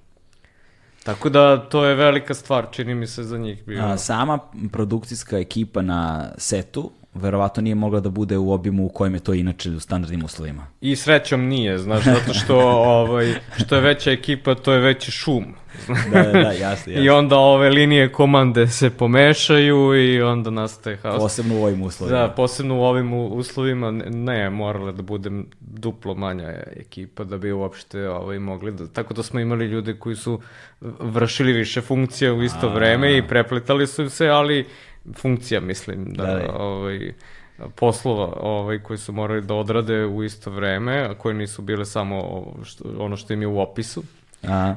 Tako da to je velika stvar, čini mi se za njih. Bio. A, sama produkcijska ekipa na setu verovatno nije mogla da bude u obimu u kojem je to inače u standardnim uslovima. I srećom nije, znaš, zato što, ovaj, što je veća ekipa, to je veći šum. [LAUGHS] da, da, da, jasno, jasno. I onda ove linije komande se pomešaju i onda nastaje haos. Posebno u ovim uslovima. Da, posebno u ovim uslovima, ne, morala da bude duplo manja ekipa da bi uopšte ovaj, mogli da... Tako da smo imali ljude koji su vršili više funkcije u isto A... vreme i prepletali su se, ali funkcija, mislim, da, da, da. ovaj, poslova ovaj, koji su morali da odrade u isto vreme, a koje nisu bile samo što, ono što im je u opisu. A,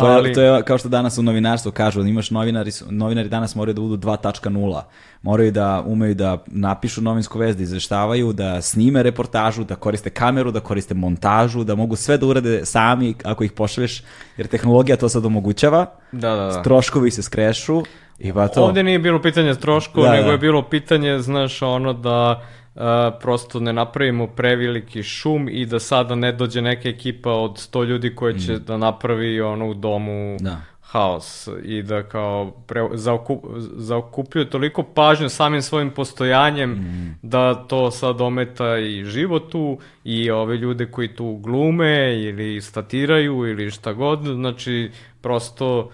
to, ali... je, to je kao što danas u novinarstvu kažu, imaš novinari, novinari danas moraju da budu 2.0, moraju da umeju da napišu novinsku vest, da izveštavaju, da snime reportažu, da koriste kameru, da koriste montažu, da mogu sve da urade sami ako ih pošalješ, jer tehnologija to sad omogućava, da, da, da. troškovi se skrešu, I ba to. Ovde nije bilo pitanje troškova, da, nego da. je bilo pitanje, znaš, ono da uh, prosto ne napravimo preveliki šum i da sada ne dođe neka ekipa od 100 ljudi koja će mm. da napravi ono u domu da. haos i da kao pre, zaokup, zaokupljuje toliko pažnju samim svojim postojanjem mm. da to sad ometa i životu i ove ljude koji tu glume ili statiraju ili šta god, znači prosto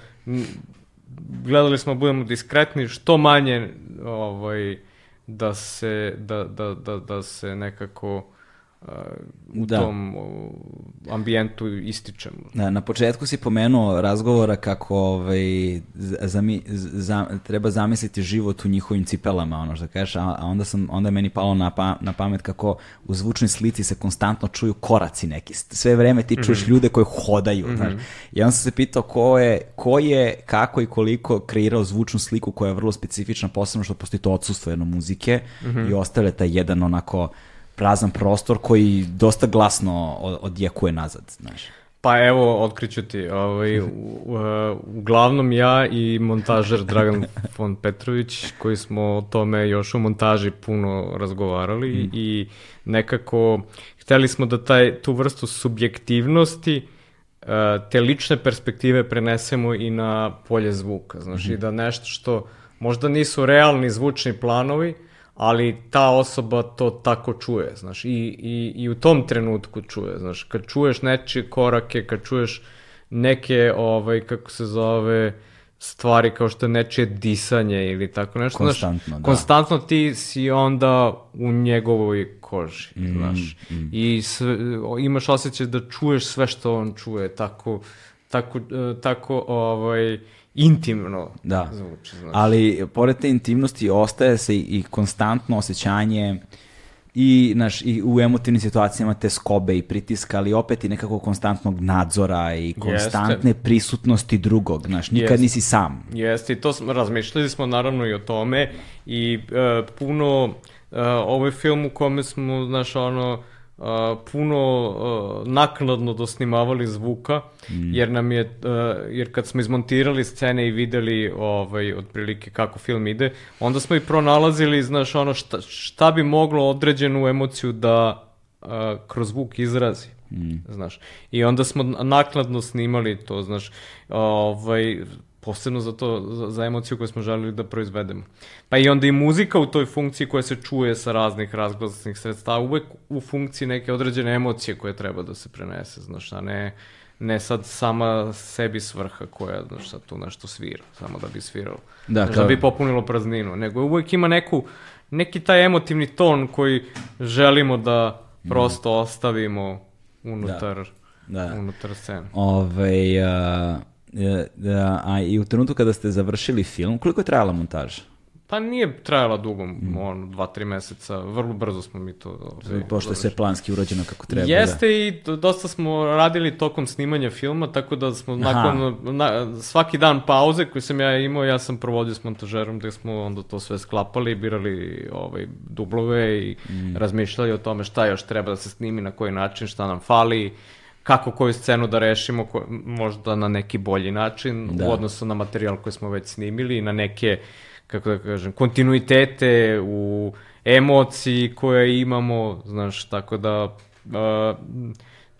gledali smo da budemo diskretni, što manje ovaj, da se, da, da, da, da se nekako u da. tom ambijentu ističemo. Da, na početku si pomenuo razgovora kako ovaj, zami, za, treba zamisliti život u njihovim cipelama, ono što kažeš, a, a onda, sam, onda je meni palo na, pa, na pamet kako u zvučnoj slici se konstantno čuju koraci neki. Sve vreme ti čuješ mm -hmm. ljude koji hodaju. Mm -hmm. znaš. I onda sam se pitao ko je, ko je, kako i koliko kreirao zvučnu sliku koja je vrlo specifična, posebno što postoji to odsustvo jedno muzike mm -hmm. i ostale taj jedan onako prazan prostor koji dosta glasno odjekuje nazad, znaš. Pa evo, otkriću ti, ovaj, u, u, uglavnom ja i montažer Dragan [LAUGHS] von Petrović, koji smo o tome još u montaži puno razgovarali mm. i nekako hteli smo da taj, tu vrstu subjektivnosti, e, te lične perspektive prenesemo i na polje zvuka, znaš, mm. i da nešto što možda nisu realni zvučni planovi, ali ta osoba to tako čuje, znaš, i, i, i u tom trenutku čuje, znaš, kad čuješ nečije korake, kad čuješ neke, ovaj, kako se zove, stvari kao što je nečije disanje ili tako nešto. Konstantno, znaš, da. Konstantno ti si onda u njegovoj koži, Mm, znaš. I sve, imaš osjećaj da čuješ sve što on čuje, tako, tako, e, tako ovaj, intimno Da. zvuči. Znaš. Ali pored te intimnosti ostaje se i, konstantno osjećanje i, naš, i u emotivnim situacijama te skobe i pritiska, ali opet i nekako konstantnog nadzora i konstantne prisutnosti drugog, znaš, nikad Jeste. nisi sam. Jeste, i to smo, razmišljali smo naravno i o tome i e, puno, e, ovaj film u kome smo, znaš, ono, puno e, naknadno dosnimavali zvuka, jer nam je, e, jer kad smo izmontirali scene i videli ovaj, otprilike kako film ide, onda smo i pronalazili, znaš, ono, šta, šta bi moglo određenu emociju da e, kroz zvuk izrazi. Znaš. I onda smo naknadno snimali to, znaš, ovaj, posebno za to, za, za emociju koju smo želeli da proizvedemo. Pa i onda i muzika u toj funkciji koja se čuje sa raznih razglasnih sredstava, uvek u funkciji neke određene emocije koje treba da se prenese, znaš, a ne, ne sad sama sebi svrha koja, znaš, sad tu nešto svira, samo da bi sviralo. Da, Znaš, kao- da bi popunilo prazninu, nego uvek ima neku, neki taj emotivni ton koji želimo da prosto ostavimo unutar, Da. unutar scene. Ove, e, da, a i u trenutku kada ste završili film, koliko je trajala montaža? Pa nije trajala dugo, ono, dva, tri meseca, vrlo brzo smo mi to... ovaj, Pošto je sve planski urađeno kako treba. Jeste i do- dosta smo radili tokom snimanja filma, tako da smo Aha. nakon na, svaki dan pauze koji sam ja imao, ja sam provodio s montažerom gde smo onda to sve sklapali, birali ovaj, dublove i Mm. razmišljali o tome šta još treba da se snimi, na koji način, šta nam fali, kako koju scenu da rešimo, ko, možda na neki bolji način Da. u odnosu na materijal koji smo već snimili i na neke, kako da kažem, kontinuitete u emociji koje imamo, znaš, tako da uh,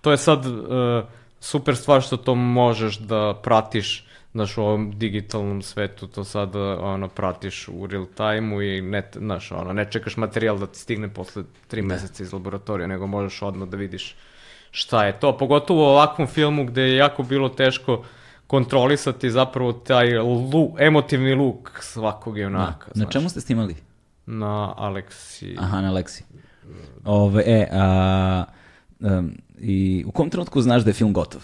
to je sad uh, super stvar što to možeš da pratiš znaš, u ovom digitalnom svetu, to sad ono, pratiš u real time-u i ne, znaš, ono, ne čekaš materijal da ti stigne posle tri meseca iz laboratorija, nego možeš odmah da vidiš šta je to. Pogotovo u ovakvom filmu gde je jako bilo teško kontrolisati zapravo taj lu, emotivni luk svakog junaka. Na čemu ste snimali? Na Aleksi. Aha, na Lexi. Ove, e, a, em, i u kom trenutku znaš da je film gotov?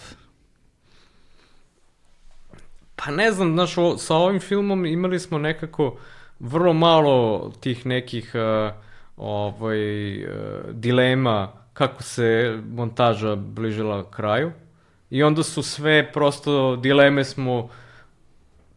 Pa ne znam, znaš, o, sa ovim filmom imali smo nekako vrlo malo tih nekih uh, ovaj, uh, dilema kako se montaža bližila kraju. I onda su sve prosto dileme smo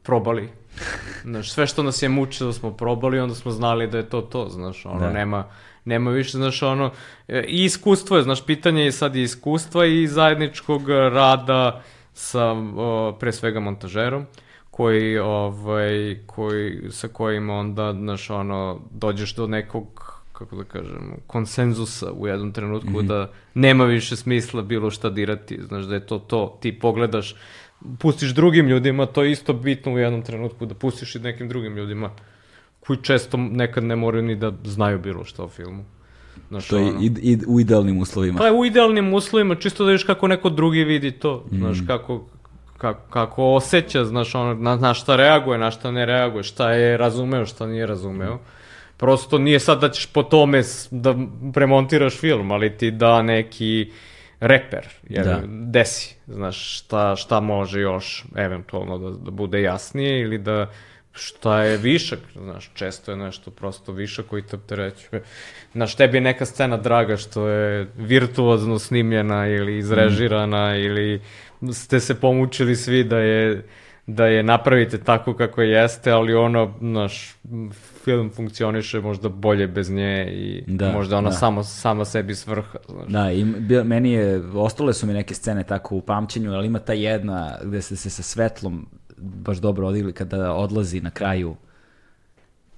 probali. [LAUGHS] Znaš, sve što nas je mučilo smo probali, onda smo znali da je to to, znaš, ono, Da. nema, nema više, znaš, ono, e, i iskustvo je, znaš, pitanje je sad i iskustva i zajedničkog rada sa, o, pre svega, montažerom, koji, ovaj, koji, sa kojim onda, znaš, ono, dođeš do nekog, kako da kažem, konsenzusa u jednom trenutku da nema više smisla bilo šta dirati, znaš, da je to to, ti pogledaš, pustiš drugim ljudima, to je isto bitno u jednom trenutku, da pustiš i nekim drugim ljudima, koji često nekad ne moraju ni da znaju bilo šta o filmu. Znaš, To je ono. i, i, u idealnim uslovima. Pa je u idealnim uslovima, čisto da vidiš kako neko drugi vidi to, znaš, kako, kako, kako osjeća, znaš, ono, na, na šta reaguje, na šta ne reaguje, šta je razumeo, šta nije razumeo. Prosto nije sad da ćeš po tome da premontiraš film, ali ti da neki reper, jer Da. desi, znaš, šta, šta može još eventualno da, da bude jasnije ili da šta je višak, znaš, često je nešto prosto višak koji te opterećuje. Znaš, tebi je neka scena draga što je virtuozno snimljena ili izrežirana ili ste se pomučili svi da je da je napravite tako kako jeste, ali ono, naš film funkcioniše možda bolje bez nje i Da, možda ona da. samo, sama sebi svrha, znaš. Da, i bi- meni je, ostale su mi neke scene tako u pamćenju, ali ima ta jedna gde se, se sa svetlom baš dobro odigli kada odlazi na kraju,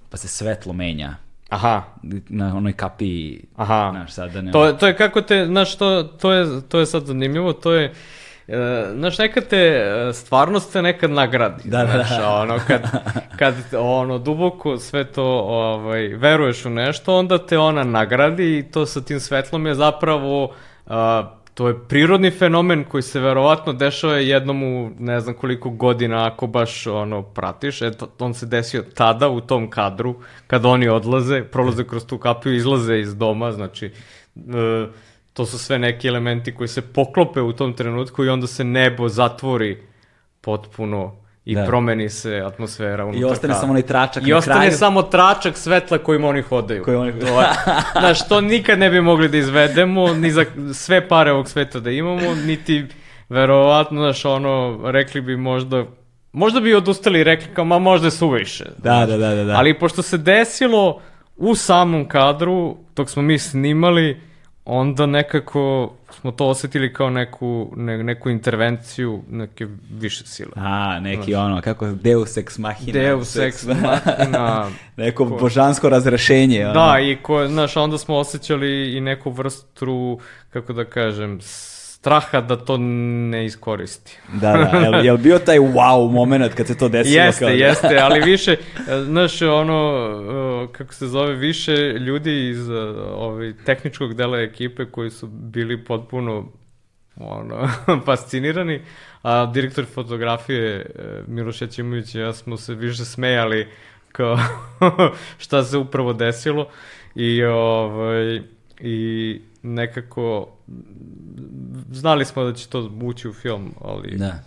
pa se svetlo menja Aha, na onoj kapiji, Aha. znaš, sad da ne... To, to je kako te, znaš, to, to, je, to je sad zanimljivo, to je, e, znaš, nekad te e, stvarnost te nekad nagradi. Da, da, znaš, da. ono, kad, [LAUGHS] kad ono, duboko sve to ovaj, veruješ u nešto, onda te ona nagradi i to sa tim svetlom je zapravo a, to je prirodni fenomen koji se verovatno dešava jednom u ne znam koliko godina ako baš ono pratiš. Eto, on se desio tada u tom kadru, kada oni odlaze, prolaze kroz tu kapiju, izlaze iz doma, znači e, to su sve neki elementi koji se poklope u tom trenutku i onda se nebo zatvori potpuno i Da. promeni se atmosfera unutar I ostane samo onaj tračak I na ostane kraju. samo tračak svetla kojim oni hodaju. Koji oni- To je- [LAUGHS] Znaš, to nikad ne bi mogli da izvedemo, ni za sve pare ovog sveta da imamo, niti verovatno, znaš, ono, rekli bi možda, možda bi odustali i rekli kao, ma možda je suviše. Da, da, da, da, da. Ali pošto se desilo u samom kadru, dok smo mi snimali, onda nekako smo to osetili kao neku, ne, neku intervenciju neke više sile. A, neki ono, kako, Deus ex machina. Deus ex machina. [LAUGHS] Neko božansko razrešenje. Ono. Da, i ko, znaš, onda smo osjećali i neku vrstu, kako da kažem, straha da to ne iskoristi. Da, da, jel, jel bio taj wow moment kad se to desilo? Jeste, kao... jeste, ali više, znaš, ono, kako se zove, više ljudi iz ovaj, tehničkog dela ekipe koji su bili potpuno ono, [LAUGHS] fascinirani, a direktor fotografije e, Miloš Jačimović i ja smo se više smejali kao [LAUGHS] šta se upravo desilo i ovaj i nekako znali smo da će to ući u film, ali Da.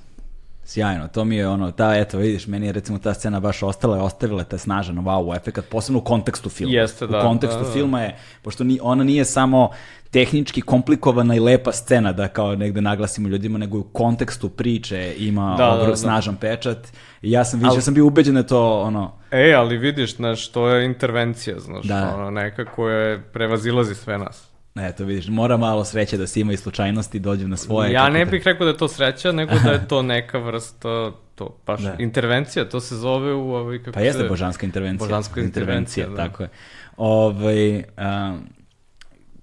Sjajno, to mi je ono, ta, eto, vidiš, meni je recimo ta scena baš ostala, je ostavila taj snažan wow efekat, posebno u kontekstu filma. Jeste, da, U kontekstu da, da. filma je, pošto ni, ona nije samo tehnički komplikovana i lepa scena da kao negde naglasimo ljudima, nego u kontekstu priče ima Da, da, da. snažan pečat. I ja sam više, sam bio ubeđen da to ono, E, ali vidiš, znaš, to je intervencija, znaš, Da. ono, nekako je, prevazilazi sve nas. eto vidiš, mora malo sreće da se ima i slučajnosti dođu na svoje. ja ne bih rekao da je to sreća, nego da je to [LAUGHS] neka vrsta, to, baš, Da. intervencija, to se zove u ovoj, kako Pa jeste se- božanska intervencija. Božanska intervencija, da. tako je. Ovaj, um,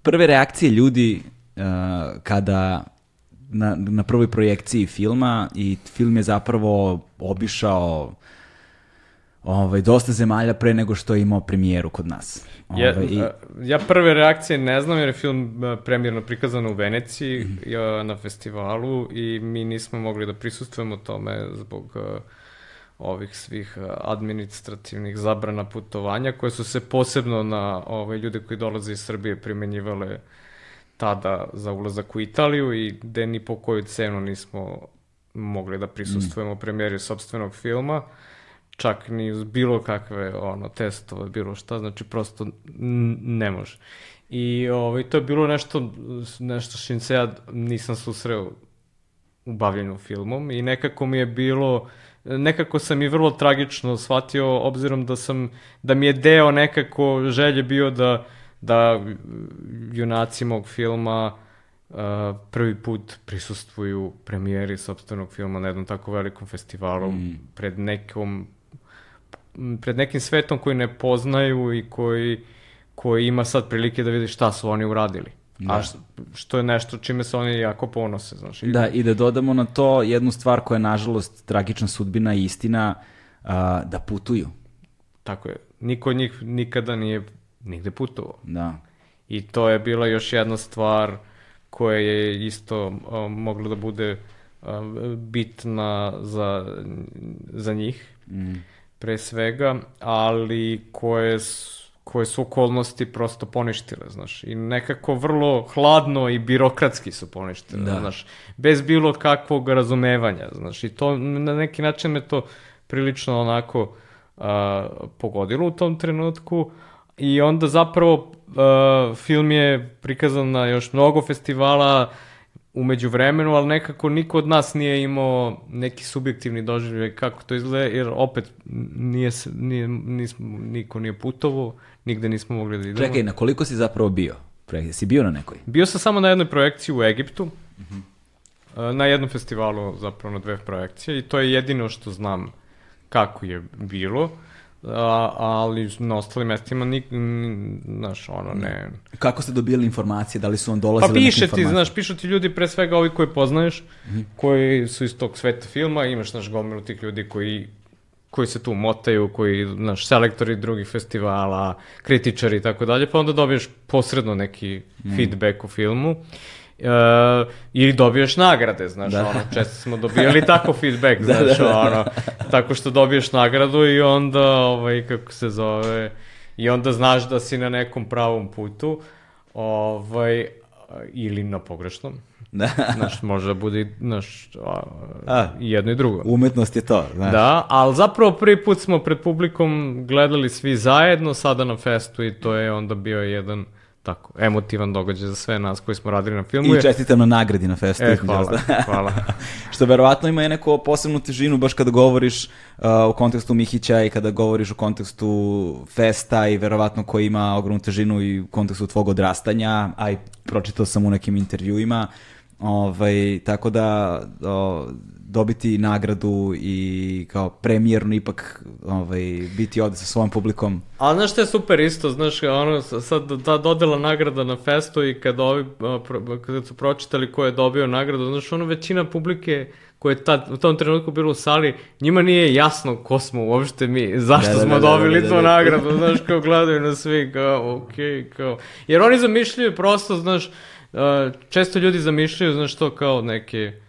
prve reakcije ljudi uh, kada na, na prvoj projekciji filma i film je zapravo obišao ovaj, dosta zemalja pre nego što je imao premijeru kod nas. Ovaj, i- a, ja prve reakcije ne znam jer je film a, premijerno prikazan u Veneciji Mhm. ja, na festivalu i mi nismo mogli da prisustujemo tome zbog a, ovih svih a, administrativnih zabrana putovanja koje su se posebno na ove ljude koji dolaze iz Srbije primenjivale tada za ulazak u Italiju i gde ni po koju cenu nismo mogli da prisustujemo premijeri sobstvenog filma čak ni uz bilo kakve ono testove, bilo šta, znači prosto ne može. I ovaj, to je bilo nešto, nešto čim se ja nisam susreo u bavljenju filmom i nekako mi je bilo nekako sam i vrlo tragično shvatio obzirom da sam da mi je deo nekako želje bio da da junaci mog filma uh, prvi put prisustvuju premijeri sopstvenog filma na jednom tako velikom festivalu pred nekom pred nekim svetom koji ne poznaju i koji, koji ima sad prilike da vidi šta su oni uradili. A š- što je nešto čime se oni jako ponose, znaš. I- Da, i da dodamo na to jednu stvar koja je nažalost tragična sudbina i istina, a, da putuju. Tako je. Niko od njih nikada nije nigde putovao. Da. I to je bila još jedna stvar koja je isto a, mogla da bude a, bitna za, za njih, pre svega, ali koje su, koje su okolnosti prosto poništile, znaš. I nekako vrlo hladno i birokratski su poništile, Da. znaš. Bez bilo kakvog razumevanja, znaš. I to na neki način me to prilično onako a, pogodilo u tom trenutku i onda zapravo a, film je prikazan na još mnogo festivala umeđu vremenu, ali nekako niko od nas nije imao neki subjektivni doživljaj kako to izgleda, jer opet nije, nije, nismo, niko nije putovo, nigde nismo mogli da idemo. Čekaj, na koliko si zapravo bio? Pre- Si bio na nekoj? Bio sam samo na jednoj projekciji u Egiptu, e, na jednom festivalu zapravo na dve projekcije i to je jedino što znam kako je bilo, a, ali na ostalim mestima nik, znaš, ono ne... Kako ste dobijali informacije? Da li su vam dolazile Pa neke piše ti, informacije? znaš, pišu ti ljudi pre svega ovi koje poznaješ, koji su iz tog sveta filma, imaš, znaš, gomilu tih ljudi koji koji se tu motaju, koji, znaš, selektori drugih festivala, kritičari i tako dalje, pa onda dobiješ posredno neki feedback u filmu. Uh, ili dobiješ nagrade, znaš, Da. ono, često smo dobijali tako feedback, [LAUGHS] Da, znaš, da, da. ono, tako što dobiješ nagradu i onda, ovaj, kako se zove, i onda znaš da si na nekom pravom putu, ovaj, ili na pogrešnom, [LAUGHS] Da. znaš, može da bude, znaš, a, A. jedno i drugo. Umetnost je to, znaš. Da, ali zapravo prvi put smo pred publikom gledali svi zajedno, sada na festu i to je onda bio jedan tako emotivan događaj za sve nas koji smo radili na filmu. I čestitam na nagradi na festu. E, hvala, [LAUGHS] hvala. Što verovatno ima i neku posebnu težinu baš kada govoriš uh, u kontekstu Mihića i kada govoriš u kontekstu festa i verovatno koji ima ogromnu težinu i u kontekstu tvog odrastanja, a i pročitao sam u nekim intervjuima. Ovaj, tako da o, dobiti nagradu i kao premijernu ipak ovaj, biti ovde sa svojom publikom. A znaš što je super isto, znaš, ono, sad ta dodela nagrada na festu i kad ovi, kada su pročitali ko je dobio nagradu, znaš, ono, većina publike koja je tad, u tom trenutku bilo u sali, njima nije jasno ko smo uopšte mi, zašto Da, da, smo da, da, dobili da, tu da, da. nagradu, znaš, kao gledaju na svi, kao, okej, kao, jer oni zamišljaju prosto, znaš, a, često ljudi zamišljaju, znaš, to kao neke,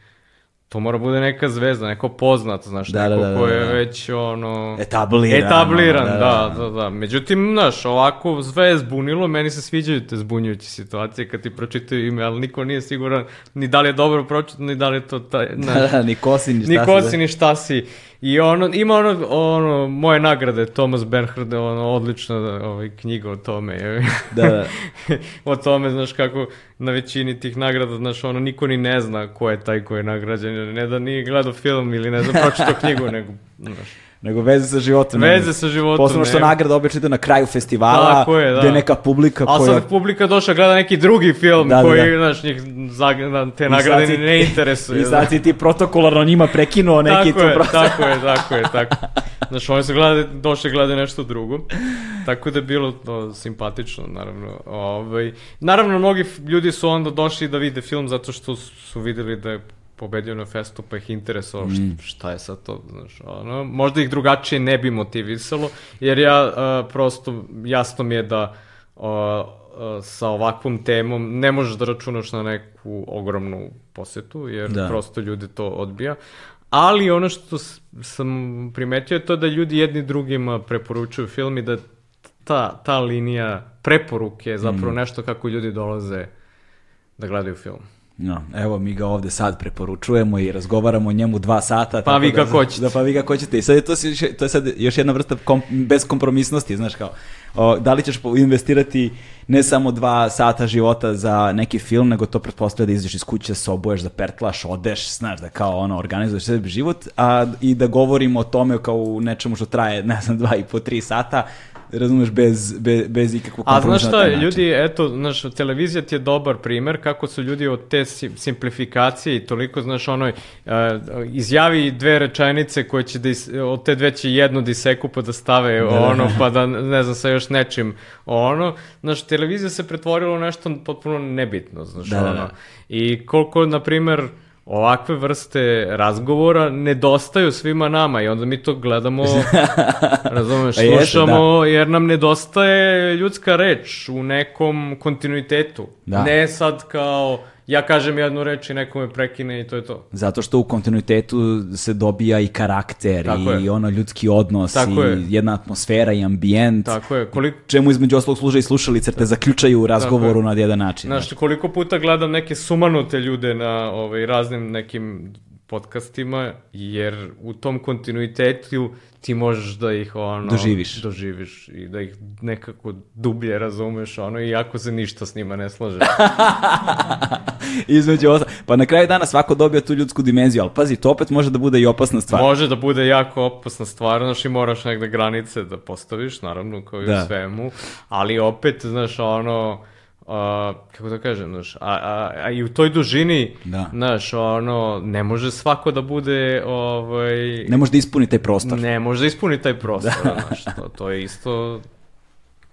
to mora bude neka zvezda, neko poznat, znaš, Da, da, neko da, da, ko je da. već, ono... Etabliran, Etabliran, ono, da, da, da. da, da. Međutim, znaš, ovako sve je zbunilo, meni se sviđaju te zbunjujuće situacije kad ti pročitaju ime, ali niko nije siguran ni da li je dobro pročitano, ni da li je to taj, [LAUGHS] Da, znaš, da, ni ko si, ni šta ni si, ko da. si, ni šta si. I ono, ima ono, ono, moje nagrade, Thomas Bernhard, ono, odlična ovaj, knjiga o tome. je. Da, da. [LAUGHS] o tome, znaš, kako na većini tih nagrada, znaš, ono, niko ni ne zna ko je taj ko je nagrađen, ne da nije gledao film ili ne znam, pročitao [LAUGHS] knjigu, nego, znaš, Nego veze sa životom. Veze sa životom Posebno što nema. nagrada obično ide na kraju festivala, Tako je, da. gde neka publika koja... sad publika došla gleda neki drugi film Da, da, koji, da. znaš, njih zag- da, te nagrade ni ne interesuje. I sad si ti protokolarno njima prekinuo neki tako tu je, proces. tako je, tako je, tako. Znaš, oni su gledali, došli gledati nešto drugo. Tako da je bilo to simpatično, naravno. Ovaj, naravno, mnogi ljudi su onda došli da vide film zato što su videli da je pobedio na festu, pa ih interesovalo Mm. šta je sad to, znaš, ono, možda ih drugačije ne bi motivisalo, jer ja a, prosto, jasno mi je da a, sa ovakvom temom ne možeš da računaš na neku ogromnu posetu, jer Da. prosto ljudi to odbija. Ali ono što sam primetio je to da ljudi jedni drugima preporučuju film i da ta, ta linija preporuke je zapravo Mm. nešto kako ljudi dolaze da gledaju film. No, evo mi ga ovde sad preporučujemo i razgovaramo o njemu dva sata. Pa vi da, kako hoćete. Da, pa vi kako hoćete. I sad je to, to je sad još jedna vrsta kom, beskompromisnosti, znaš kao. O, da li ćeš investirati ne samo dva sata života za neki film, nego to pretpostavlja da izađeš iz kuće, se obuješ, zapertlaš, odeš, znaš, da kao ono, organizuješ sebi život, a i da govorimo o tome kao u nečemu što traje, ne znam, dva i po, tri sata, razumeš, bez, bez, bez ikakvog A znaš kompromisa na šta, način. ljudi, eto, znaš, televizija ti je dobar primer kako su ljudi od te sim- simplifikacije i toliko, znaš, onoj, uh, izjavi dve rečenice koje će da, is, od te dve će jednu da iseku pa da stave ono, pa da, ne znam, sa još nečim, ono, znaš, televizija se pretvorila u nešto potpuno nebitno, znaš, Da, da, ono. da. I koliko, na primer, ovakve vrste razgovora nedostaju svima nama i onda mi to gledamo, [LAUGHS] razumeš, Pa jeste, slušamo, jer nam nedostaje ljudska reč u nekom kontinuitetu. Da. Ne sad kao, ja kažem jednu reč i neko me prekine i to je to. Zato što u kontinuitetu se dobija i karakter Tako i je. ono ljudski odnos Tako i je. jedna atmosfera i ambijent. Tako je, koliko, Čemu između oslog služe i slušalice, te zaključaju u razgovoru na jedan način. Znaš, koliko puta gledam neke sumanute ljude na ovaj, raznim nekim podcastima, jer u tom kontinuitetu ti možeš da ih ono, Doživiš. doživiš i da ih nekako dublje razumeš, ono, iako se ništa s njima ne slaže. [LAUGHS] između ostalog. Pa na kraju dana svako dobija tu ljudsku dimenziju, ali pazi, to opet može da bude i opasna stvar. Može da bude jako opasna stvar, znaš, i moraš negde granice da postaviš, naravno, kao i Da. u svemu, ali opet, znaš, ono, a, kako da kažem, znaš, a, a, a i u toj dužini, Da. znaš, ono, ne može svako da bude, ovaj, Ne može da ispuni taj prostor. ne može da ispuni taj prostor, znaš, to, to je isto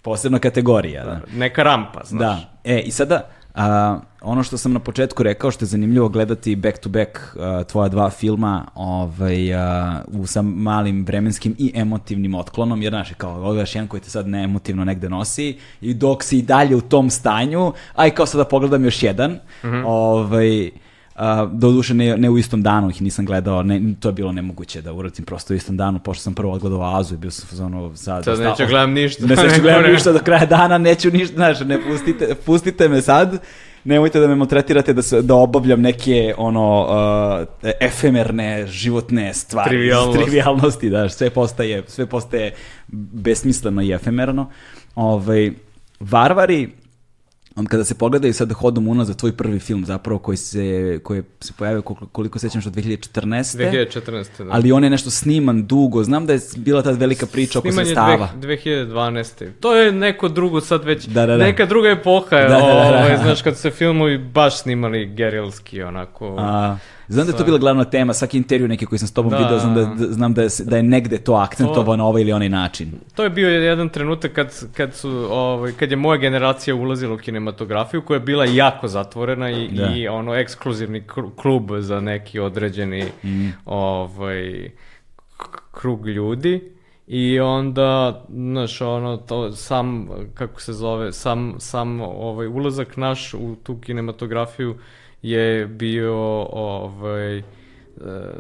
Posebna kategorija, da. neka rampa, znaš. Da. E, i sada, A, ono što sam na početku rekao, što je zanimljivo gledati back to back a, tvoja dva filma ovaj, a, u sa malim vremenskim i emotivnim otklonom, jer znaš, kao gledaš jedan koji te sad neemotivno negde nosi i dok si i dalje u tom stanju, aj kao sad da pogledam još jedan, mm -hmm. ovaj, Uh, doduše ne, ne u istom danu ih nisam gledao, ne, to je bilo nemoguće da uradim prosto u istom danu, pošto sam prvo odgledao Azu i bio sam ono sad... Sad neću gledam ništa. Ne, neću [LAUGHS] gledam ništa do kraja dana, neću ništa, znaš, ne pustite, pustite me sad, nemojte da me maltretirate da, se, da obavljam neke ono uh, efemerne životne stvari, Trivialnost. trivialnosti, [LAUGHS] da, sve postaje, sve postaje besmisleno i efemerno. Ovaj, Varvari, on kada se pogledaju sad hodom unazad tvoj prvi film zapravo koji se, koji se pojavio koliko, koliko sećam što 2014. 2014. Da. Ali on je nešto sniman dugo. Znam da je bila ta velika priča oko Sniman je sredstava. dve- 2012. To je neko drugo sad već, Da, da, da. neka druga epoha Da, da, da, da. ovaj, znaš, kad se filmovi baš snimali gerilski, onako. A, znam da je to bila glavna tema, svaki intervju neki koji sam s tobom Da. video, znam da, da, znam da, je, da je negde to akcentovano na ovaj ili onaj način. To je bio jedan trenutak kad, kad, su, ovaj, kad je moja generacija ulazila u kinematografiju koja je bila jako zatvorena i, Da. i ono ekskluzivni klub za neki određeni Mm. ovaj, krug ljudi i onda, znaš, ono, to, sam, kako se zove, sam, sam ovaj, ulazak naš u tu kinematografiju je bio ovaj, e,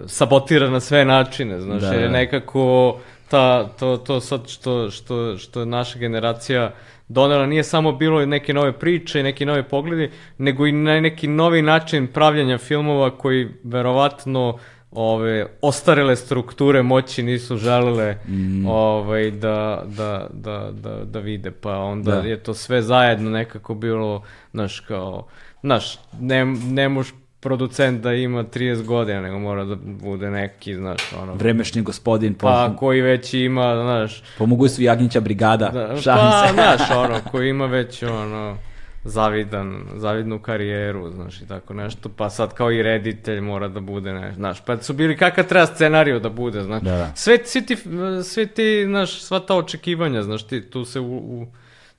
sabotiran na sve načine, znaš, Da, jer je da. nekako ta, to, to sad što, što, što je naša generacija donela nije samo bilo neke nove priče i neki novi pogledi, nego i na neki novi način pravljanja filmova koji verovatno ove ostarele strukture moći nisu želele Mm. ovaj da, da, da, da, da vide pa onda Da. je to sve zajedno nekako bilo znaš kao znaš ne, ne možeš producent da ima 30 godina nego mora da bude neki znaš ono. Vremešni gospodin, po, pa koji već ima, znaš, pomogu su Jagnjića brigada, da, šalim pa, se. [LAUGHS] znaš, ono, koji ima već, ono, zavidan, zavidnu karijeru, znaš, i tako nešto, pa sad kao i reditelj mora da bude, ne, znaš, pa su bili kakav treba scenariju da bude, znaš, Da, da. sve, svi ti, svi ti, znaš, sva ta očekivanja, znaš, ti, tu se u, u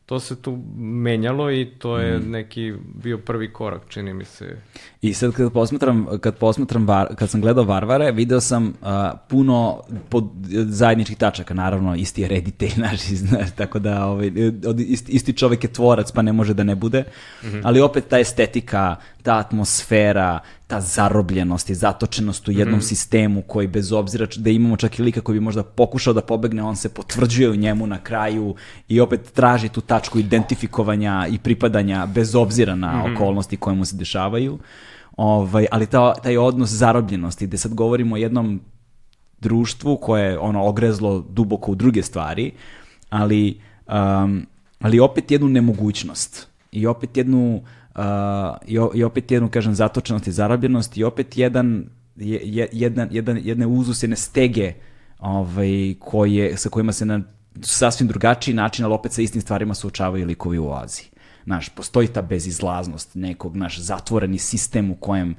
to se tu menjalo i to je Mm. neki bio prvi korak, čini mi se. I sad kad posmatram, kad posmatram var, kad sam gledao Varvare, video sam a, puno pod, zajedničkih tačaka, naravno isti je reditelj [LAUGHS] naš, znaš, tako da ovaj, isti, isti čovjek je tvorac pa ne može da ne bude, ali opet ta estetika, ta atmosfera, ta zarobljenost i zatočenost u jednom sistemu koji bez obzira da imamo čak i lika koji bi možda pokušao da pobegne, on se potvrđuje u njemu na kraju i opet traži tu tačku identifikovanja i pripadanja bez obzira na okolnosti koje mu se dešavaju. Ovaj, ali ta, taj odnos zarobljenosti, gde sad govorimo o jednom društvu koje je ono ogrezlo duboko u druge stvari, ali, um, ali opet jednu nemogućnost i opet jednu uh, i, i opet jednu kažem zatočenost i zarabljenost i opet jedan je, je- jedan, jedan, jedne uzusene stege ovaj, koje, sa kojima se na sasvim drugačiji način, ali opet sa istim stvarima suočavaju likovi u Aziji. Znaš, postoji ta bezizlaznost nekog, naš zatvoreni sistem u kojem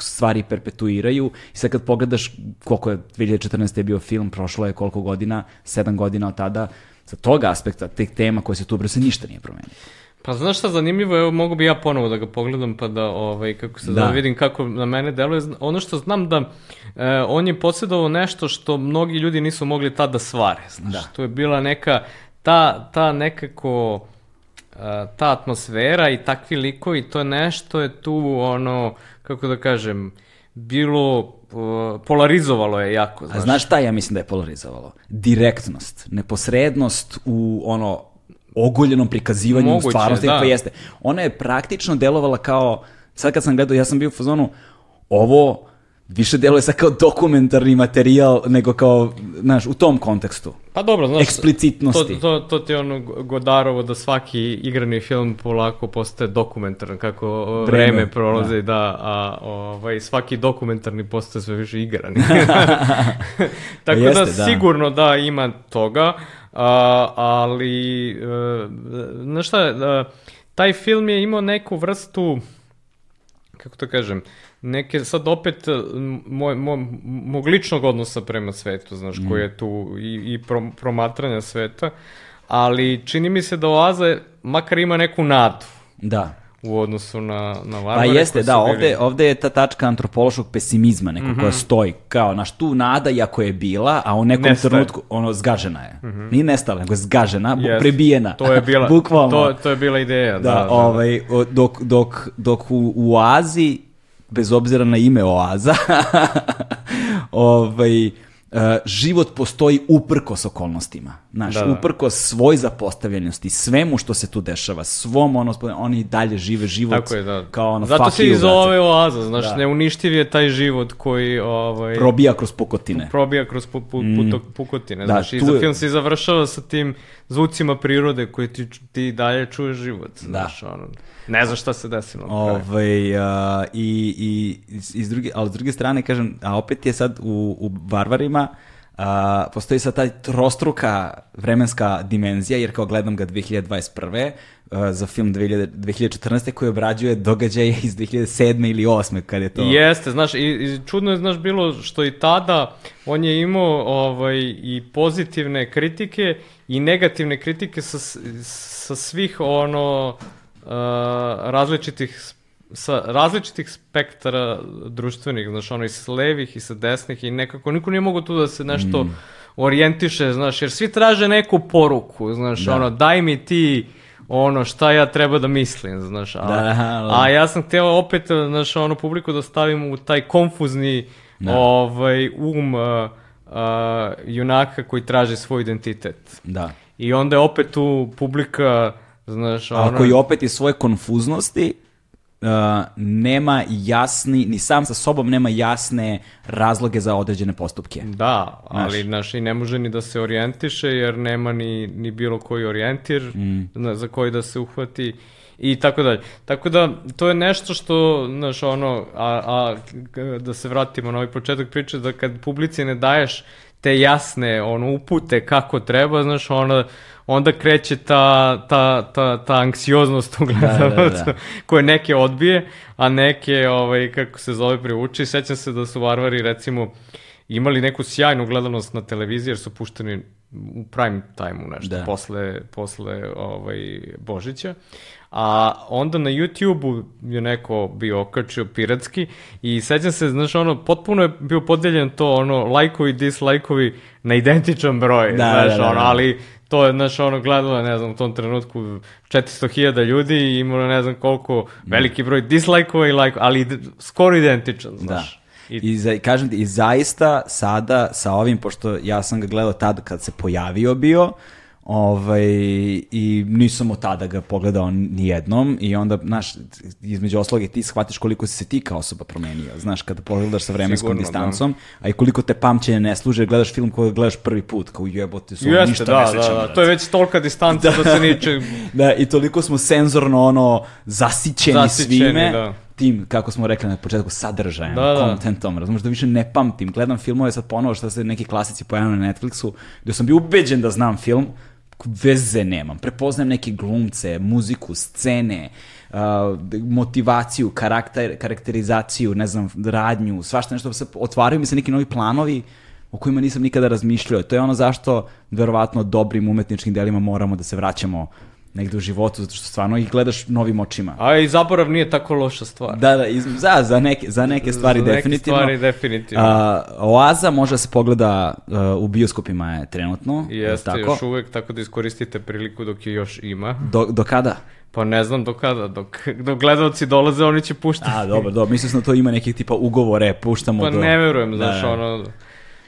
stvari perpetuiraju i sad kad pogledaš koliko je 2014. je bio film, prošlo je koliko godina, sedam godina od tada, sa tog aspekta, teh tema koje se tu se ništa nije promenilo. Pa znaš šta zanimljivo, evo mogu bi ja ponovo da ga pogledam pa da ovaj, kako se Da. da. vidim kako na mene deluje. Ono što znam da e, on je posjedovao nešto što mnogi ljudi nisu mogli tad da svare. Znaš. Da. To je bila neka, ta, ta nekako e, ta atmosfera i takvi likovi, to je nešto je tu ono, kako da kažem, bilo o, polarizovalo je jako, A znaš. znaš šta ja mislim da je polarizovalo? Direktnost, neposrednost u ono ogoljenom prikazivanju Moguće, stvarnosti da. jeste. Ona je praktično delovala kao, sad kad sam gledao, ja sam bio u fazonu, ovo više deluje sad kao dokumentarni materijal nego kao, znaš, u tom kontekstu. Pa dobro, znaš, Eksplicitnosti. To, to, to ti je ono Godarovo da svaki igrani film polako postaje dokumentaran, kako Vreme, vreme, prolazi, da. a ovaj, svaki dokumentarni postaje sve više igrani. [LAUGHS] [LAUGHS] Tako Jeste, da, da. sigurno da ima toga, a, ali, e, znaš šta, e, taj film je imao neku vrstu, kako to kažem, neke sad opet e, moj, moj, mog ličnog odnosa prema svetu, znaš, Mm. koji je tu i, i pro, promatranja sveta, ali čini mi se da Oaza makar ima neku nadu Da. U odnosu na, na Pa varvare. jeste, koji da, bili- ovde, ovde je ta tačka antropološkog pesimizma, neko koja stoji, kao, naš, tu nada, iako je bila, a u nekom Nestaje. trenutku, ono, zgažena je. Nije nestala, nego je zgažena, Jeste. prebijena. To je bila, [LAUGHS] Bukvalno. to, to je bila ideja, da. Da, da, da. ovaj, dok, dok, dok u, u Oazi, bez obzira na ime Oaza, [LAUGHS] ovaj, e, život postoji uprkos okolnostima. Znaš, Da, da. uprkos svoj zapostavljenosti, svemu što se tu dešava, svom ono, oni dalje žive život Tako je, da. kao ono, Zato se i zove oaza, znaš, Da. neuništiv je taj život koji ovaj, probija kroz pukotine. probija kroz pu, pu, putok, pukotine, Mm. Da, znaš, i za je- film se i završava sa tim zvucima prirode koji ti, ti dalje čuješ život, znaš, ono, ne znaš šta se desilo. kraju. Ovaj, a, i, i, iz- iz druge, ali s druge strane, kažem, a opet je sad u, u Varvarima, a, postoji sad taj trostruka vremenska dimenzija, jer kao gledam ga 2021. a, za film 2000, 2014. koji obrađuje događaje iz 2007. ili 8. kad je to... Jeste, znaš, i, i čudno je, znaš, bilo što i tada on je imao ovaj, i pozitivne kritike i negativne kritike sa, sa svih ono uh, različitih sa različitih spektara društvenih, znaš, ono i sa levih i sa desnih i nekako niko nije mogao tu da se nešto Mm. orijentiše, znaš, jer svi traže neku poruku, znaš, Da. ono, daj mi ti ono šta ja treba da mislim, znaš, a, Da, da. a ja sam htio opet, znaš, ono publiku da stavim u taj konfuzni ovaj, um uh, uh, junaka koji traži svoj identitet. Da. I onda je opet tu publika, znaš, ono... A koji opet iz svoje konfuznosti uh, nema jasni, ni sam sa sobom nema jasne razloge za određene postupke. Da, ali znaš, i ne može ni da se orijentiše jer nema ni, ni bilo koji orijentir Mm. na, za koji da se uhvati i tako dalje. Tako da, to je nešto što, znaš, ono, a, a da se vratimo na ovaj početak priče, da kad publici ne daješ te jasne ono, upute kako treba, znaš, ona, onda kreće ta, ta, ta, ta anksioznost u gledalcu, da. koje neke odbije, a neke, ovaj, kako se zove, privuče. Sećam se da su Varvari, recimo, imali neku sjajnu gledanost na televiziji, jer su pušteni u prime time-u nešto, Da. posle, posle ovaj, Božića. A onda na YouTube-u je neko bio okačio piratski i sećam se, znaš, ono, potpuno je bio podeljen to, ono, lajkovi, dislajkovi na identičan broj, Da, znaš, da, da, ono, da. ali to je, znaš, ono, gledalo, ne znam, u tom trenutku 400.000 ljudi i imalo ne znam koliko, veliki broj dislajkova i lajkova, ali skoro identičan, Da. znaš. I, I, za, kažem ti, i zaista sada sa ovim, pošto ja sam ga gledao tad kad se pojavio bio, ovaj, i nisam od tada ga pogledao ni jednom i onda, znaš, između osloge ti shvatiš koliko si se ti kao osoba promenio, znaš, kada pogledaš sa vremenskom Sigurno, distancom, a i koliko te pamćenje ne služe, gledaš film koji gledaš prvi put, kao jebote, su Jeste, ništa da, ne da, sećam, da, brate. to je već tolika distanca [LAUGHS] da, se niče... Da, i toliko smo senzorno ono zasićeni, Zasićeni, svime da. tim, kako smo rekli na početku, sadržajem, Da, da. kontentom, razumiješ da više ne pamtim. Gledam filmove sad ponovo što se neki klasici pojavljaju na Netflixu, gdje sam bio ubeđen da znam film, veze nemam. Prepoznajem neke glumce, muziku, scene, uh, motivaciju, karakter, karakterizaciju, ne znam, radnju, svašta nešto se otvaraju mi se neki novi planovi o kojima nisam nikada razmišljao. To je ono zašto verovatno dobrim umetničkim delima moramo da se vraćamo negde u životu, zato što stvarno ih gledaš novim očima. A i zaborav nije tako loša stvar. Da, da, iz, za, za, neke, za neke stvari Za neke definitivno. stvari definitivno. A, Oaza može da se pogleda a, u bioskopima je trenutno. Jeste, tako? još uvek, tako da iskoristite priliku dok je još ima. Do, do kada? Pa ne znam do kada, dok, dok gledalci dolaze, oni će puštati. A, dobro, dobro. Mislim da to ima nekih tipa ugovore, puštamo Pa do... ne verujem, Da, znaš, da. ono,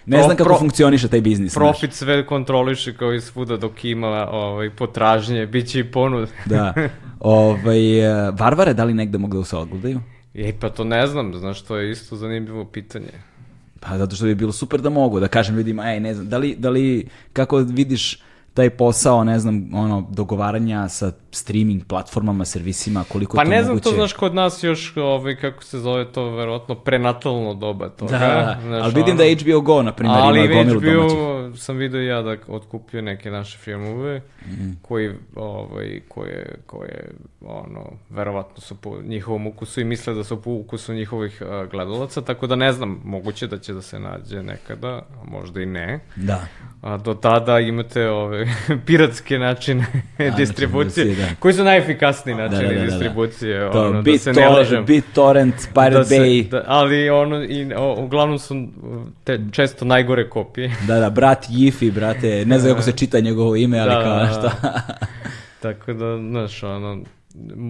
Ne Pro- znam kako pro- funkcioniše taj biznis. znaš. profit sve kontroliše kao i svuda dok ima ovaj, potražnje, bit će i ponud. [LAUGHS] Da. Ovaj, e, Varvare, da li negde mogu da se ogledaju? Ej, pa to ne znam, znaš, to je isto zanimljivo pitanje. Pa zato što bi bilo super da mogu, da kažem ljudima, ej, ne znam, da li, da li kako vidiš taj posao, ne znam, ono, dogovaranja sa streaming platformama, servisima, koliko Pa je to ne znam, moguće? to znaš kod nas još, ovaj, kako se zove to, verovatno prenatalno doba toga. Da, znaš, ali vidim ono. da HBO Go, na primjer, Ali ima gomilu HBO domaćih. sam vidio ja da otkupio neke naše filmove Mhm. koji, ovaj, koje, koje, ono, verovatno su po njihovom ukusu i misle da su po ukusu njihovih uh, gledalaca, tako da ne znam, moguće da će da se nađe nekada, a možda i ne. Da. A do tada imate ove [LAUGHS] piratske načine Da, distribucije. Znači, koji su najefikasniji načini Da, da, da, da. distribucije, To, ono, da Bit, se ne Tor- lažem. BitTorrent, Pirate Da se- Bay, da, ali ono, i, o, uglavnom su te često najgore kopije. [LAUGHS] da, da, brat Jifi, brate, ne znam kako se čita njegovo ime, ali Da, kao da, nešto. Tako da, znaš, ono,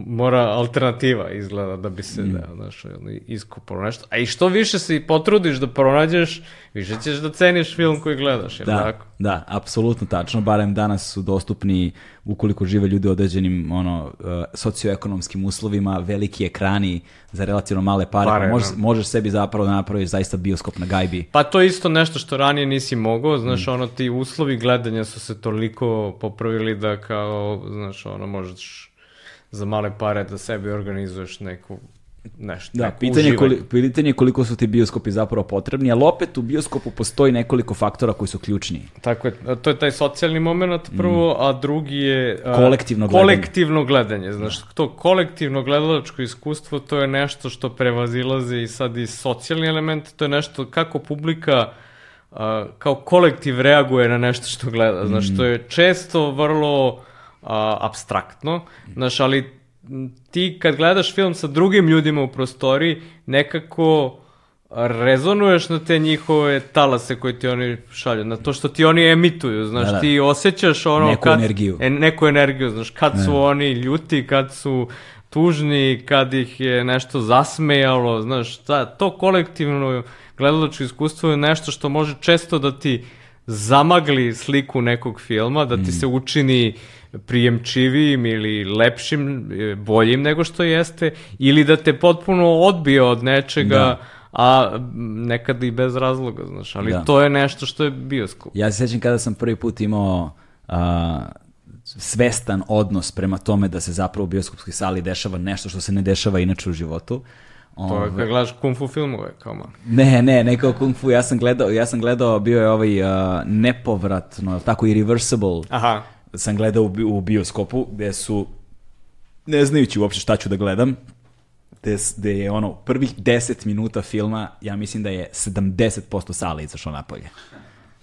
mora alternativa izgleda da bi se, Mm. da, znaš, iskupalo nešto. A i što više se potrudiš da pronađeš, više ćeš da ceniš film koji gledaš, jer Da, tako? da, apsolutno tačno, barem danas su dostupni ukoliko žive ljudi u određenim ono, uh, socioekonomskim uslovima, veliki ekrani za relativno male pare, Pare, pa možeš, da. možeš sebi zapravo da napraviš zaista bioskop na gajbi. Pa to je isto nešto što ranije nisi mogao, znaš, Mm. ono, ti uslovi gledanja su se toliko popravili da kao, znaš, ono, možeš za male pare da sebi organizuješ neku, nešto, Da, neko pitanje, je uživanje. koli, pitanje je koliko su ti bioskopi zapravo potrebni, ali opet u bioskopu postoji nekoliko faktora koji su ključni. Tako je, to je taj socijalni moment prvo, a drugi je... a, Mm. Kolektivno gledanje. Kolektivno gledanje, znaš, to kolektivno gledalačko iskustvo, to je nešto što prevazilazi i sad i socijalni element, to je nešto kako publika a, kao kolektiv reaguje na nešto što gleda, znaš, Mm. to je često vrlo abstraktno, znaš, ali ti kad gledaš film sa drugim ljudima u prostoriji, nekako rezonuješ na te njihove talase koje ti oni šalju, na to što ti oni emituju, znaš, Da, da. ti osjećaš ono Neku kad, energiju. E, neku energiju, znaš, kad su oni ljuti, kad su tužni, kad ih je nešto zasmejalo, znaš, ta, to kolektivno gledalačko iskustvo je nešto što može često da ti zamagli sliku nekog filma, da ti Mm. se učini prijemčivijim ili lepšim, e, boljim nego što jeste, ili da te potpuno odbije od nečega, Da. a nekad i bez razloga, znaš, ali Da. to je nešto što je bioskop. Ja se sjećam kada sam prvi put imao a, svestan odnos prema tome da se zapravo u bioskopskoj sali dešava nešto što se ne dešava inače u životu. To je Ovaj, kad gledaš kung fu filmove, kao ma. Ne, ne, ne kao kung fu, ja sam gledao, ja sam gledao, bio je ovaj a, nepovratno, tako i reversible, Aha. Sam gledao u, bi- u bioskopu, gde su, ne znajući uopće šta ću da gledam, gde, gde je ono, prvih 10 minuta filma, ja mislim da je 70% sale izašlo napolje.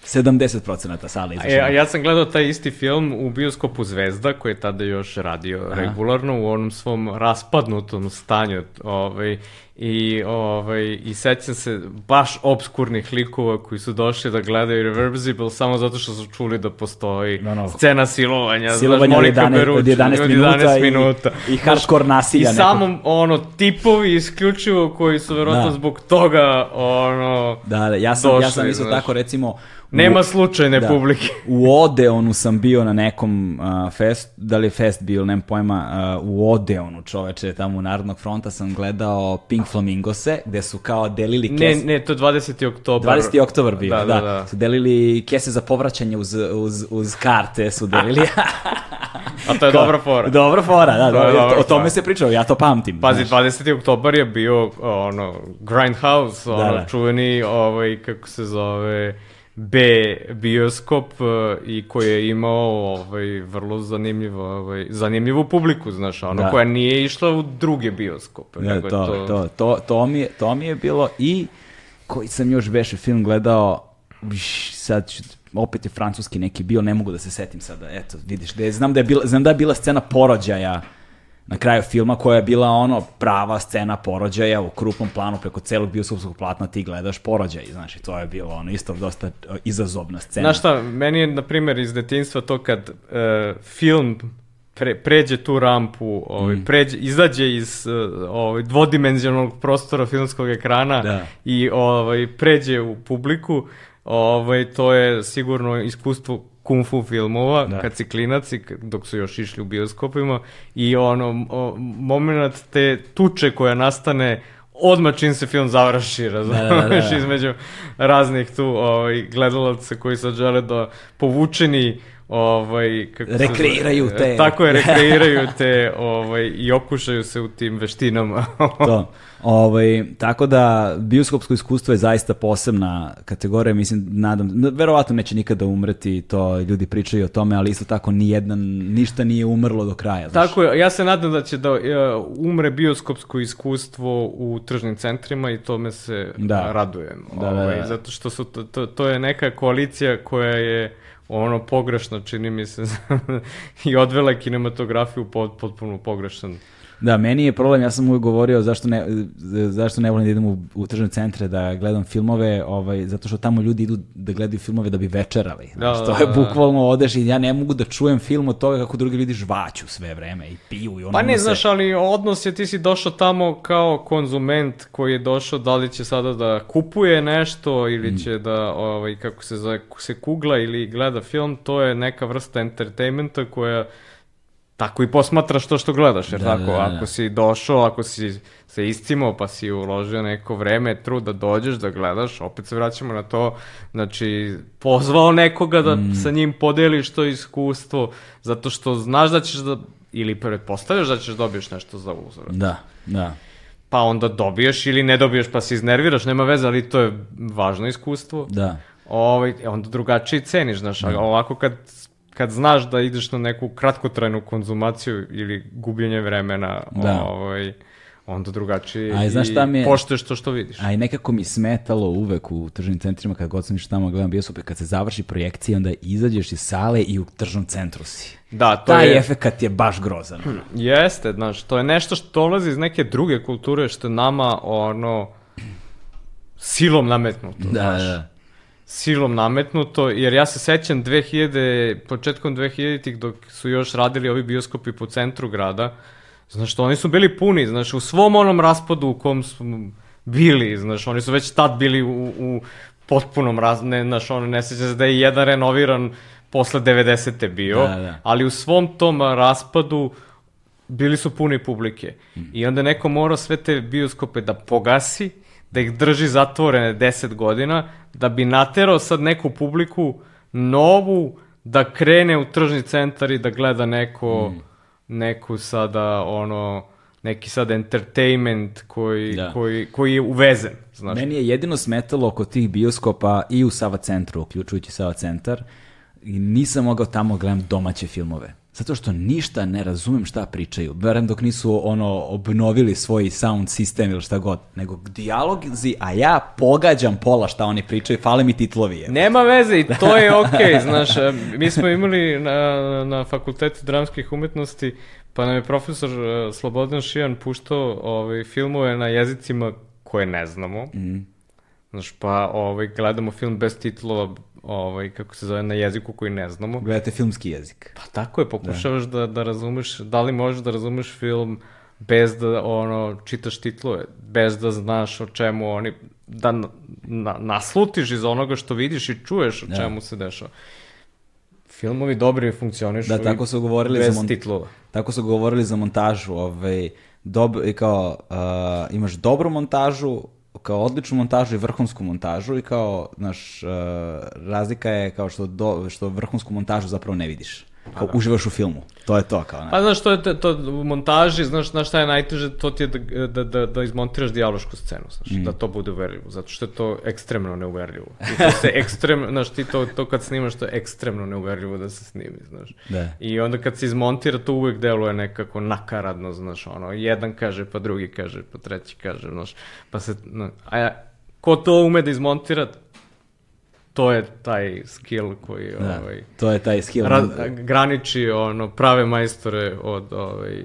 70% sale izašlo E, ja sam gledao taj isti film u bioskopu Zvezda, koji je tada još radio regularno u onom svom raspadnutom stanju. Ovaj, I, ovaj, I sećam se baš obskurnih likova koji su došli da gledaju Reversible samo zato što su čuli da postoji Ono, scena silovanja. silovanja znaš, od Monika 11 Berucci, od 11 minuta i- minuta. i hardcore nasilja I nekog. samo ono, tipovi isključivo koji su verovatno Da. zbog toga ono, Da, da, ja sam, ja sam došli, isto tako recimo... Nema slučajne da, publike. U Odeonu sam bio na nekom uh, fest, da li je fest bio, nemam pojma, uh, u Odeonu čoveče, tamo u Narodnog fronta sam gledao Pink Flamingose, gde su kao delili Ne, kese. ne, to je 20. oktobar. 20. oktobar bio, da, Da, da, da. Su delili kese za povraćanje uz, uz, uz karte, su delili. [LAUGHS] A to je [LAUGHS] Kao- dobra fora. Dobra fora, da, To da, dobra o tome fora. se pričao, ja to pamtim. Pazi, znaš. 20. oktobar je bio ono Grindhouse, ono da. čuveni ovaj kako se zove B bioskop eh, i koji je imao ovaj vrlo zanimljivo ovaj zanimljivu publiku, znaš, ono Da. koja nije išla u druge bioskope, nego je to, to, to, to, mi je, to mi je bilo i koji sam još beše film gledao, viš, sad ću, opet je francuski neki bio, ne mogu da se setim sada, eto, vidiš, da je, znam, da je bila, znam da je bila scena porođaja na kraju filma koja je bila ono prava scena porođaja u krupnom planu preko celog bioskopskog platna ti gledaš porođaj, znaš, i to je bilo ono isto dosta e, izazovna scena. Znaš šta, meni je, na primjer, iz detinjstva to kad e, film pre, pređe tu rampu, ovaj, Mm. pređe, izađe iz e, ovaj, dvodimenzionalnog prostora filmskog ekrana Da. i ovaj, pređe u publiku, ovaj, to je sigurno iskustvo kung fu filmova, Da. kad si klinac i dok su još išli u bioskopima i ono, o, moment te tuče koja nastane odmah čim se film završi, razumiješ, da, da, [LAUGHS] da. između raznih tu ovaj, gledalaca koji sad žele da povučeni ovaj, kako se Rekreiraju te. [LAUGHS] Tako je, rekreiraju [LAUGHS] te ovaj, i okušaju se u tim veštinama. [LAUGHS] to. Ovaj, tako da bioskopsko iskustvo je zaista posebna kategorija, mislim, nadam, verovatno neće nikada umreti, to ljudi pričaju o tome, ali isto tako nijedan, ništa nije umrlo do kraja. Znaš. Tako je, ja se nadam da će da e, umre bioskopsko iskustvo u tržnim centrima i tome se Da. radujem. Da, da, ovaj, da. Zato što su to, to, to je neka koalicija koja je ono pogrešno, čini mi se, [LAUGHS] i odvela je kinematografiju pod, potpuno pogrešan Da, meni je problem, ja sam uvijek govorio zašto ne, zašto ne volim da idem u, u tržne centre da gledam filmove, ovaj, zato što tamo ljudi idu da gledaju filmove da bi večerali. Da, Znaš, da, to je da. bukvalno odeš i ja ne mogu da čujem film od toga kako drugi ljudi žvaću sve vreme i piju i ono Pa ne, se- znaš, ali odnos je ti si došao tamo kao konzument koji je došao, da li će sada da kupuje nešto ili će da, ovaj, kako se zove, se kugla ili gleda film, to je neka vrsta entertainmenta koja tako i posmatraš to što gledaš, jer Da, tako, da, da, da. ako si došao, ako si se iscimao pa si uložio neko vreme, trud da dođeš, da gledaš, opet se vraćamo na to, znači, pozvao nekoga da Mm. sa njim podeliš to iskustvo, zato što znaš da ćeš da, ili pretpostavljaš da ćeš dobiješ nešto za uzor. Da, da. Pa onda dobiješ ili ne dobiješ pa se iznerviraš, nema veze, ali to je važno iskustvo. Da. Ovaj, onda drugačije ceniš, znaš, a ovako kad, kad znaš da ideš na neku kratkotrajnu konzumaciju ili gubljenje vremena, Da. ovaj, onda drugačije A i znaš šta mi je- poštuješ to što vidiš. A i nekako mi smetalo uvek u tržnim centrima kad god sam išao tamo gledam bioskope, kad se završi projekcija onda izađeš iz sale i u tržnom centru si. Da, to Taj je, efekat je baš grozan. jeste, znaš, to je nešto što dolazi iz neke druge kulture, što je nama, ono, silom nametnuto, Da, znaš. da. Silom nametnuto, jer ja se sećam 2000, početkom 2000-ih dok su još radili ovi bioskopi po centru grada, znaš oni su bili puni, znaš u svom onom raspadu u kom su bili, znaš oni su već tad bili u, u potpunom raz, ne, znaš ono ne sećam se da je jedan renoviran posle 90. bio, Da, da. ali u svom tom raspadu bili su puni publike. I onda neko mora sve te bioskope da pogasi, da ih drži zatvorene 10 godina, da bi naterao sad neku publiku novu da krene u tržni centar i da gleda neko, neku sada ono, neki sad entertainment koji, Da. koji, koji je uvezen, znaš. Meni je jedino smetalo oko tih bioskopa i u Sava centru, uključujući Sava centar, i nisam mogao tamo gledam domaće filmove. Zato što ništa ne razumem šta pričaju. Barem dok nisu ono obnovili svoj sound sistem ili šta god. Nego dijalozi, a ja pogađam pola šta oni pričaju, fale mi titlovi. je. Nema veze i to je [LAUGHS] okej, znaš, e, mi smo imali na, na fakultetu dramskih umetnosti, pa nam je profesor e, Slobodan Šijan puštao ovaj, filmove na jezicima koje ne znamo. Znaš, pa ovaj, gledamo film bez titlova, ovaj, kako se zove, na jeziku koji ne znamo. Gledate filmski jezik. Pa tako je, pokušavaš da, da razumeš, da li možeš da razumeš film bez da ono čitaš titlove, bez da znaš o čemu oni, da na, na, naslutiš iz onoga što vidiš i čuješ o čemu se dešava. Filmovi dobri funkcionišu Da, tako su govorili bez za titlova. Tako su govorili za montažu, ovaj, dob, kao, uh, imaš dobru montažu, kao odličnu montažu i vrhunsku montažu i kao, znaš, uh, razlika je kao što, do, što vrhunsku montažu zapravo ne vidiš. Kao uživaš u filmu. To je to, kao, ne. Pa znaš, to je te- to, u montaži, znaš, znaš šta je najteže, to ti je da, da, da, da izmontiraš dijalošku scenu, znaš, Mm. da to bude uverljivo, zato što je to ekstremno neuverljivo. I to se ekstremno, [LAUGHS] znaš, ti to, to kad snimaš, to je ekstremno neuverljivo da se snimi, znaš. Da. I onda kad se izmontira, to uvek deluje nekako nakaradno, znaš, ono, jedan kaže, pa drugi kaže, pa treći kaže, znaš, pa se, no, a ja, ko to ume da izmontira, to je taj skill koji, Da, ovaj, to je taj skill. ra- graniči ono prave majstore od ovaj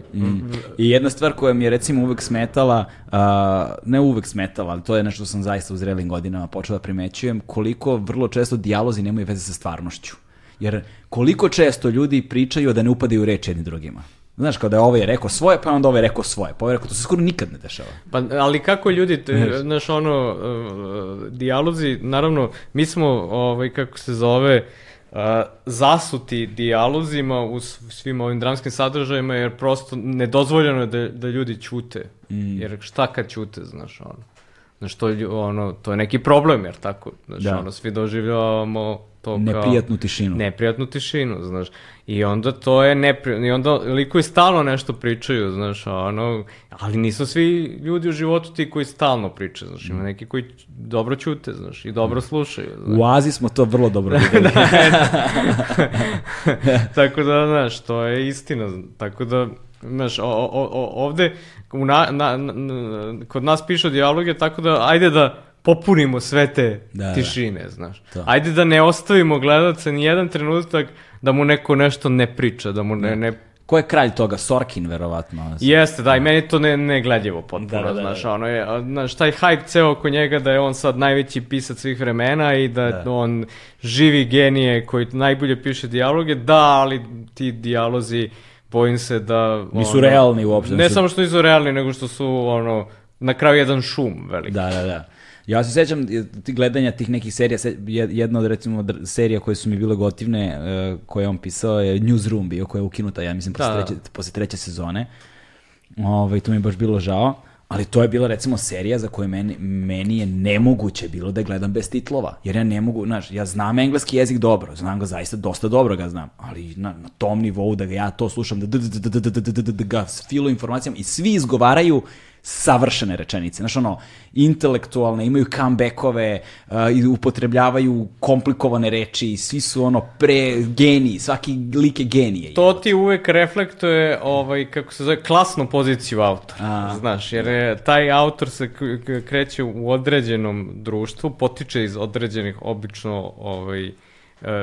I jedna stvar koja mi je recimo uvek smetala, a, ne uvek smetala, ali to je nešto što sam zaista u zrelim godinama počeo da primećujem, koliko vrlo često dijalozi nemaju veze sa stvarnošću. Jer koliko često ljudi pričaju da ne upadaju u reč jedni drugima. Znaš, kao da je ovaj rekao svoje, pa onda ovaj rekao svoje. Pa ovaj rekao, to se skoro nikad ne dešava. pa ali kako ljudi te, znaš ono uh, dijalozi naravno mi smo ovaj kako se zove uh, zasuti dijalozima u svim ovim dramskim sadržajima jer prosto nedozvoljeno je da, da ljudi ćute. Jer šta kad ćute, znaš ono. Znaš, to, ono, to je neki problem, jer tako, znaš, Da. ono, svi doživljavamo to kao... Neprijatnu tišinu. neprijatnu tišinu, znaš. I onda to je neprijatno, i onda likovi stalno nešto pričaju, znaš, ono, ali nisu svi ljudi u životu ti koji stalno pričaju, znaš, ima neki koji dobro ćute, znaš, i dobro slušaju, znaš. U Aziji smo to vrlo dobro videli. [LAUGHS] [LAUGHS] tako da, znaš, to je istina, tako da, znaš, o, o, o, ovde, u na, na, na, kod nas pišu dijaloge, tako da, ajde da popunimo sve te Da, da. tišine, znaš. To. Ajde da ne ostavimo gledalca ni jedan trenutak da mu neko nešto ne priča, da mu ne, ne Ko je kralj toga? Sorkin, verovatno. Jeste, da, i meni je to ne, ne gledljivo potpuno, Da, da, da, znaš, da. ono je, znaš, taj hype ceo oko njega da je on sad najveći pisac svih vremena i da, Da. on živi genije koji najbolje piše dijaloge, da, ali ti dijalozi, bojim se da... Nisu realni uopšte, Ne su- samo što nisu realni, nego što su, ono, na kraju jedan šum veliki. Da, da, da. Ja se sećam gledanja tih nekih serija, jedna od recimo serija koje su mi bile gotivne, koje on pisao je Newsroom bio, koja je ukinuta, ja mislim, posle, da. treće, posle treće sezone. Ove, to mi je baš bilo žao. Ali to je bila recimo serija za koju meni, meni je nemoguće bilo da gledam bez titlova. Jer ja ne mogu, znaš, ja znam engleski jezik dobro, znam ga zaista dosta dobro ga znam, ali na, na tom nivou da ga ja to slušam, da da da da da da da da gas, feeling sa informacijama i svi izgovaraju savršene rečenice. Znaš, ono, intelektualne, imaju comebackove, uh, i upotrebljavaju komplikovane reči, i svi su ono pre geniji, svaki lik je genije. To ti uvek reflektuje, ovaj, kako se zove, klasnu poziciju autora. A. Znaš, jer je, taj autor se kreće u određenom društvu, potiče iz određenih, obično, ovaj, e,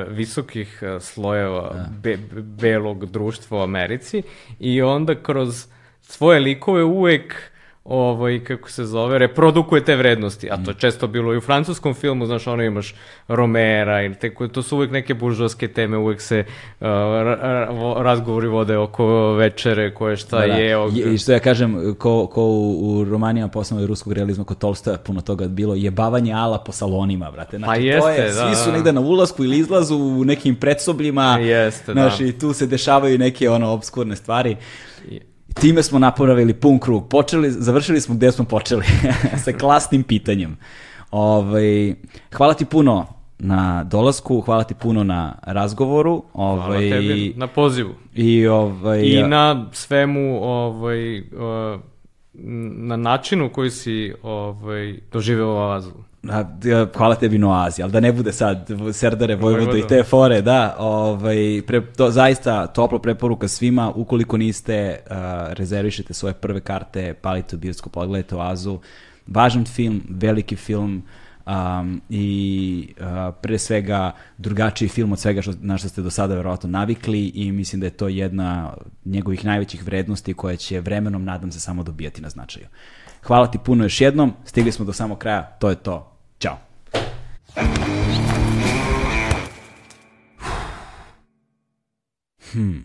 visokih e, slojeva be, be- belog društva u Americi i onda kroz svoje likove uvek ovaj, kako se zove, reprodukuje te vrednosti, a to je često bilo i u francuskom filmu, znaš, ono imaš Romera, ili te, to su uvek neke buržovske teme, uvek se uh, ra- ra- vo- razgovori vode oko večere, koje šta Da, da. je, Je- I što ja kažem, ko, ko u, u romanima posebno ruskog realizma kod Tolstoja puno toga bilo, jebavanje ala po salonima, brate. Znači, Pa to jeste, je, da, svi su da. negde na ulasku ili izlazu u nekim predsobljima. Jeste, znaš, da. i tu se dešavaju neke ono obskurne stvari. I- Time smo napravili pun krug. Počeli, završili smo gde smo počeli, [LAUGHS] sa klasnim pitanjem. Ovaj, hvala ti puno na dolasku, hvala ti puno na razgovoru. Hvala Ovaj, tebi na pozivu. I, ovaj, I na svemu, ovaj, na načinu koji si ovaj, doživeo oazu. A, hvala tebi na oazi, ali da ne bude sad Serdare, Vojvodo i Vojvodo. te fore, da, ovaj, pre, to, zaista toplo preporuka svima, ukoliko niste, uh, rezervišete svoje prve karte, palite u bioskop, pogledajte oazu, važan film, veliki film, um, i uh, pre svega drugačiji film od svega što, na što ste do sada verovatno navikli i mislim da je to jedna njegovih najvećih vrednosti koja će vremenom, nadam se, samo dobijati na značaju. Hvala ti puno još jednom, stigli smo do samog kraja, to je to. Ćao. Hmm.